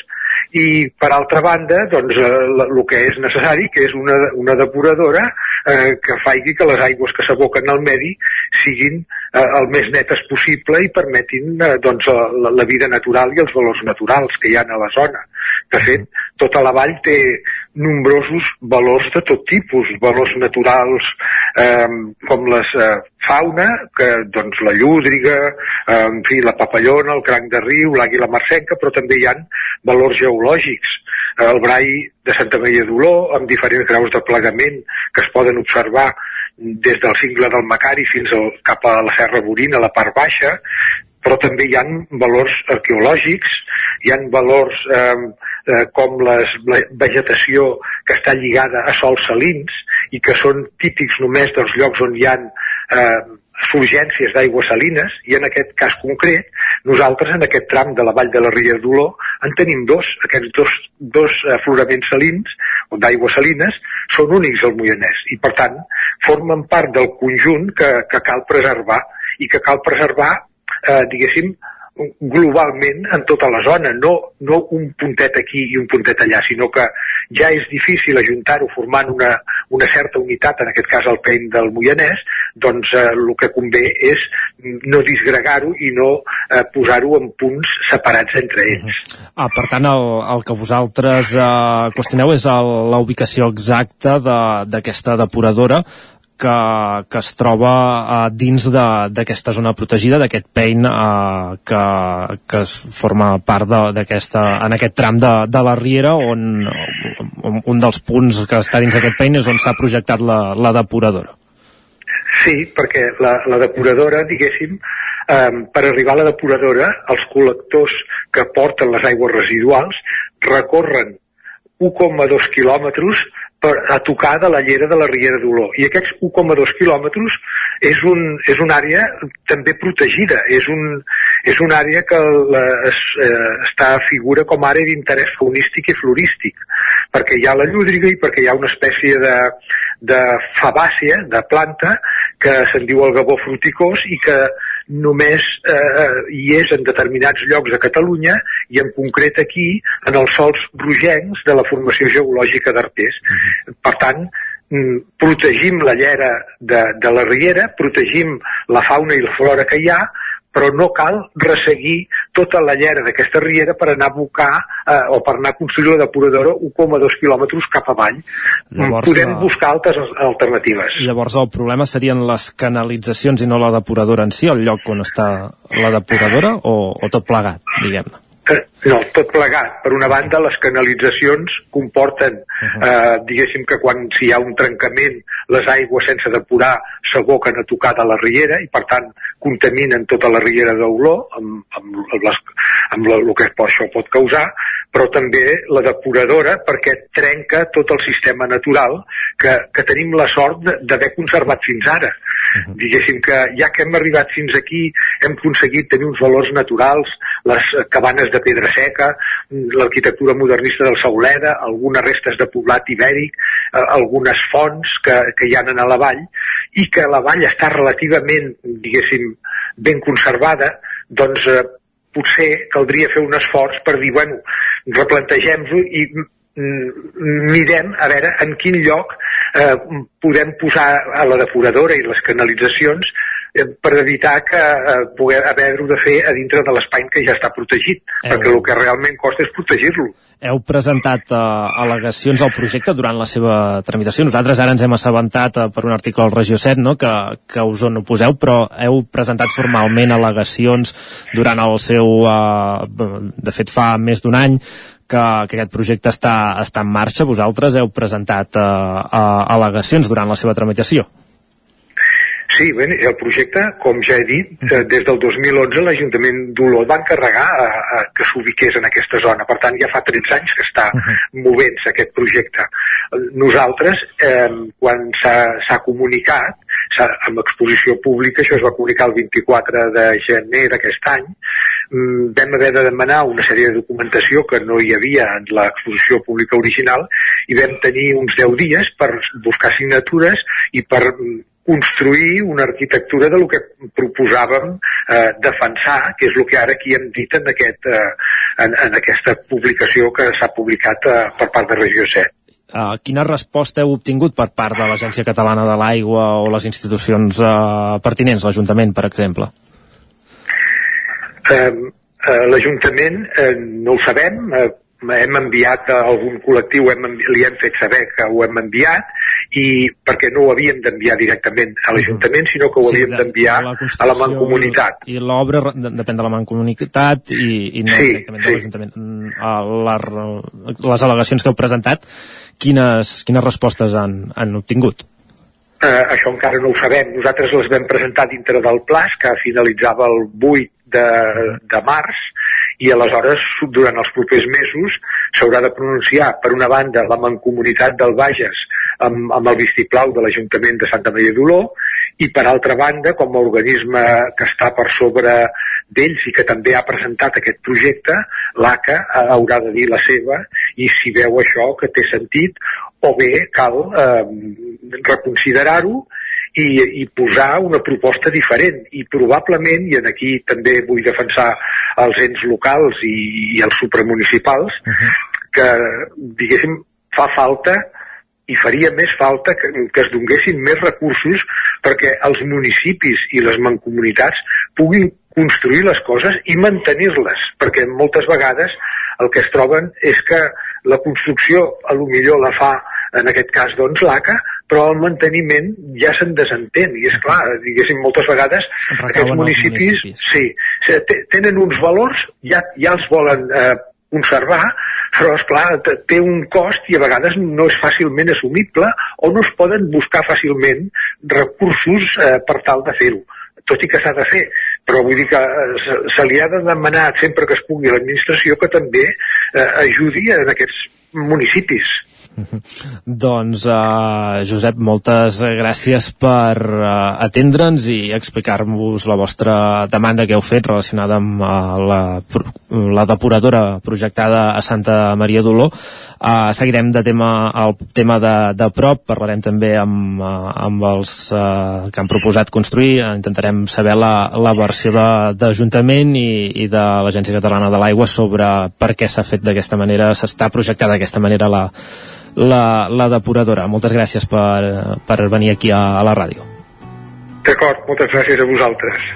i per altra banda doncs el que és necessari que és una, una depuradora eh, que faci que les aigües que s'aboquen al medi siguin eh, el més netes possible i permetin eh, doncs, la, la vida natural i els valors naturals que hi ha a la zona. De fet, tota la vall té nombrosos valors de tot tipus, valors naturals eh, com les eh, fauna, que doncs la llúdriga, eh, en fi, la papallona, el cranc de riu, l'àguila marcenca, però també hi han valors geològics, eh, el brai de Santa Maria d'Oló, amb diferents graus de plegament que es poden observar des del cingle del Macari fins al, cap a la Serra Borina, a la part baixa, però també hi han valors arqueològics, hi han valors eh, eh, com les, la vegetació que està lligada a sols salins i que són típics només dels llocs on hi ha eh, surgències d'aigües salines i en aquest cas concret nosaltres en aquest tram de la vall de la Ria d'Oló en tenim dos, aquests dos, dos afloraments salins o d'aigües salines són únics al Moianès i per tant formen part del conjunt que, que cal preservar i que cal preservar eh, diguéssim, globalment en tota la zona, no, no un puntet aquí i un puntet allà, sinó que ja és difícil ajuntar-ho formant una, una certa unitat, en aquest cas el pein del Moianès, doncs eh, el que convé és no disgregar-ho i no eh, posar-ho en punts separats entre ells. Ah, per tant, el, el que vosaltres eh, qüestioneu és el, la ubicació exacta d'aquesta de, depuradora que, que es troba uh, dins d'aquesta zona protegida, d'aquest pein uh, que, que es forma part d'aquesta en aquest tram de, de la Riera on, on un dels punts que està dins d'aquest pein és on s'ha projectat la, la depuradora. Sí, perquè la, la depuradora, diguéssim, eh, per arribar a la depuradora, els col·lectors que porten les aigües residuals recorren 1,2 quilòmetres per, a tocar de la llera de la Riera d'Oló. I aquests 1,2 quilòmetres és, un, és una àrea també protegida, és, un, és una àrea que la, es, eh, està figura com a àrea d'interès faunístic i florístic, perquè hi ha la llúdriga i perquè hi ha una espècie de, de fabàcia, de planta, que se'n diu el gabó fruticós i que només eh, hi és en determinats llocs de Catalunya i en concret aquí en els sols rogencs de la formació geològica d'Artés. Uh. -huh. Per tant, mm, protegim la llera de, de la riera, protegim la fauna i la flora que hi ha, però no cal resseguir tota la llera d'aquesta riera per anar a abocar eh, o per anar a construir la depuradora 1,2 quilòmetres cap avall. Llavors, Podem eh, buscar altres alternatives. Llavors el problema serien les canalitzacions i no la depuradora en si, el lloc on està la depuradora, o, o tot plegat, diguem-ne? No, tot plegat. Per una banda, les canalitzacions comporten, uh -huh. eh, diguéssim que quan si hi ha un trencament, les aigües sense depurar s'aboquen a tocar de la riera i, per tant, contaminen tota la riera d'Olor amb, amb, les, amb el que això pot causar, però també la depuradora perquè trenca tot el sistema natural que, que tenim la sort d'haver conservat fins ara. Uh -huh. Diguéssim que ja que hem arribat fins aquí hem aconseguit tenir uns valors naturals, les cabanes de pedra seca, l'arquitectura modernista del Sauleda, algunes restes de poblat ibèric, eh, algunes fonts que, que hi ha a la vall, i que la vall està relativament, diguéssim, ben conservada, doncs eh, potser caldria fer un esforç per dir, bueno, replantegem-ho i mirem a veure en quin lloc eh, podem posar a la depuradora i les canalitzacions Eh, per evitar que eh, poder haver-ho de fer a dintre de l'espai que ja està protegit, Heu... perquè el que realment costa és protegir-lo. Heu presentat eh, al·legacions al projecte durant la seva tramitació. Nosaltres ara ens hem assabentat eh, per un article al Regió 7 no? que, que us on oposeu, però heu presentat formalment al·legacions durant el seu... Eh, de fet, fa més d'un any que, que aquest projecte està, està en marxa. Vosaltres heu presentat eh, al·legacions durant la seva tramitació. Sí, bé, el projecte, com ja he dit, eh, des del 2011 l'Ajuntament d'Olot va encarregar a, a que s'ubiqués en aquesta zona. Per tant, ja fa 13 anys que està movent-se aquest projecte. Nosaltres, eh, quan s'ha comunicat, amb exposició pública, això es va comunicar el 24 de gener d'aquest any, mm, vam haver de demanar una sèrie de documentació que no hi havia en l'exposició pública original i vam tenir uns 10 dies per buscar signatures i per mm, construir una arquitectura de lo que proposàvem eh, defensar, que és el que ara aquí hem dit en, aquest, eh, en, en aquesta publicació que s'ha publicat eh, per part de Regió 7. Uh, quina resposta heu obtingut per part de l'Agència Catalana de l'Aigua o les institucions uh, pertinents, l'Ajuntament, per exemple? Uh, uh, L'Ajuntament uh, no ho sabem, uh, hem enviat a algun col·lectiu, hem, li hem fet saber que ho hem enviat i perquè no ho havíem d'enviar directament a l'Ajuntament, sinó que ho sí, havíem d'enviar a la Mancomunitat. I l'obra depèn de la Mancomunitat i, i no sí, directament sí. de l'Ajuntament. Mm, la, les al·legacions que heu presentat, quines, quines respostes han, han obtingut? Eh, això encara no ho sabem. Nosaltres les vam presentar dintre del PLAS, que finalitzava el 8 de, de març, i aleshores durant els propers mesos s'haurà de pronunciar per una banda la Mancomunitat del Bages amb, amb el vistiplau de l'Ajuntament de Santa Maria d'Oló i per altra banda com a organisme que està per sobre d'ells i que també ha presentat aquest projecte l'ACA haurà de dir la seva i si veu això que té sentit o bé cal eh, reconsiderar-ho i, i posar una proposta diferent i probablement, i en aquí també vull defensar els ens locals i, i els supramunicipals uh -huh. que diguéssim fa falta i faria més falta que, que es donguessin més recursos perquè els municipis i les mancomunitats puguin construir les coses i mantenir-les, perquè moltes vegades el que es troben és que la construcció a lo millor la fa en aquest cas doncs l'ACA, però el manteniment ja se'n desentén i és clar, diguéssim, moltes vegades aquests municipis, municipis. Sí, tenen uns valors, ja, ja els volen eh, conservar, però és clar, té un cost i a vegades no és fàcilment assumible o no es poden buscar fàcilment recursos eh, per tal de fer-ho tot i que s'ha de fer, però vull dir que eh, se, se li ha de demanar sempre que es pugui a l'administració que també eh, ajudi en aquests municipis. Doncs, uh, Josep, moltes gràcies per uh, atendre'ns i explicar-vos la vostra demanda que heu fet relacionada amb uh, la, la depuradora projectada a Santa Maria d'Oló. Uh, seguirem de tema el tema de, de prop, parlarem també amb, uh, amb els uh, que han proposat construir, intentarem saber la, la versió d'Ajuntament i, i de l'Agència Catalana de l'Aigua sobre per què s'ha fet d'aquesta manera, s'està projectada d'aquesta manera la, la, la depuradora. Moltes gràcies per, per venir aquí a, a la ràdio. D'acord, moltes gràcies a vosaltres.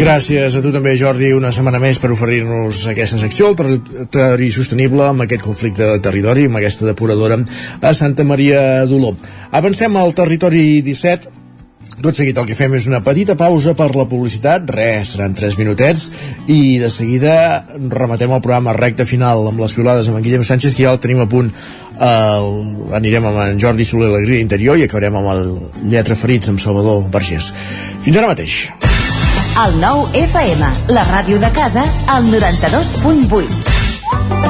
Gràcies a tu també, Jordi, una setmana més per oferir-nos aquesta secció, el territori sostenible, amb aquest conflicte de territori, amb aquesta depuradora a Santa Maria d'Oló. Avancem al territori 17, tot seguit el que fem és una petita pausa per la publicitat, res, seran 3 minutets, i de seguida rematem el programa recta final amb les piolades amb en Guillem Sánchez, que ja el tenim a punt. El... Anirem amb en Jordi Soler, l'alegria interior, i acabarem amb el Lletra Ferits, amb Salvador Vergés. Fins ara mateix. El nou FM, la ràdio de casa, al 92.8.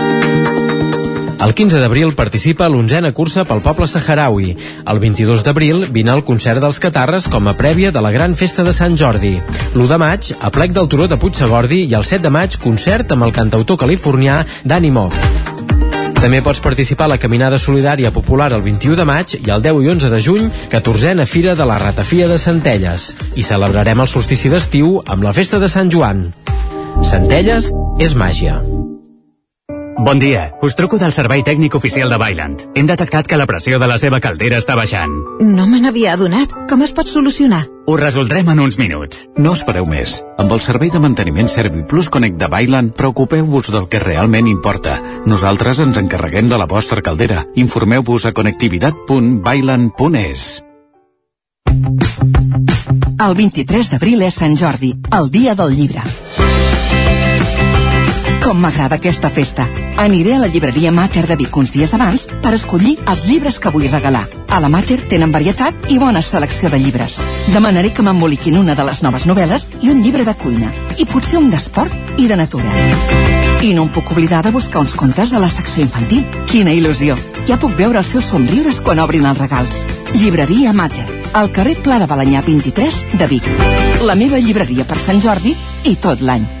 El 15 d'abril participa a l'onzena cursa pel poble saharaui. El 22 d'abril vine al concert dels Catarres com a prèvia de la gran festa de Sant Jordi. L'1 de maig, a plec del Turó de Puigsegordi i el 7 de maig, concert amb el cantautor californià Danny Moff. També pots participar a la Caminada Solidària Popular el 21 de maig i el 10 i 11 de juny, 14a Fira de la Ratafia de Centelles. I celebrarem el solstici d'estiu amb la Festa de Sant Joan. Centelles és màgia. Bon dia, us truco del servei tècnic oficial de Bailand. Hem detectat que la pressió de la seva caldera està baixant. No me n'havia adonat. Com es pot solucionar? Ho resoldrem en uns minuts. No espereu més. Amb el servei de manteniment ServiPlus Connect de Bailand, preocupeu-vos del que realment importa. Nosaltres ens encarreguem de la vostra caldera. Informeu-vos a connectivitat.bailand.es. El 23 d'abril és Sant Jordi, el dia del llibre. Com m'agrada aquesta festa. Aniré a la llibreria Mater de Vic uns dies abans per escollir els llibres que vull regalar. A la Mater tenen varietat i bona selecció de llibres. Demanaré que m'emboliquin una de les noves novel·les i un llibre de cuina. I potser un d'esport i de natura. I no em puc oblidar de buscar uns contes a la secció infantil. Quina il·lusió! Ja puc veure els seus somriures quan obrin els regals. Llibreria Mater, al carrer Pla de Balanyà 23 de Vic. La meva llibreria per Sant Jordi i tot l'any.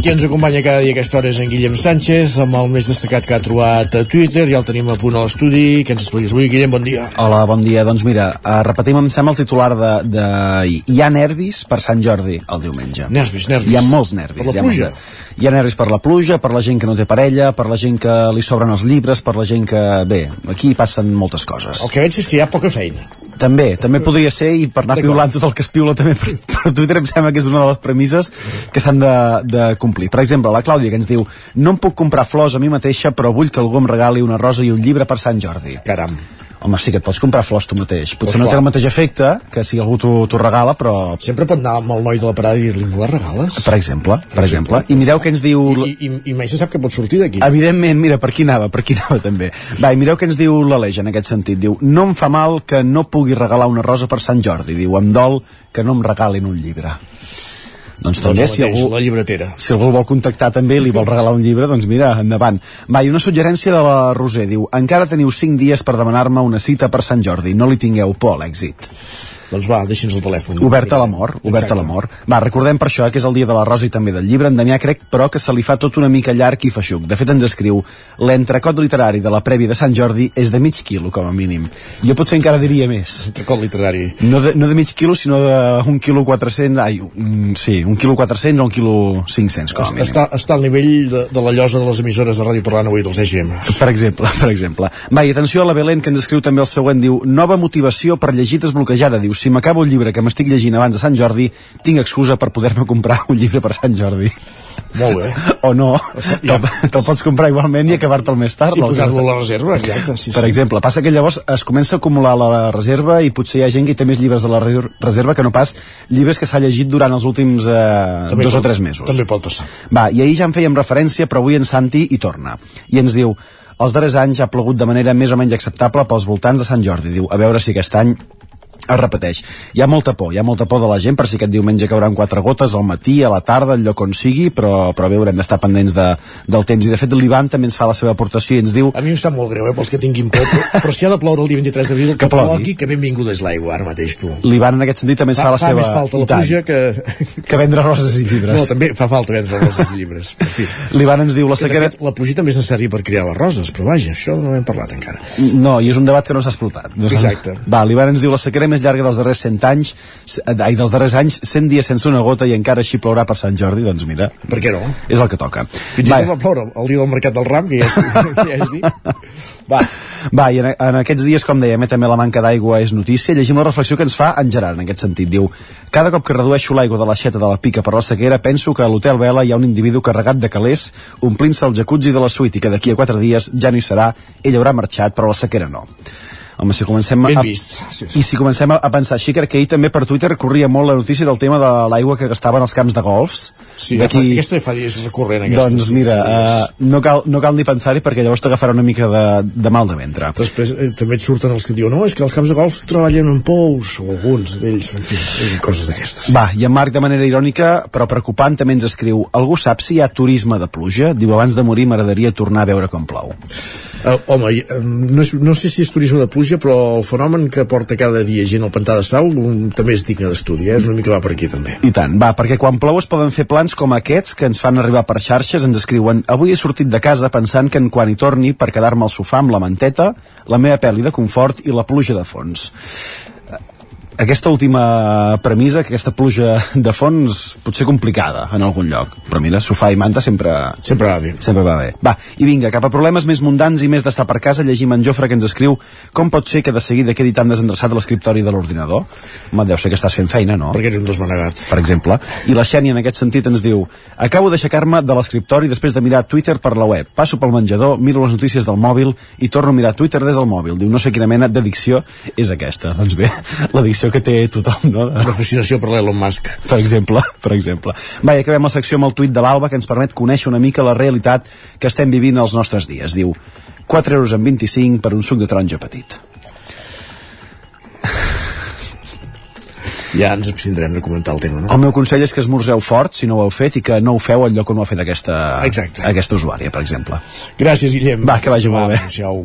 Qui ens acompanya cada dia a aquesta hora és en Guillem Sánchez, amb el més destacat que ha trobat a Twitter, ja el tenim a punt a l'estudi. Què ens expliques avui, Guillem? Bon dia. Hola, bon dia. Doncs mira, uh, repetim, em sembla, el titular de, de... Hi ha nervis per Sant Jordi el diumenge. Nervis, nervis. Hi ha molts nervis. Per la hi ha molts pluja? nervis. Hi ha nervis per la pluja, per la gent que no té parella, per la gent que li sobren els llibres, per la gent que... Bé, aquí passen moltes coses. El que veig és que hi ha poca feina. També, també podria ser, i per anar piulant tot el que es piula també per, per Twitter, em sembla que és una de les premisses que s'han de, de complir. Per exemple, la Clàudia, que ens diu no em puc comprar flors a mi mateixa, però vull que algú em regali una rosa i un llibre per Sant Jordi. Caram. Home, sí que et pots comprar flors tu mateix. Potser Pues no té clar. el mateix efecte que si algú t'ho regala, però... Sempre pot anar amb el noi de la parada i dir-li, me la regales? Per exemple, per exemple. I mireu què ens diu... I, i, i mai se sap que pot sortir d'aquí. Evidentment, mira, per aquí anava, per aquí anava també. Va, i mireu què ens diu l'Aleix en aquest sentit. Diu, no em fa mal que no pugui regalar una rosa per Sant Jordi. Diu, em dol que no em regalin un llibre. Doncs també, Doncs si algú, la llibretera. si algú vol contactar també i li vol regalar un llibre, doncs mira, endavant. Va, i una suggerència de la Roser, diu, encara teniu 5 dies per demanar-me una cita per Sant Jordi, no li tingueu por a l'èxit. Doncs va, deixi'ns el telèfon. Obert a l'amor, obert Exacte. a l'amor. Va, recordem per això que és el dia de la Rosa i també del llibre. En Damià crec, però, que se li fa tot una mica llarg i feixuc. De fet, ens escriu l'entrecot literari de la prèvia de Sant Jordi és de mig quilo, com a mínim. Jo potser encara diria més. Entrecot literari. No de, no de mig quilo, sinó d'un quilo 400... Ai, un, sí, un quilo 400 o un quilo 500, com a mínim. Està, està al nivell de, de la llosa de les emissores de ràdio parlant avui dels EGM. Per exemple, per exemple. Va, i atenció a la Belén, que ens escriu també el següent, diu, nova motivació per llegir desbloquejada. Diu, si m'acabo el llibre que m'estic llegint abans de Sant Jordi, tinc excusa per poder-me comprar un llibre per Sant Jordi. Molt bé. O no, te'l te'l pots comprar igualment i acabar-te'l més tard. I posar-lo a la reserva, exacte. Sí, Per sí. exemple, passa que llavors es comença a acumular la reserva i potser hi ha gent que té més llibres de la re- reserva que no pas llibres que s'ha llegit durant els últims eh, També dos pot- o tres mesos. També pot passar. Va, i ahir ja en fèiem referència, però avui en Santi hi torna. I ens diu, els darrers anys ha plogut de manera més o menys acceptable pels voltants de Sant Jordi. Diu, a veure si aquest any es repeteix. Hi ha molta por, hi ha molta por de la gent per si aquest diumenge cauran quatre gotes al matí, a la tarda, al lloc on sigui, però, però bé, haurem d'estar pendents de, del temps. I de fet l'Ivan també ens fa la seva aportació i ens diu... A mi em sap molt greu, eh, pels que tinguin por, però, però si ha de ploure el dia 23 d'abril, que, Que plogui. plogui, que benvinguda és l'aigua, ara mateix, tu. L'Ivan en aquest sentit també ens fa, Fa, la fa seva... més falta la pluja que... que vendre roses i llibres. No, també fa falta vendre roses i llibres. En. L'Ivan ens diu la sequera... fet, la pluja també és necessària per criar les roses, però vaja, això no hem parlat encara. No, i és un debat que no s'ha explotat. No Exacte. Va, l'Ivan ens diu la sequera més més llarga dels darrers 100 anys, eh, ai, dels darrers anys, 100 dies sense una gota i encara així plourà per Sant Jordi, doncs mira. Per què no? És el que toca. Fins i tot va ploure el dia del mercat del ram, que ja és, ja és dir. Va, va i en, en aquests dies, com dèiem, eh, també la manca d'aigua és notícia. Llegim la reflexió que ens fa en Gerard, en aquest sentit. Diu, cada cop que redueixo l'aigua de l'aixeta de la pica per la sequera, penso que a l'Hotel Vela hi ha un individu carregat de calés omplint-se el jacuzzi de la suite i que d'aquí a quatre dies ja no hi serà, ell haurà marxat, però la sequera no. Home, si comencem Ben a, vist. Sí, i si comencem a, a pensar així, crec que ahir també per Twitter corria molt la notícia del tema de l'aigua que gastaven els camps de golfs. Sí, D'aquí... aquesta fa dies recurrent, aquesta. Doncs mira, uh, no, cal, no cal ni pensar-hi perquè llavors t'agafarà una mica de, de mal de ventre. Després eh, també et surten els que diuen no, és que els camps de golf treballen en pous, o alguns d'ells, en fi, eh, coses d'aquestes. Va, i en Marc de manera irònica, però preocupant, també ens escriu Algú sap si hi ha turisme de pluja? Diu, abans de morir m'agradaria tornar a veure com plou. Uh, home, no, és, no sé si és turisme de pluja, però el fenomen que porta cada dia gent al pantà de Sau um, també és digne d'estudi, eh? és una mica va per aquí també. I tant, va, perquè quan plou es poden fer plans com aquests que ens fan arribar per xarxes, ens escriuen Avui he sortit de casa pensant que en quan hi torni per quedar-me al sofà amb la manteta, la meva pel·li de confort i la pluja de fons. Aquesta última premissa, que aquesta pluja de fons pot ser complicada en algun lloc, però mira, sofà i manta sempre... Sempre va bé. Sempre va bé. Va, i vinga, cap a problemes més mundans i més d'estar per casa, llegim en Jofre que ens escriu com pot ser que de seguida quedi tan desendreçat l'escriptori de l'ordinador? Home, deu ser que estàs fent feina, no? Perquè ets un desmanegat. Per exemple. I la Xènia en aquest sentit ens diu acabo d'aixecar-me de l'escriptori després de mirar Twitter per la web. Passo pel menjador, miro les notícies del mòbil i torno a mirar Twitter des del mòbil. Diu, no sé quina mena d'addicció és aquesta. Doncs bé, l'addicció que té tothom, no? Una fascinació per l'Elon Musk. Per exemple, per exemple. Va, i acabem la secció amb el tuit de l'Alba que ens permet conèixer una mica la realitat que estem vivint els nostres dies. Diu, 4 euros en 25 per un suc de taronja petit. Ja ens abstindrem de comentar el tema, no? El meu consell és que esmorzeu fort, si no ho heu fet, i que no ho feu al lloc on ho ha fet aquesta, Exacte. aquesta usuària, per exemple. Gràcies, Guillem. Va, que vagi molt bé. Adéu-siau.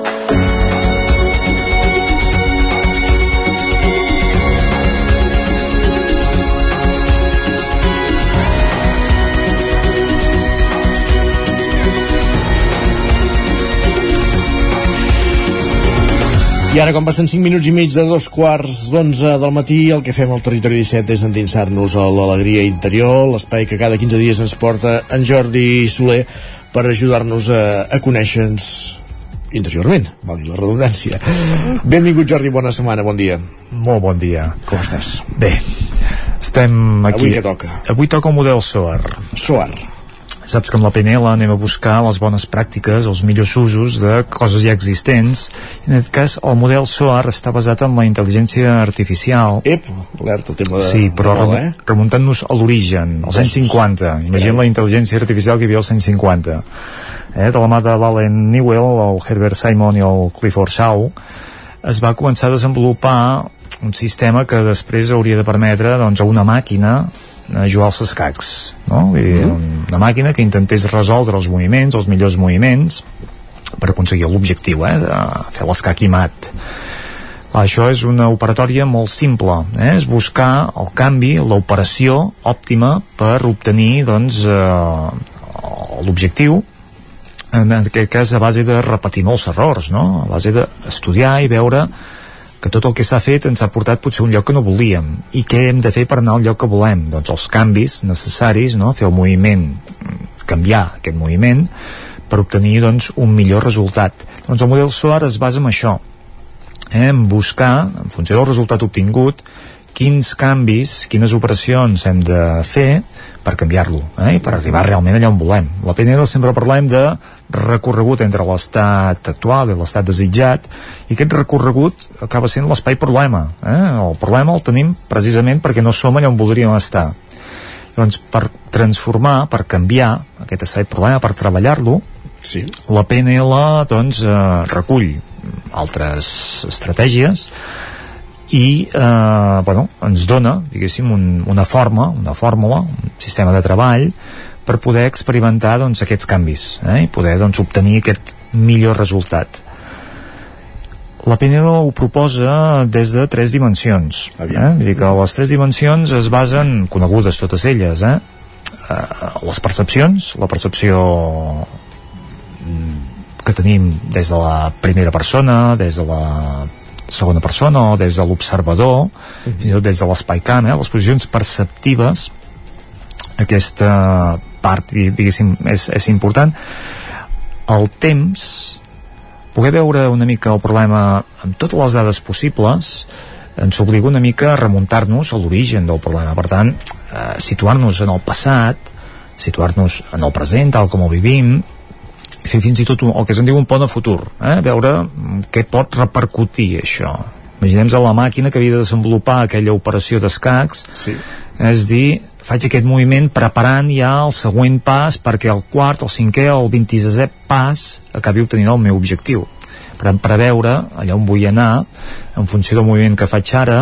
I ara, quan passen 5 minuts i mig de dos quarts d'onze del matí, el que fem al Territori 17 és endinsar-nos a l'alegria interior, l'espai que cada 15 dies ens porta en Jordi Soler per ajudar-nos a, a conèixer-nos interiorment, valgui la redundància. Benvingut, Jordi, bona setmana, bon dia. Molt bon dia. Com estàs? Bé, estem aquí... Avui què toca? Avui toca el model SOAR. SOAR. Saps que amb la PNL anem a buscar les bones pràctiques, els millors usos de coses ja existents. En aquest cas, el model SOAR està basat en la intel·ligència artificial. Ep, alerta tema de... Sí, però de eh? remuntant-nos a l'origen, als anys 50. Imagina la intel·ligència artificial que hi havia als anys 50. Eh, de la mà de l'Allen Newell, el Herbert Simon i el Clifford Shaw, es va començar a desenvolupar un sistema que després hauria de permetre doncs, a una màquina a jugar als escacs no? Vull dir, una màquina que intentés resoldre els moviments, els millors moviments per aconseguir l'objectiu eh, de fer l'escac i mat això és una operatòria molt simple, eh? és buscar el canvi, l'operació òptima per obtenir doncs, eh, l'objectiu en aquest cas a base de repetir molts errors, no? a base d'estudiar i veure que tot el que s'ha fet ens ha portat potser a un lloc que no volíem i què hem de fer per anar al lloc que volem doncs els canvis necessaris no? fer el moviment canviar aquest moviment per obtenir doncs, un millor resultat doncs el model SOAR es basa en això eh? en buscar, en funció del resultat obtingut quins canvis, quines operacions hem de fer per canviar-lo eh? i per arribar realment allà on volem. La PNL sempre parlem de recorregut entre l'estat actual i l'estat desitjat i aquest recorregut acaba sent l'espai problema. Eh? El problema el tenim precisament perquè no som allà on voldríem estar. Doncs per transformar, per canviar aquest espai problema, per treballar-lo, sí. la PNL doncs, eh, recull altres estratègies i eh, bueno, ens dona diguéssim un, una forma, una fórmula un sistema de treball per poder experimentar doncs, aquests canvis eh, i poder doncs, obtenir aquest millor resultat la PNL ho proposa des de tres dimensions. Eh? Vull dir que les tres dimensions es basen, conegudes totes elles, eh? les percepcions, la percepció mm, que tenim des de la primera persona, des de la segona persona o des de l'observador, mm fins i tot des de l'espai camp, eh? les posicions perceptives, aquesta part, diguéssim, és, és important. El temps, poder veure una mica el problema amb totes les dades possibles ens obliga una mica a remuntar-nos a l'origen del problema. Per tant, eh, situar-nos en el passat, situar-nos en el present, tal com ho vivim, fer fins i tot un, el que se'n diu un pont a futur, eh? veure què pot repercutir això. Imaginem la màquina que havia de desenvolupar aquella operació d'escacs, sí. és dir, faig aquest moviment preparant ja el següent pas perquè el quart, el cinquè o el 27è pas acabi obtenint el meu objectiu per preveure allà on vull anar en funció del moviment que faig ara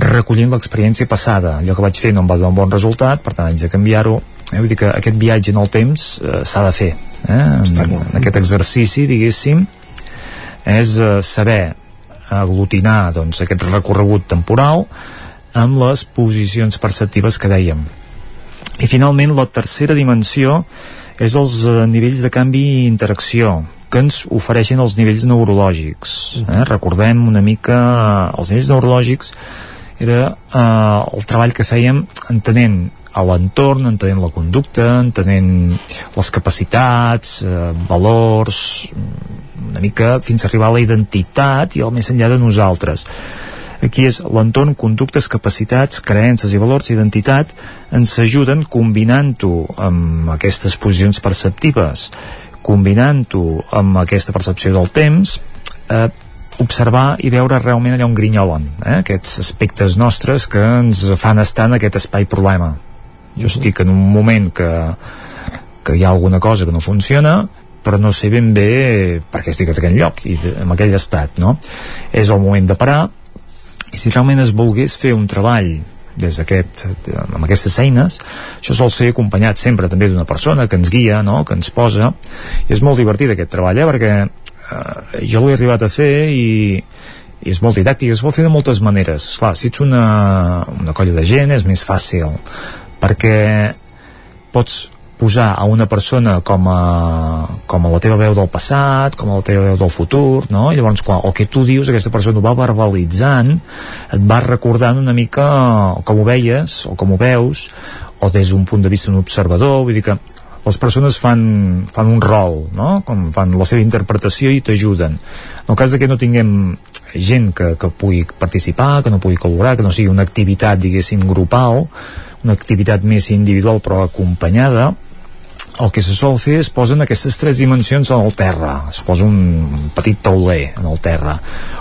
recollint l'experiència passada allò que vaig fer no em va donar un bon resultat per tant haig de canviar-ho eh? vull dir que aquest viatge en el temps eh, s'ha de fer eh? en, en aquest exercici diguéssim és eh, saber aglutinar doncs, aquest recorregut temporal amb les posicions perceptives que dèiem. I finalment la tercera dimensió és els eh, nivells de canvi i interacció que ens ofereixen els nivells neurològics. Eh? Recordem una mica eh, els nivells neurològics era eh, el treball que fèiem entenent a l'entorn, entenent la conducta, entenent les capacitats, eh, valors, una mica fins a arribar a la identitat i al més enllà de nosaltres Aquí és l'entorn, conductes, capacitats, creences i valors, identitat, ens ajuden combinant-ho amb aquestes posicions perceptives, combinant-ho amb aquesta percepció del temps, eh, observar i veure realment allà on grinyolen, eh? aquests aspectes nostres que ens fan estar en aquest espai problema. Jo estic en un moment que, que hi ha alguna cosa que no funciona, però no sé ben bé per què estic en aquell lloc i en aquell estat, no? És el moment de parar, i si realment es volgués fer un treball des d'aquest, amb aquestes eines això sol ser acompanyat sempre també d'una persona que ens guia, no? que ens posa i és molt divertit aquest treball eh? perquè eh, jo l'he arribat a fer i, i és molt didàctic, es pot fer de moltes maneres clar, si ets una, una colla de gent és més fàcil perquè pots posar a una persona com a, com a la teva veu del passat, com a la teva veu del futur, no? I llavors quan el que tu dius, aquesta persona ho va verbalitzant, et va recordant una mica com ho veies, o com ho veus, o des d'un punt de vista d'un observador, vull dir que les persones fan, fan un rol, no? com fan la seva interpretació i t'ajuden. En el cas de que no tinguem gent que, que pugui participar, que no pugui col·laborar, que no sigui una activitat, diguéssim, grupal, una activitat més individual però acompanyada, el que se sol fer es posen aquestes tres dimensions en el terra. Es posa un petit tauler en el terra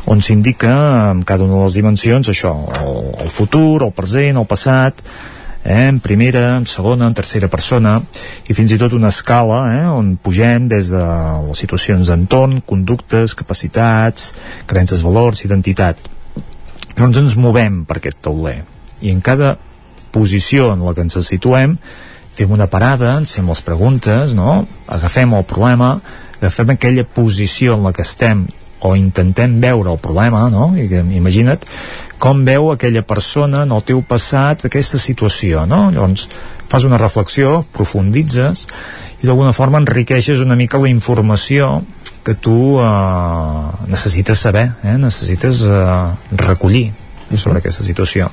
on s'indica en cada una de les dimensions això, el, el futur, el present, el passat eh, en primera, en segona, en tercera persona i fins i tot una escala eh, on pugem des de les situacions d'entorn, conductes, capacitats creences, valors, identitat. Llavors ens movem per aquest tauler i en cada posició en la que ens situem fem una parada, ens fem les preguntes, no? agafem el problema, agafem aquella posició en la que estem o intentem veure el problema, no? I, imagina't com veu aquella persona en el teu passat aquesta situació, no? Llavors fas una reflexió, profunditzes i d'alguna forma enriqueixes una mica la informació que tu eh, necessites saber, eh? necessites eh, recollir sobre aquesta situació.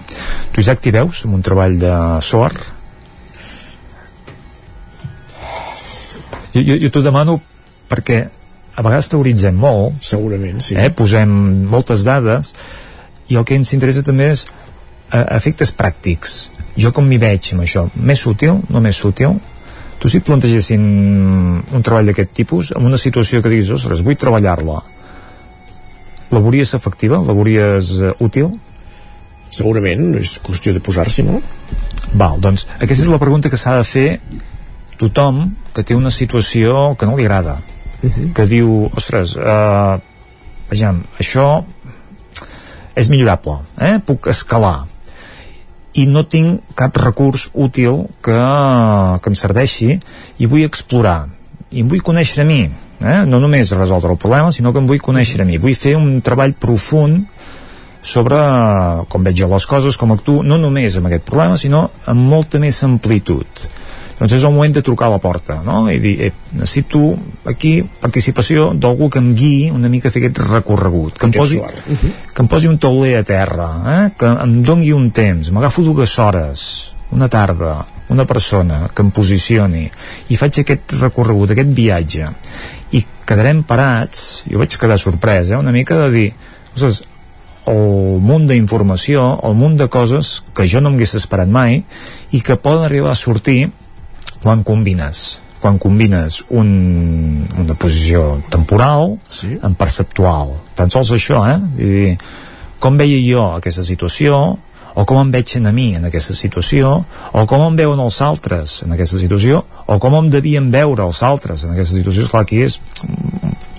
Tu, Isaac, t'hi veus amb un treball de SOAR? Jo, jo, jo t'ho demano perquè a vegades teoritzem molt. Segurament, sí. Eh? Posem moltes dades i el que ens interessa també és eh, efectes pràctics. Jo com m'hi veig amb això? Més útil? No més útil? Tu si et plantegessin un treball d'aquest tipus en una situació que diguis, ostres, vull treballar-la la veuries efectiva? La veuries uh, útil? Segurament, és qüestió de posar-s'hi, no? Val, doncs aquesta és la pregunta que s'ha de fer tothom que té una situació que no li agrada uh -huh. que diu, ostres uh, vejam, això és millorable eh? puc escalar i no tinc cap recurs útil que, que em serveixi i vull explorar i em vull conèixer a mi eh? no només resoldre el problema sinó que em vull conèixer a mi vull fer un treball profund sobre com veig jo les coses, com actuo, no només amb aquest problema, sinó amb molta més amplitud doncs és el moment de trucar a la porta no? i dir, eh, necessito aquí participació d'algú que em guiï una mica a fer aquest recorregut que em, posi, que em posi un tauler a terra eh? que em dongui un temps m'agafo dues hores una tarda, una persona que em posicioni i faig aquest recorregut, aquest viatge i quedarem parats jo vaig quedar sorprès, eh? una mica de dir ostres, el munt d'informació, el munt de coses que jo no m'hagués esperat mai i que poden arribar a sortir quan combines quan combines un, una posició temporal sí. amb perceptual tan sols això eh? I dir, com veia jo aquesta situació o com em veig a mi en aquesta situació o com em veuen els altres en aquesta situació o com em devien veure els altres en aquesta situació, esclar, aquí és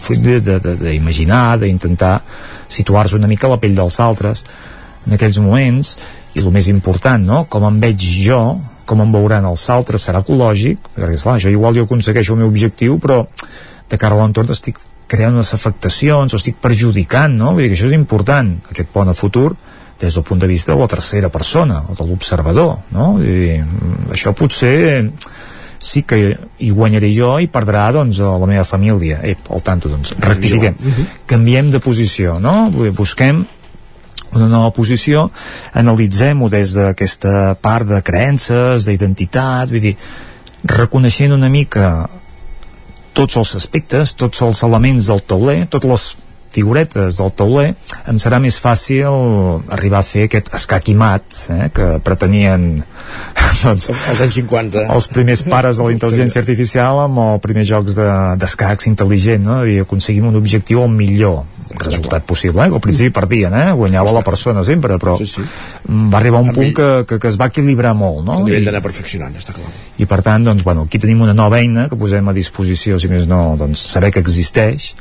fruit d'imaginar, d'intentar situar-se una mica a la pell dels altres en aquells moments i el més important, no? com em veig jo com em veuran els altres serà ecològic, perquè esclar, això igual jo aconsegueixo el meu objectiu, però de cara a l'entorn estic creant unes afectacions o estic perjudicant, no? Vull dir que això és important, aquest pont a futur, des del punt de vista de la tercera persona o de l'observador, no? Vull dir, això potser sí que hi guanyaré jo i perdrà doncs la meva família. Ep, al tanto, doncs, rectifiquem. -huh. Canviem de posició, no? Busquem una nova posició, analitzem-ho des d'aquesta part de creences, d'identitat, vull dir, reconeixent una mica tots els aspectes, tots els elements del tauler, totes les figuretes del tauler, em serà més fàcil arribar a fer aquest escaquimat eh, que pretenien doncs, als anys 50 els primers pares de la intel·ligència artificial amb els primers jocs d'escacs de, intel·ligent no? i aconseguim un objectiu el millor resultat possible, eh? al principi perdien eh? guanyava la persona sempre però sí, sí. va arribar un punt que, que, que es va equilibrar molt no? a nivell d'anar perfeccionant, està clar i per tant, doncs, bueno, aquí tenim una nova eina que posem a disposició, si més no, doncs, saber que existeix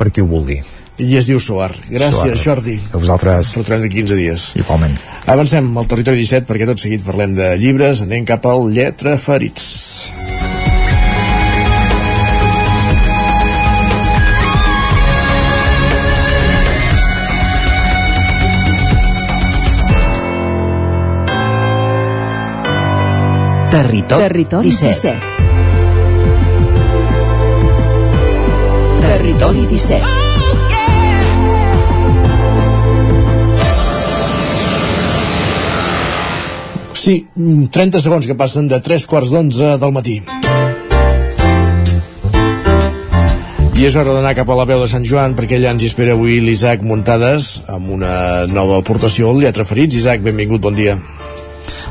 per qui ho vulgui i es diu Soar. Gràcies, Soar. Jordi. A vosaltres. Per de 15 dies. Igualment. Avancem al territori 17 perquè tot seguit parlem de llibres. Anem cap al Lletra Ferits. Territori, Territori 17. 17. Territori 17. Sí, 30 mm, segons que passen de 3 quarts d'11 del matí. I és hora d'anar cap a la veu de Sant Joan perquè allà ens hi espera avui l'Isaac Muntades amb una nova aportació al Lletra Ferits. Isaac, benvingut, bon dia.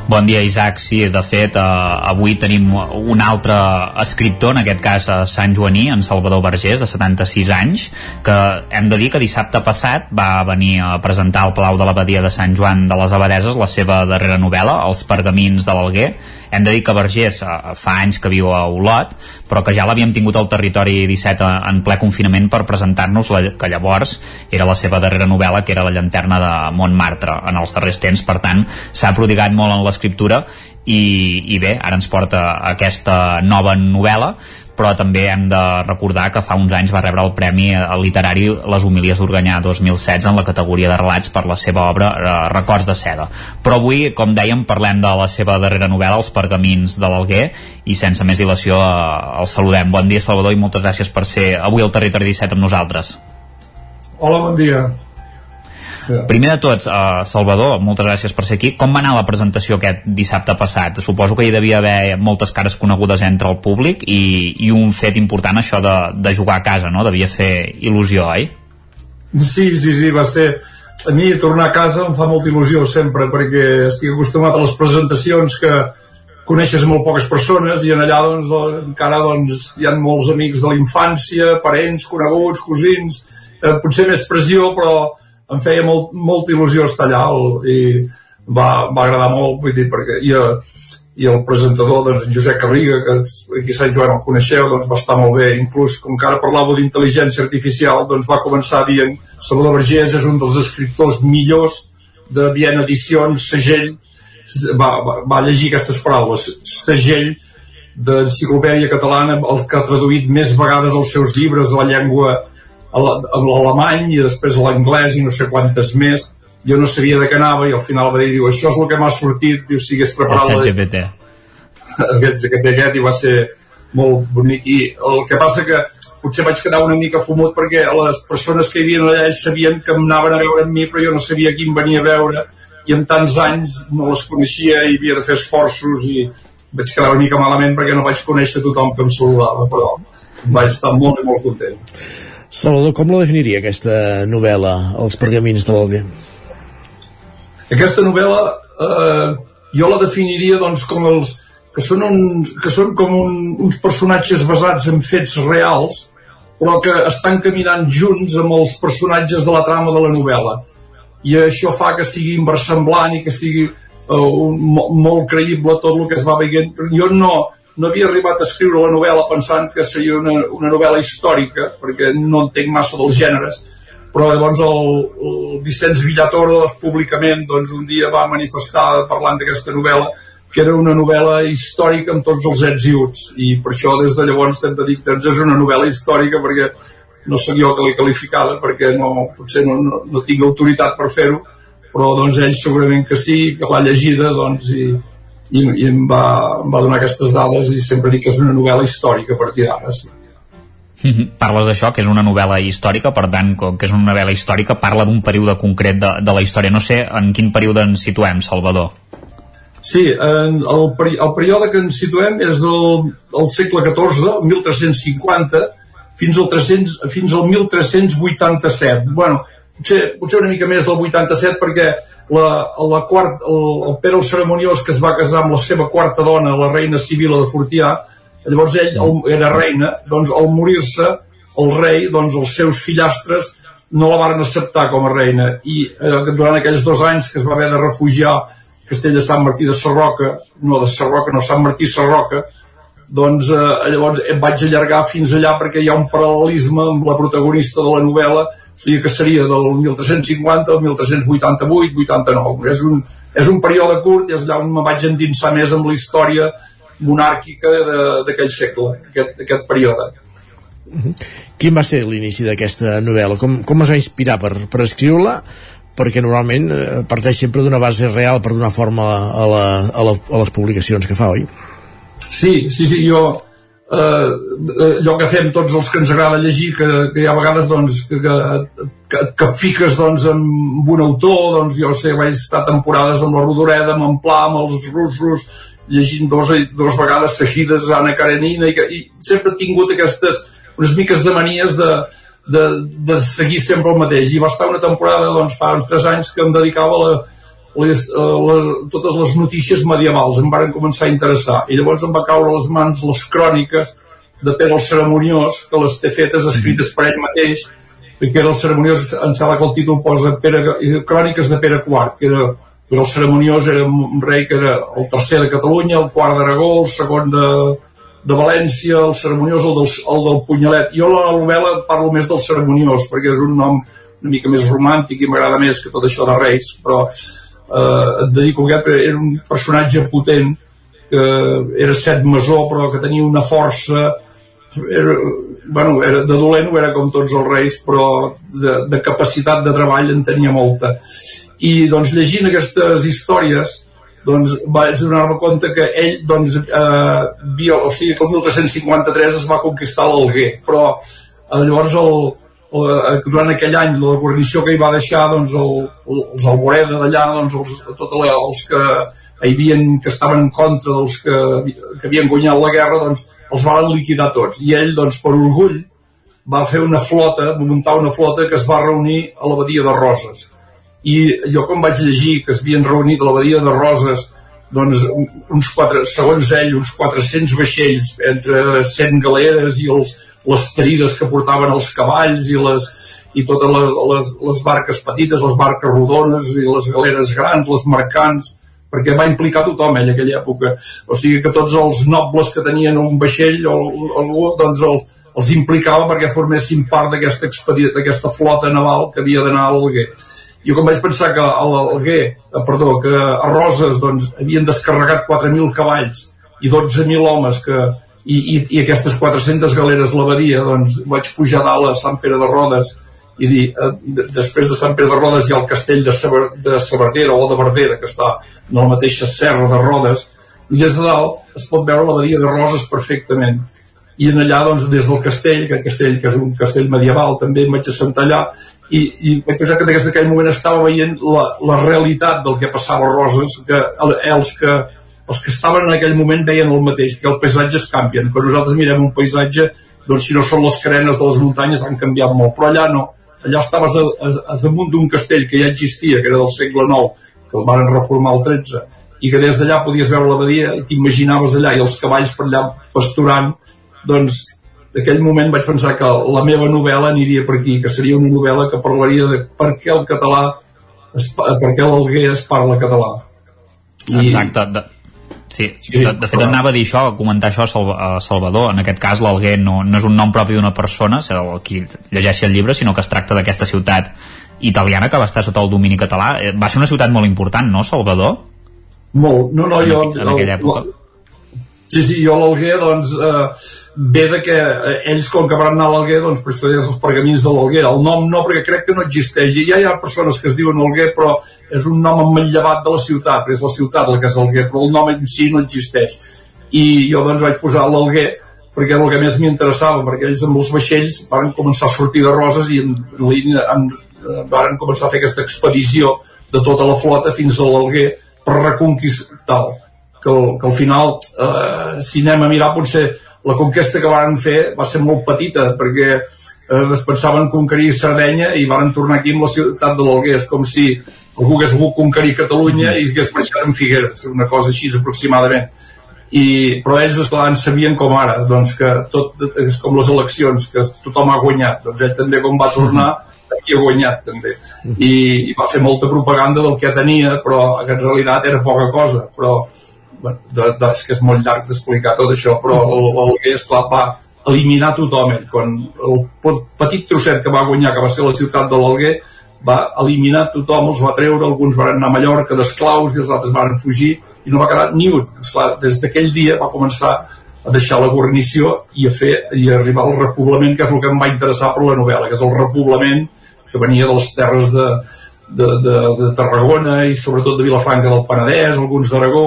Bon dia, Isaac. Sí, de fet, eh, avui tenim un altre escriptor, en aquest cas a Sant Joaní, en Salvador Vergés, de 76 anys, que hem de dir que dissabte passat va venir a presentar al Palau de l'Abadia de Sant Joan de les Abadeses la seva darrera novel·la, Els pergamins de l'Alguer, hem de dir que Vergés eh, fa anys que viu a Olot, però que ja l'havíem tingut al territori 17 en ple confinament per presentar-nos la que llavors era la seva darrera novel·la, que era La llanterna de Montmartre en els darrers temps. Per tant, s'ha prodigat molt en l'escriptura i, i bé, ara ens porta aquesta nova novel·la però també hem de recordar que fa uns anys va rebre el Premi Literari Les Humilies d'Organyà 2016 en la categoria de relats per la seva obra eh, Records de seda. Però avui, com dèiem, parlem de la seva darrera novel·la, Els pergamins de l'Alguer, i sense més dilació eh, el saludem. Bon dia, Salvador, i moltes gràcies per ser avui al Territori 17 amb nosaltres. Hola, bon dia. Primer de tot, uh, Salvador, moltes gràcies per ser aquí. Com va anar la presentació aquest dissabte passat? Suposo que hi devia haver moltes cares conegudes entre el públic i, i un fet important això de, de jugar a casa, no? Devia fer il·lusió, oi? Sí, sí, sí, va ser... A mi tornar a casa em fa molta il·lusió sempre perquè estic acostumat a les presentacions que coneixes molt poques persones i en allà doncs, encara doncs, hi ha molts amics de la infància, parents, coneguts, cosins, eh, potser més pressió però em feia molt, molta il·lusió estar allà el, i va, va agradar molt vull dir, perquè i, i el presentador doncs, en Josep Carriga que aquí a Sant Joan el coneixeu doncs, va estar molt bé, inclús com que ara parlava d'intel·ligència artificial doncs va començar dient Salvador Vergés és un dels escriptors millors de Viena Edicions segell va, va, va llegir aquestes paraules segell d'enciclopèdia catalana, el que ha traduït més vegades els seus llibres a la llengua l'alemany i després l'anglès i no sé quantes més. Jo no sabia de què anava i al final va dir, diu, això és el que m'ha sortit diu, si hagués preparat el ChatGPT aquest, aquest, aquest i va ser molt bonic. I el que passa que potser vaig quedar una mica fumut perquè les persones que hi havia allà sabien que em anaven a veure amb mi però jo no sabia qui em venia a veure i en tants anys no les coneixia i havia de fer esforços i vaig quedar una mica malament perquè no vaig conèixer tothom que em saludava però vaig estar molt i molt content Salvador, com la definiria aquesta novel·la, Els pergamins de l'Alguer? Aquesta novel·la eh, jo la definiria doncs, com els, que són, uns, que són com un, uns personatges basats en fets reals però que estan caminant junts amb els personatges de la trama de la novel·la i això fa que sigui inversemblant i que sigui uh, un, molt creïble tot el que es va veient jo no, no havia arribat a escriure la novel·la pensant que seria una, una novel·la històrica perquè no entenc massa dels gèneres però llavors el, el Vicenç Villatoro públicament doncs, un dia va manifestar parlant d'aquesta novel·la que era una novel·la històrica amb tots els ets i uts i per això des de llavors estem de dir que doncs és una novel·la històrica perquè no sóc jo que l'he qualificada perquè no, potser no, no, no tinc autoritat per fer-ho però doncs ell segurament que sí que l'ha llegida doncs i, i, i em, va, em va donar aquestes dades i sempre dic que és una novel·la històrica a partir d'ara sí. Parles d'això, que és una novel·la històrica, per tant, com que és una novel·la històrica, parla d'un període concret de, de la història. No sé en quin període ens situem, Salvador. Sí, en el, el període que ens situem és del, del segle XIV, 1350, fins al, 300, fins al 1387. Bueno, potser, potser una mica més del 87 perquè la, la quart, el, el Pere el Ceremoniós que es va casar amb la seva quarta dona, la reina Sibila de Fortià, llavors ell el, era reina, doncs al morir-se el rei, doncs els seus fillastres no la van acceptar com a reina. I eh, durant aquells dos anys que es va haver de refugiar Castell de Sant Martí de Sarroca, no de Sarroca, no Sant Martí Sarroca, doncs eh, llavors em vaig allargar fins allà perquè hi ha un paral·lelisme amb la protagonista de la novel·la, o sigui que seria del 1350 al 1388, 89. És un, és un període curt i és allà on me vaig endinsar més amb la història monàrquica d'aquell segle, aquest, aquest període. Quin va ser l'inici d'aquesta novel·la? Com, com es va inspirar per, per escriure-la? perquè normalment eh, parteix sempre d'una base real per donar forma a, la, a, la, a les publicacions que fa, oi? Sí, sí, sí, jo eh, allò que fem tots els que ens agrada llegir que, que hi ha vegades doncs, que, que, que, que fiques doncs, amb un autor doncs jo sé, vaig estar temporades amb la Rodoreda, amb en Pla, amb els russos llegint dos, dos vegades seguides Anna Karenina i, i sempre he tingut aquestes unes miques de manies de, de, de seguir sempre el mateix. I va estar una temporada doncs, fa uns 3 anys que em dedicava a la, les, les, totes les notícies medievals em varen començar a interessar i llavors em va caure a les mans les cròniques de Pere el Ceremoniós que les té fetes escrites per ell mateix que era el Ceremoniós em sembla que el títol posa Pere, cròniques de Pere IV que era, Pere el Ceremoniós era un rei que era el tercer de Catalunya el quart d'Aragó, el segon de, de València, el ceremoniós, el del, el del punyalet. Jo a la novel·la parlo més del ceremoniós, perquè és un nom una mica més romàntic i m'agrada més que tot això de Reis, però eh, et dedico aquest, era un personatge potent, que era set masó, però que tenia una força era, bueno, era de dolent era com tots els reis, però de, de capacitat de treball en tenia molta. I doncs llegint aquestes històries doncs vaig donar-me compte que ell doncs, eh, via, o sigui que el 1353 es va conquistar l'Alguer però eh, llavors el, durant aquell any la guarnició que hi va deixar doncs, el, el, els Alboreda d'allà doncs, els, tots els que hi havia, que estaven en contra dels que, que havien guanyat la guerra doncs, els van liquidar tots. I ell doncs, per orgull va fer una flota, va muntar una flota que es va reunir a l'abadia de Roses. I jo quan vaig llegir que es havien reunit a l'abadia de Roses doncs uns quatre, segons ell uns 400 vaixells entre 100 galeres i els, les ferides que portaven els cavalls i les, i totes les, les, les barques petites, les barques rodones i les galeres grans, les mercants perquè va implicar tothom ell aquella època. O sigui que tots els nobles que tenien un vaixell o algú doncs el, els implicava perquè formessin part d'aquesta flota naval que havia d'anar a l'Alguer jo com vaig pensar que a l'Alguer, eh, perdó, que a Roses doncs, havien descarregat 4.000 cavalls i 12.000 homes que, i, i, i aquestes 400 galeres l'abadia, doncs vaig pujar dalt a Sant Pere de Rodes i dir, eh, després de Sant Pere de Rodes hi ha el castell de, Saber, de Sabardera o de Verdera, que està en la mateixa serra de Rodes, i des de dalt es pot veure l'abadia de Roses perfectament. I en allà, doncs, des del castell, que castell que és un castell medieval, també em vaig assentar allà, i, i vaig pensar que des d'aquell moment estava veient la, la realitat del que passava a Roses, que els que els que estaven en aquell moment veien el mateix, que el paisatge es canvien. Quan nosaltres mirem un paisatge, doncs si no són les carenes de les muntanyes han canviat molt, però allà no. Allà estaves a, a, a damunt d'un castell que ja existia, que era del segle IX, que el van reformar el XIII, i que des d'allà podies veure l'abadia i t'imaginaves allà i els cavalls per allà pasturant, doncs d'aquell moment vaig pensar que la meva novel·la aniria per aquí, que seria una novel·la que parlaria de per què el català, es, per què l'Alguer es parla català. I... Exacte, de, Sí, sí de, de fet anava a dir això, a comentar això a Salvador, en aquest cas l'Alguer no, no és un nom propi d'una persona, el qui llegeixi el llibre, sinó que es tracta d'aquesta ciutat italiana que va estar sota el domini català. Eh, va ser una ciutat molt important, no, Salvador? Molt, no, no, en jo... En aquella època. Sí, sí, jo l'Alguer, doncs, eh, ve de que eh, ells, com que van anar a l'Alguer, doncs, per això és els pergamins de l'Alguer. El nom no, perquè crec que no existeix. I ja hi ha persones que es diuen Alguer, però és un nom emmanllevat de la ciutat, és la ciutat la que és Alguer, però el nom en si no existeix. I jo, doncs, vaig posar l'Alguer perquè era el que més m'interessava, perquè ells amb els vaixells van començar a sortir de Roses i en línia en, van començar a fer aquesta expedició de tota la flota fins a l'Alguer per reconquistar-lo que, que al final, eh, si anem a mirar, potser la conquesta que van fer va ser molt petita, perquè eh, es pensaven conquerir Sardenya i van tornar aquí amb la ciutat de l'Alguer. És com si algú hagués volgut conquerir Catalunya i hagués marxat en Figueres, una cosa així aproximadament. I, però ells, esclar, en sabien com ara, doncs que tot és com les eleccions, que tothom ha guanyat. Doncs ell també, com va tornar, aquí ha guanyat també. I, i va fer molta propaganda del que tenia, però en realitat era poca cosa. Però de, de, és que és molt llarg d'explicar tot això, però l'Alguer, esclar, va eliminar tothom ell. Quan el petit trosset que va guanyar, que va ser la ciutat de l'Alguer, va eliminar tothom, els va treure, alguns van anar a Mallorca d'esclaus i els altres van fugir i no va quedar ni un. Esclar, des d'aquell dia va començar a deixar la guarnició i a fer i a arribar al repoblament, que és el que em va interessar per la novel·la, que és el repoblament que venia de les terres de, de, de, de Tarragona i sobretot de Vilafranca del Penedès, alguns d'Aragó,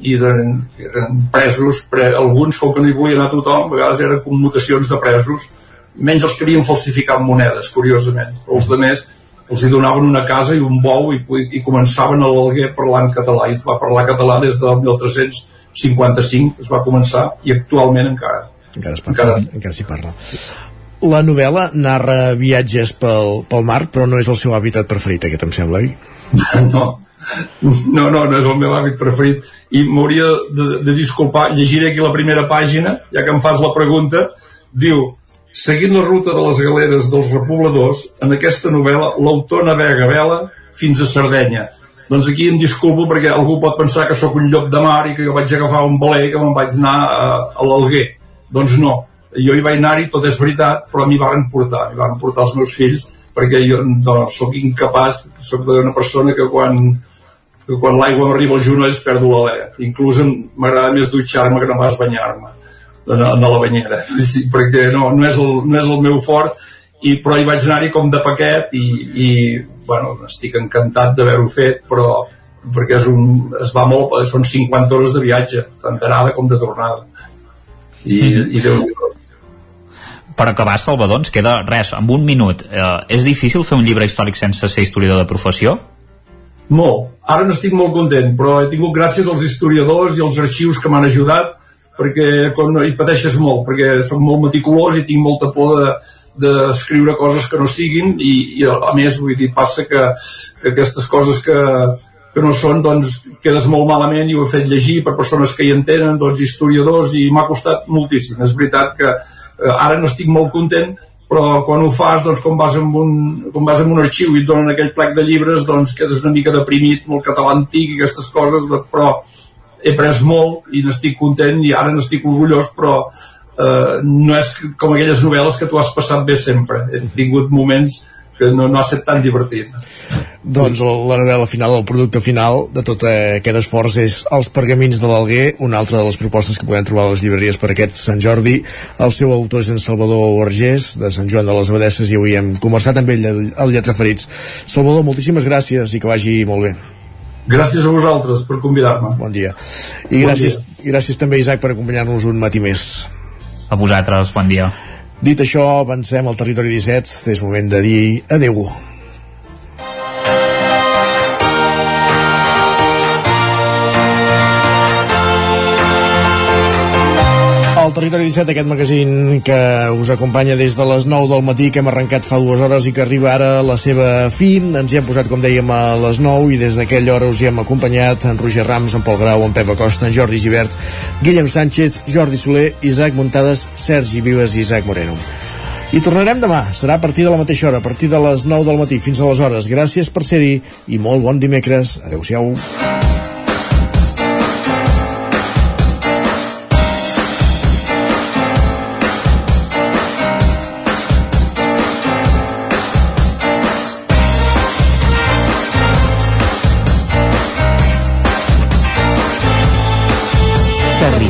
i eren, eren presos, pre, alguns com que no hi volia anar tothom, a vegades eren commutacions de presos, menys els que havien falsificat monedes, curiosament, però els de més els hi donaven una casa i un bou i, i començaven a l'Alguer parlant català i es va parlar català des del 1355 es va començar i actualment encara. Encara, es parla, encara, encara s'hi parla. La novel·la narra viatges pel, pel mar però no és el seu hàbitat preferit aquest em sembla, no no, no, no és el meu hàbit preferit. I m'hauria de, de disculpar. Llegiré aquí la primera pàgina ja que em fas la pregunta. Diu seguint la ruta de les galeres dels repobladors en aquesta novel·la l'autor navega vela fins a Sardenya. Doncs aquí em disculpo perquè algú pot pensar que sóc un llop de mar i que jo vaig agafar un valer i que me'n vaig anar a, a l'Alguer. Doncs no, jo hi vaig anar-hi, tot és veritat però mi van portar, mi van portar els meus fills perquè jo no, sóc incapaç, sóc una persona que quan que quan l'aigua m'arriba als genolls perdo l'alè. Inclús m'agrada més dutxar-me que no pas banyar-me a, a la banyera, perquè no, no, és el, no és el meu fort, i, però hi vaig anar-hi com de paquet i, i bueno, estic encantat d'haver-ho fet, però perquè és un, es va molt, són 50 hores de viatge, tant d'anada com de tornada. I, i déu per acabar, Salvador, ens queda res, amb un minut. Eh, és difícil fer un llibre històric sense ser historiador de professió? Molt. Ara n'estic molt content, però he tingut gràcies als historiadors i als arxius que m'han ajudat perquè quan hi pateixes molt, perquè sóc molt meticulós i tinc molta por de, d'escriure coses que no siguin i, i a més vull dir, passa que, que aquestes coses que, que no són, doncs quedes molt malament i ho he fet llegir per persones que hi entenen, doncs historiadors i m'ha costat moltíssim. És veritat que eh, ara no estic molt content però quan ho fas, doncs, com vas amb un, com vas amb un arxiu i et donen aquell plec de llibres, doncs quedes una mica deprimit amb el català antic i aquestes coses, doncs, però he pres molt i n'estic content i ara n'estic orgullós, però eh, no és com aquelles novel·les que tu has passat bé sempre. He tingut moments que no, no ha estat tan divertit. doncs la novel·la final, el producte final de tot aquest esforç és Els pergamins de l'Alguer, una altra de les propostes que podem trobar a les llibreries per aquest Sant Jordi. El seu autor és en Salvador Vergés, de Sant Joan de les Abadesses, i avui hem conversat amb ell al Lletra Ferits. Salvador, moltíssimes gràcies i que vagi molt bé. Gràcies a vosaltres per convidar-me. Bon dia. I bon gràcies, dia. gràcies també, Isaac, per acompanyar-nos un matí més. A vosaltres, bon dia. Dit això, avancem al territori 17. És moment de dir adeu. Al Territori 17, aquest magazín que us acompanya des de les 9 del matí, que hem arrencat fa dues hores i que arriba ara a la seva fi. Ens hi hem posat, com dèiem, a les 9 i des d'aquella hora us hi hem acompanyat en Roger Rams, en Pol Grau, en Pep Acosta, en Jordi Givert, Guillem Sánchez, Jordi Soler, Isaac Muntades, Sergi Vives i Isaac Moreno. I tornarem demà, serà a partir de la mateixa hora, a partir de les 9 del matí fins a les hores. Gràcies per ser-hi i molt bon dimecres. Adéu-siau.